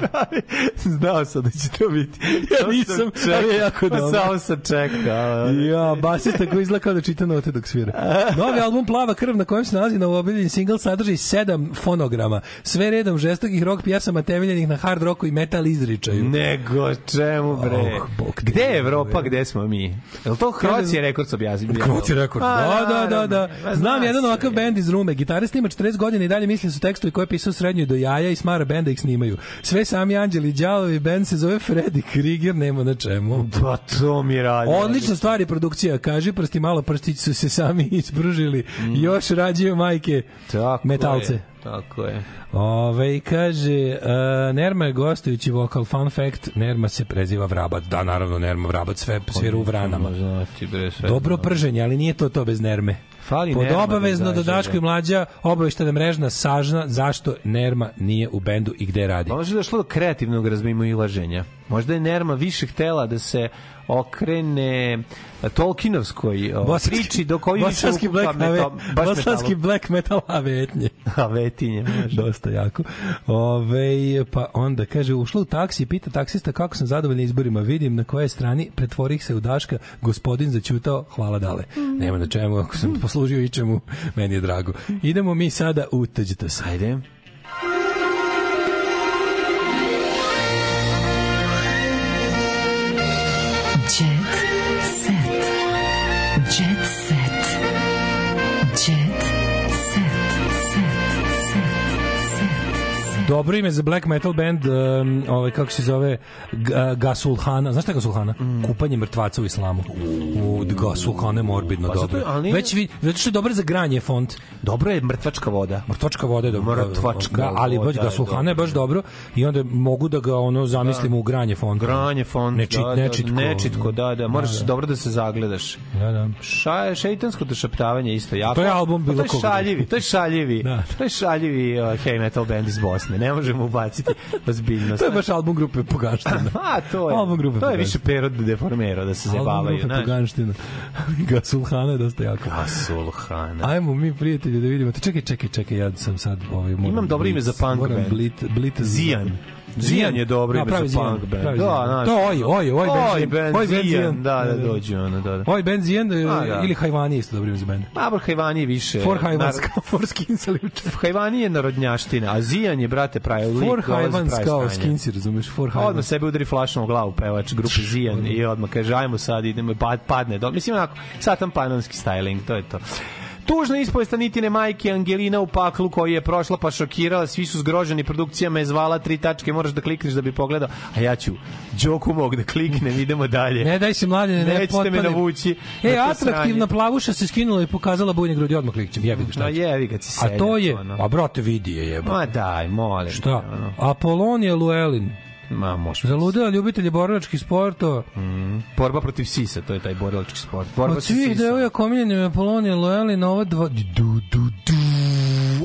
Znao sam da će to biti. Ja nisam, ali je jako Pa dobro. samo sam čekao. Ja, basista koji izgleda kao da čita note dok svira. Novi album Plava krv na kojem se nalazi na obiljeni single sadrži sedam fonograma. Sve redom žestokih rock pjesama temeljenih na hard rocku i metal izričaju. Nego, čemu bre? Oh, Bog te gde je. Evropa, gde smo mi? Je li to Croatia Records objasnili? Kroci rekord. Da, da, da, da. Pa Znam zna jedan ovakav bend iz Rume. Gitarist ima 40 godina i dalje misli da su tekstovi koje je pisao srednjoj do jaja i smara benda ih snimaju. Sve sami anđeli, đavovi, bend se zove Freddy Krieger, nema na čemu. Pa to mi radi. Odlična stvar je produkcija, kaži prsti malo prstići su se sami ispružili. Još rađaju majke Mm. Tako metalce. Je, tako je. Ove, kaže, uh, Nerma je gostujući vokal, fun fact, Nerma se preziva Vrabac. Da, naravno, Nerma Vrabac, sve svira u vranama. Znati, bre, sve. Dobro prženje, ali nije to to bez Nerme. Fali Pod Nerma da obavezno do izađe, Daško i da. mlađa obaveštena mrežna sažna zašto Nerma nije u bendu i gde radi. Možda je došlo do kreativnog razmimoilaženja. Možda je Nerma više htela da se okrene Tolkienovskoj o, priči do koji više bosanski ukupa black, metal, baš bosanski metalu. black metal avetnje. A vetinje, može. Dosta jako. Ove, pa onda kaže, ušla u taksi, pita taksista kako sam zadovoljna izborima, vidim na kojoj strani, pretvorih se u Daška, gospodin začutao, hvala dale. Nema na čemu, ako sam poslužio ičemu, meni je drago. Idemo mi sada u Tuđite se. Ajde. Dobro ime za black metal band, um, ovaj, kako se zove, G- uh, Gasulhana. Znaš šta je Gasulhana? Kupanje mrtvaca u islamu. U Gasulhana je morbidno Pa dobro. ali Već vi, zato što je dobro za granje font. Dobro je mrtvačka voda. Mrtvačka voda je dobro. Mrtvačka da, ali baš Gasulhana je baš dobro i onda mogu da ga ono zamislimo u granje fonta. Granje font, Nečit, da, da, nečitko. nečitko, da, da, moraš Da, da. dobro da se zagledaš. Da, da. Ša, šeitansko došaptavanje isto jako. To je album bilo to je koga. šaljivi, to je šaljivi. Da. To je šaljivi uh, heavy metal band iz Bosne. Ne možemo ubaciti ozbiljnost. To je baš album grupe Pogaština. A, to je. Album grupe to je više Perod deformero da se Album zabavaju, grupe znaš. Poganština. Gasulhana je dosta jako. Gasulhana. Ajmo mi prijatelji da vidimo. Čekaj, čekaj, čekaj, ja sam sad ovaj Imam dobro ime za punk band. Blit, Blit Zijan. Zijan je dobro Da, ime za Zijan, punk band. Da. To oj, oj, oj, band Oj, band band Zijan. Da, da, Da, da. dođu ono, da, da. Oj, Ben Zijan ili Hajvani isto dobro ime za. Ma, bro, Hajvani je više... For Hajvans, nar- kao For Skins, ali uče. Hajvani je narodnjaština, a Zijan je, brate, pravi lik. For dolazi Hajvans pravi kao. Skinsi, razumeš? For Odmah Hajvans. sebe udari flašom u glavu pevač grupe Zijan i odmah kaže ajmo sad idemo pad, padne mislim onako satan panonski styling to je to Tužna ispovest Anitine majke Angelina u paklu koji je prošla pa šokirala, svi su zgroženi, produkcija me zvala, tri tačke, moraš da klikneš da bi pogledao, a ja ću Đoku mog da kliknem, idemo dalje. Ne daj se mlade, ne, ne Nećete me potpalim. navući. E, na atraktivna sranje. plavuša se skinula i pokazala bujne grudi, odmah klikćem, jebi ga šta. No će. jevi ga si A to je, ono. a brate vidi je jeba. Ma daj, molim. Šta? ono. Apolonija Luelin. Ma, može. Zaludela ljubitelje borilačkih sportova. Borba protiv sisa, to je taj borilački sport. Borba Od svih devojaka omiljenim je Apolonija Luelin, ova dva... Du, du, du.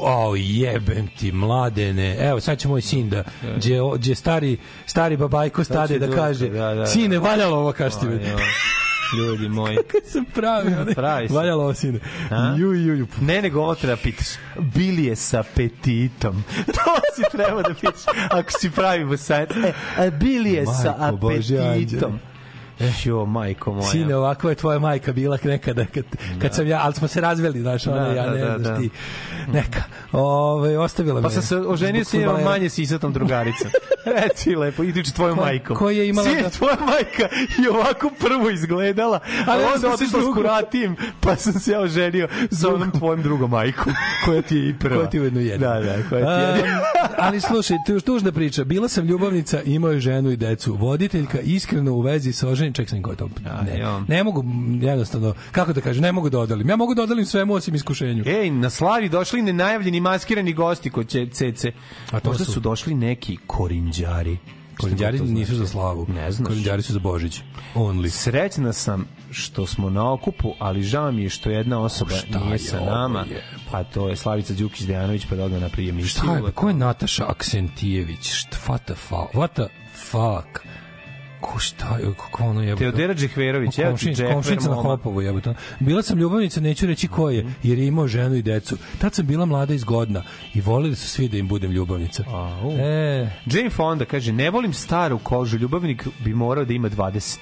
O, jebem ti, mladene. Evo, sad će moj sin da, gdje, gdje stari, stari babajko stade da Duka, kaže, da, da, da. sine, valjalo ovo, kaži ti. Ljudi moji. sam pravi, ne? Pravi si. Valjalo ovo, sine. A? Ju, ju, ju. Ne, nego ovo treba pitaš. Bili je sa apetitom. to si treba da pitaš. Ako si pravi bosajac. E, bili je sa Majko Božja, apetitom. Jo, majko moja. Sine, ovako je tvoja majka bila nekada kad, kad sam ja, ali smo se razveli, znaš, ona, Da, ja da, ne da, znaš da. ti. Neka. Ove, ostavila Pa me. sam se oženio imam fudbalera. manje sisatom drugaricom. Reci lepo, idući tvojom Ko- majkom. ko je imala Sine, da- tvoja majka je ovako prvo izgledala, ali ja onda otišla s kuratijem, pa sam se ja oženio sa onom tvojom drugom majkom, koja ti je i prva. Koja ti je ujedno jedna. Da, da, koja ti je jedna. ali slušaj, tu, tužna priča. Bila sam ljubavnica, imao je ženu i decu. Voditeljka iskreno u vezi sa oženjem, ček sam gotovo. Ne, ne mogu, jednostavno, kako da kažem, ne mogu da odalim. Ja mogu da odalim svemu osim iskušenju. Ej, na slavi došli nenajavljeni maskirani gosti kod će CC. A to Možda su- su došli neki korinđari. To nisu znači? za slavu. Ne znaš. Korinđari su za Božić. Only. Srećna sam što smo na okupu, ali žao mi je što jedna osoba Šta nije je sa nama, je? a to je Slavica Đukić-Dejanović, pa da odmah na prijem Šta je? Ko je Nataša Aksentijević? Šta, what the fuck? What the fuck? Ko šta je? Kako ono je? Teodera Džehverović, ti Komšin, komšinica na. Hopovu, jebote. Bila sam ljubavnica, neću reći ko je, jer je imao ženu i decu. Tad sam bila mlada i zgodna i volili su svi da im budem ljubavnica. Au. E, Jane Fonda kaže, ne volim staru kožu, ljubavnik bi morao da ima 20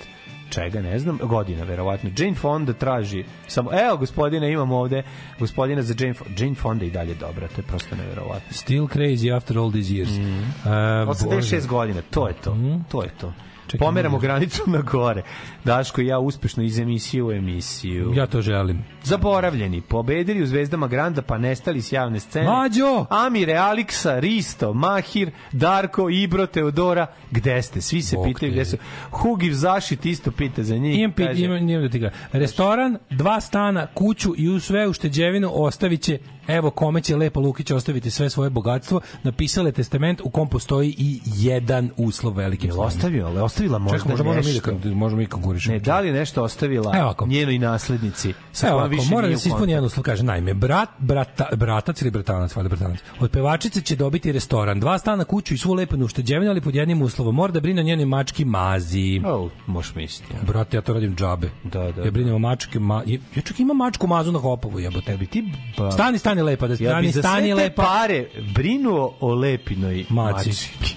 čega, ne znam, godina, verovatno. Jane Fonda traži, samo, evo, gospodine, imamo ovde, gospodina za Jane Fonda. Jane Fonda i dalje dobra, to je prosto neverovatno. still crazy after all these years. Mm. 86 godina, to je to, to je to. Čekaj, Pomeramo granicu na gore. Daško i ja uspešno iz emisije u emisiju. Ja to želim. Zaboravljeni, pobedili u Zvezdama Granda pa nestali s javne scene. Mađo! Amire, Aliksa, Risto, Mahir, Darko, Ibro, Teodora, gde ste? Svi se Bog pitaju te. gde su. Hugiv Zašit isto pita za njih. Imam, pit, kaže, imam, imam da ti kažem. Restoran, dva stana, kuću i u sve ušteđevinu ostavit će evo kome će Lepa Lukić ostaviti sve svoje bogatstvo, napisala je testament u kom postoji i jedan uslov velikim Jel slovima. ostavio, ali ostavila možda Čekaj, možda možemo mi da, nešto? možemo mi konkurišemo. Ne, da li nešto ostavila Evo ovako. njenoj naslednici? Sa Evo ovako, više mora da se ispuni jedan uslov, kaže, naime, brat, brata, bratac ili bratanac, valjda bratanac, od pevačice će dobiti restoran, dva stana, kuću i svu lepenu ušteđevinu, ali pod jednim uslovom, mora da brine o njenoj mački Mazi. Oh, možeš misliti. Ja. Brate, ja to radim džabe. Da, da, Ja brinem o mačke, ma, ja, ja čak imam mačku Mazu na Hopovu, jebote. Ja bi ti... Ba... Stani, stani lepa, da Ja stani, bi za stani sve te lepa. pare brinuo o lepinoj Maci. mači.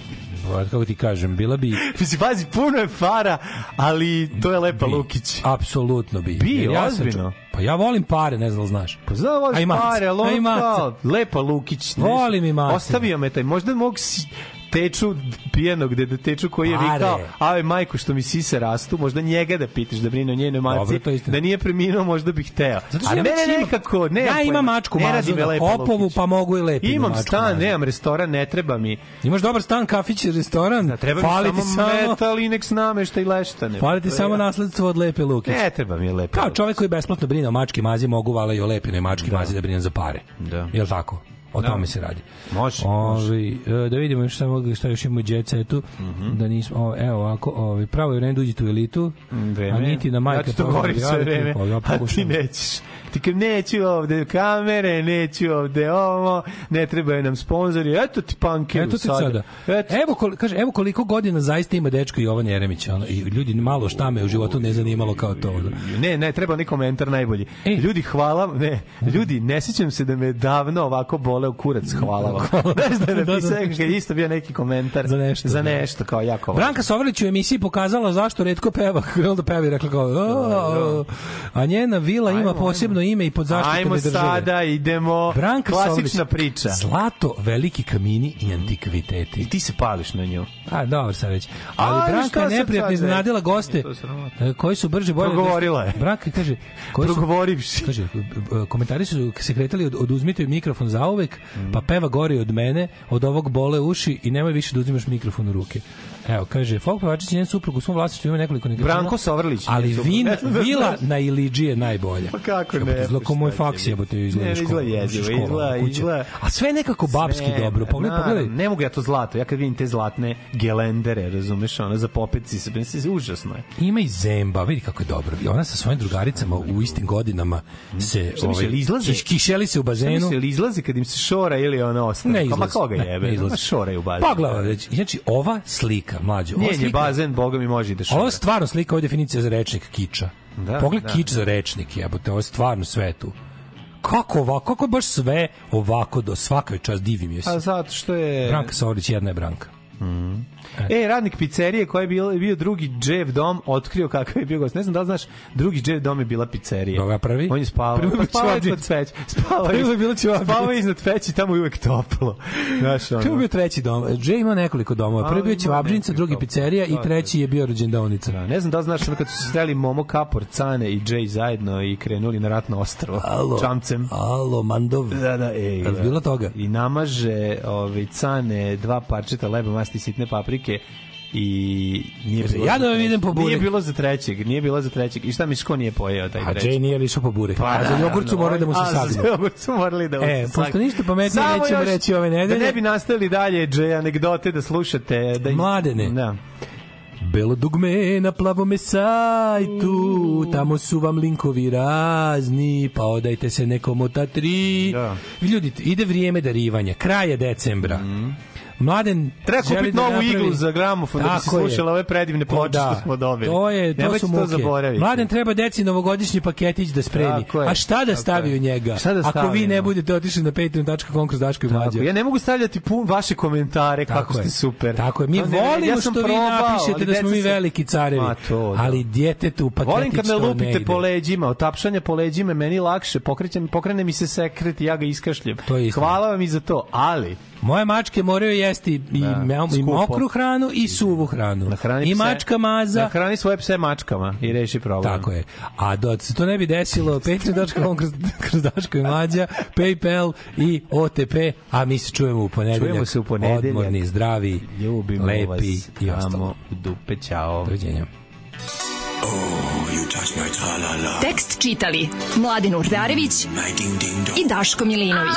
Brate, Kako ti kažem, bila bi... Mislim, pazi, puno je para, ali to je Lepa Lukić. Apsolutno bi. Bi, ja sam ozbiljno? čo- Pa ja volim pare, ne znam da znaš. Pa znam, voliš pare, ali ono Lepa Lukić. Volim i maca. Ostavio me taj, možda mog teču pijenog deda teču koji je Pare. vikao, ave majko što mi sise rastu, možda njega da pitaš da brine o njenoj maci, je da nije preminuo, možda bih hteo. Zato što Ali ja mene imam- nekako, ne Ja imam mačku Mazu na Hopovu, pa mogu i lepinu Imam stan, Mazu. nemam restoran, ne treba mi. Imaš dobar stan, kafić, restoran. Da, treba Fali mi samo, samo metal, inex namešta i leštane. Fali ti je samo ja. nasledstvo od Lepe Lukić. Ne, treba mi je lepo. Kao čovjek koji besplatno brine o mački mazi, mogu vala i o lepinoj mački mazi da brinem za pare. Da. Jel tako? O Da. tome se radi. Može, Ovi, e, da vidimo samo šta još ima u jet setu. Mhm. Da nismo, o, evo ovako, ovi, pravo je vreme da uđete u elitu. Vreme. A niti na majka Ja ti to govorim sve vreme, pa ja a ti nećeš. Ti kad neću ovde kamere, neću ovde ovo, ne trebaju nam sponzori, eto ti pankeru Eto ti sada. Eto. Evo, kol, kaže, evo koliko godina zaista ima dečko Jovan Jeremić. Ono, I ljudi malo šta me u životu ne zanimalo kao to. ono. Ne, ne, treba ni komentar najbolji. E. Ljudi, hvala, ne, ljudi, ne sjećam se da me davno ovako boleo kurac, hvala vam. Znaš da je napisao kad je isto bio neki komentar Za nešto, za da. nešto kao jako. Branka Sovrlić u emisiji pokazala zašto redko peva, krenula da peva i rekla kao, "O, a njena vila ima posebno ime i pod zaštitom Ajmo države. sada, idemo. Branka Klasična Sovrlić, priča. Zlato, veliki kamini i antikviteti. I ti se pališ na nju. A, dobro sad već. Ali A, Branka je neprijatno iznenadila goste e, koji su brže bolje... Progovorila je. Branka kaže... Koji su, Progovorivši. Kaže, e, komentari su se kretali od, oduzmite mikrofon zauvek, Mm. pa peva gori od mene, od ovog bole uši i nemoj više da uzimaš mikrofon u ruke. Evo, kaže, folk pevačić njen suprug u svom vlasništvu ima nekoliko nekretnina. Branko Sovrlić, Ali vin, Ne vila na Iliđi je najbolja. Pa kako ne, Izgleda kao pa moj šta faks biti? jebote izgleda Ne, iz izgleda škola, škola, izgleda- kuće. izgleda- A sve nekako babski Sve, dobro. Pogledaj, naravno, pogledaj. Ne mogu ja to zlato. Ja kad vidim te zlatne gelendere, razumeš, ona za popeci se, se, se užasno je. Ima i Zemba, vidi kako je dobro. I ona sa svojim drugaricama u istim godinama se. Šta misli, jel izlaze? kiš- kišeli se u Šta bazenu. misli, jel izlazi kad im se šora ili ona ostane? Ne Pa izlazi. ma koga Ne, jebe? ne izlazi. Ma šora u bazenu. Pa gledaj, već, znači ova slika, mlađo, ova Nije, slika, bazen, boga mi može i da šora. Ovo je stvarno slika, ovo je definicija za rečnik kiča. Da, Pogled da. kič za rečnik, jebote, ovo je stvarno sve tu. Kako ovako, kako baš sve ovako do svaka je čast divim je se. A zato što je... Branka Saorić jedna je Branka. E, radnik pizzerije koji je bio, bio drugi Jeff Dom, otkrio kakav je bio gost. Ne znam da li znaš, drugi Jeff Dom je bila pizzerija. Koga prvi? On je spavao. Prvo je Pa spavao iznad peći. Spavao je bilo Čevabdžić. Spavao iznad peći, tamo je uvek toplo. Znaš, ono. To je bio treći dom. Džej ima nekoliko domova. Prvi bio ima Ćevabdžinica, drugi pizzerija i Da, treći je bio rođendaonica. Da, ne znam da li znaš kad su se sreli Momo Kapor, Cane i Jay zajedno i krenuli na ratno ostrvo. Alo. Čamcem. Alo, Mandov. Da, da, ej. Jel da. bilo toga? I namaže ovaj, Cane dva parčeta leba masti sitne paprike i nije bilo ja da idem po burek. Nije bilo za trećeg, nije bilo za trećeg. I šta misliš ko nije pojeo taj A treći? Džej nije išao po burek. Pa, a za su naravno, morali da mu se a, sagnu. Za jogurt su morali da mu E, se pošto sagnu. ništa pametnije Samo nećemo reći ove nedelje. Da ne bi nastavili dalje, Džej, anegdote da slušate. Da, Mladene. Da. Belo dugme na plavome sajtu, tamo su vam linkovi razni, pa odajte se nekom od ta tri. Da. Ljudi, ide vrijeme darivanja, kraj je decembra. Mladen. Treba kupiti da novu napravi- iglu za gramofon da bi se slušale ove predivne O, ploče da. što smo dobili. To je, to Nemojte su to muke. zaboraviti. Mladen treba deci novogodišnji paketić da spremi. A šta da stavi u njega? Šta da Ako vi ne budete otišli na patreon.com kroz Daško i Mlađa. Tako, ja ne mogu stavljati pun vaše komentare kako Tako je. ste super. Tako je, mi To volimo ja što vi probao, napišete ali da smo mi veliki carevi. To, da. Ali djetetu paketić Volim kad me to lupite po leđima, otapšanje po leđima, meni lakše, pokrećem, pokrene mi se sekret i ja ga iskašljem. To. Hvala vam i za to, ali Moje mačke moraju jesti i, Da, me- i mokru hranu i suvu hranu. I pse- mačka maza. Nahrani svoje pse mačkama i reši problem. Tako je. A da se to ne bi desilo, patreon.com kroz, kroz Daško i Mlađa, Paypal i OTP, a mi se čujemo u ponedeljak. Čujemo se u ponedeljak. Odmorni, zdravi, Ljubimo lepi vas. i ostalo. u dupe, ćao. Doviđenja. Tekst čitali Mladin Urdarević i Daško Milinović.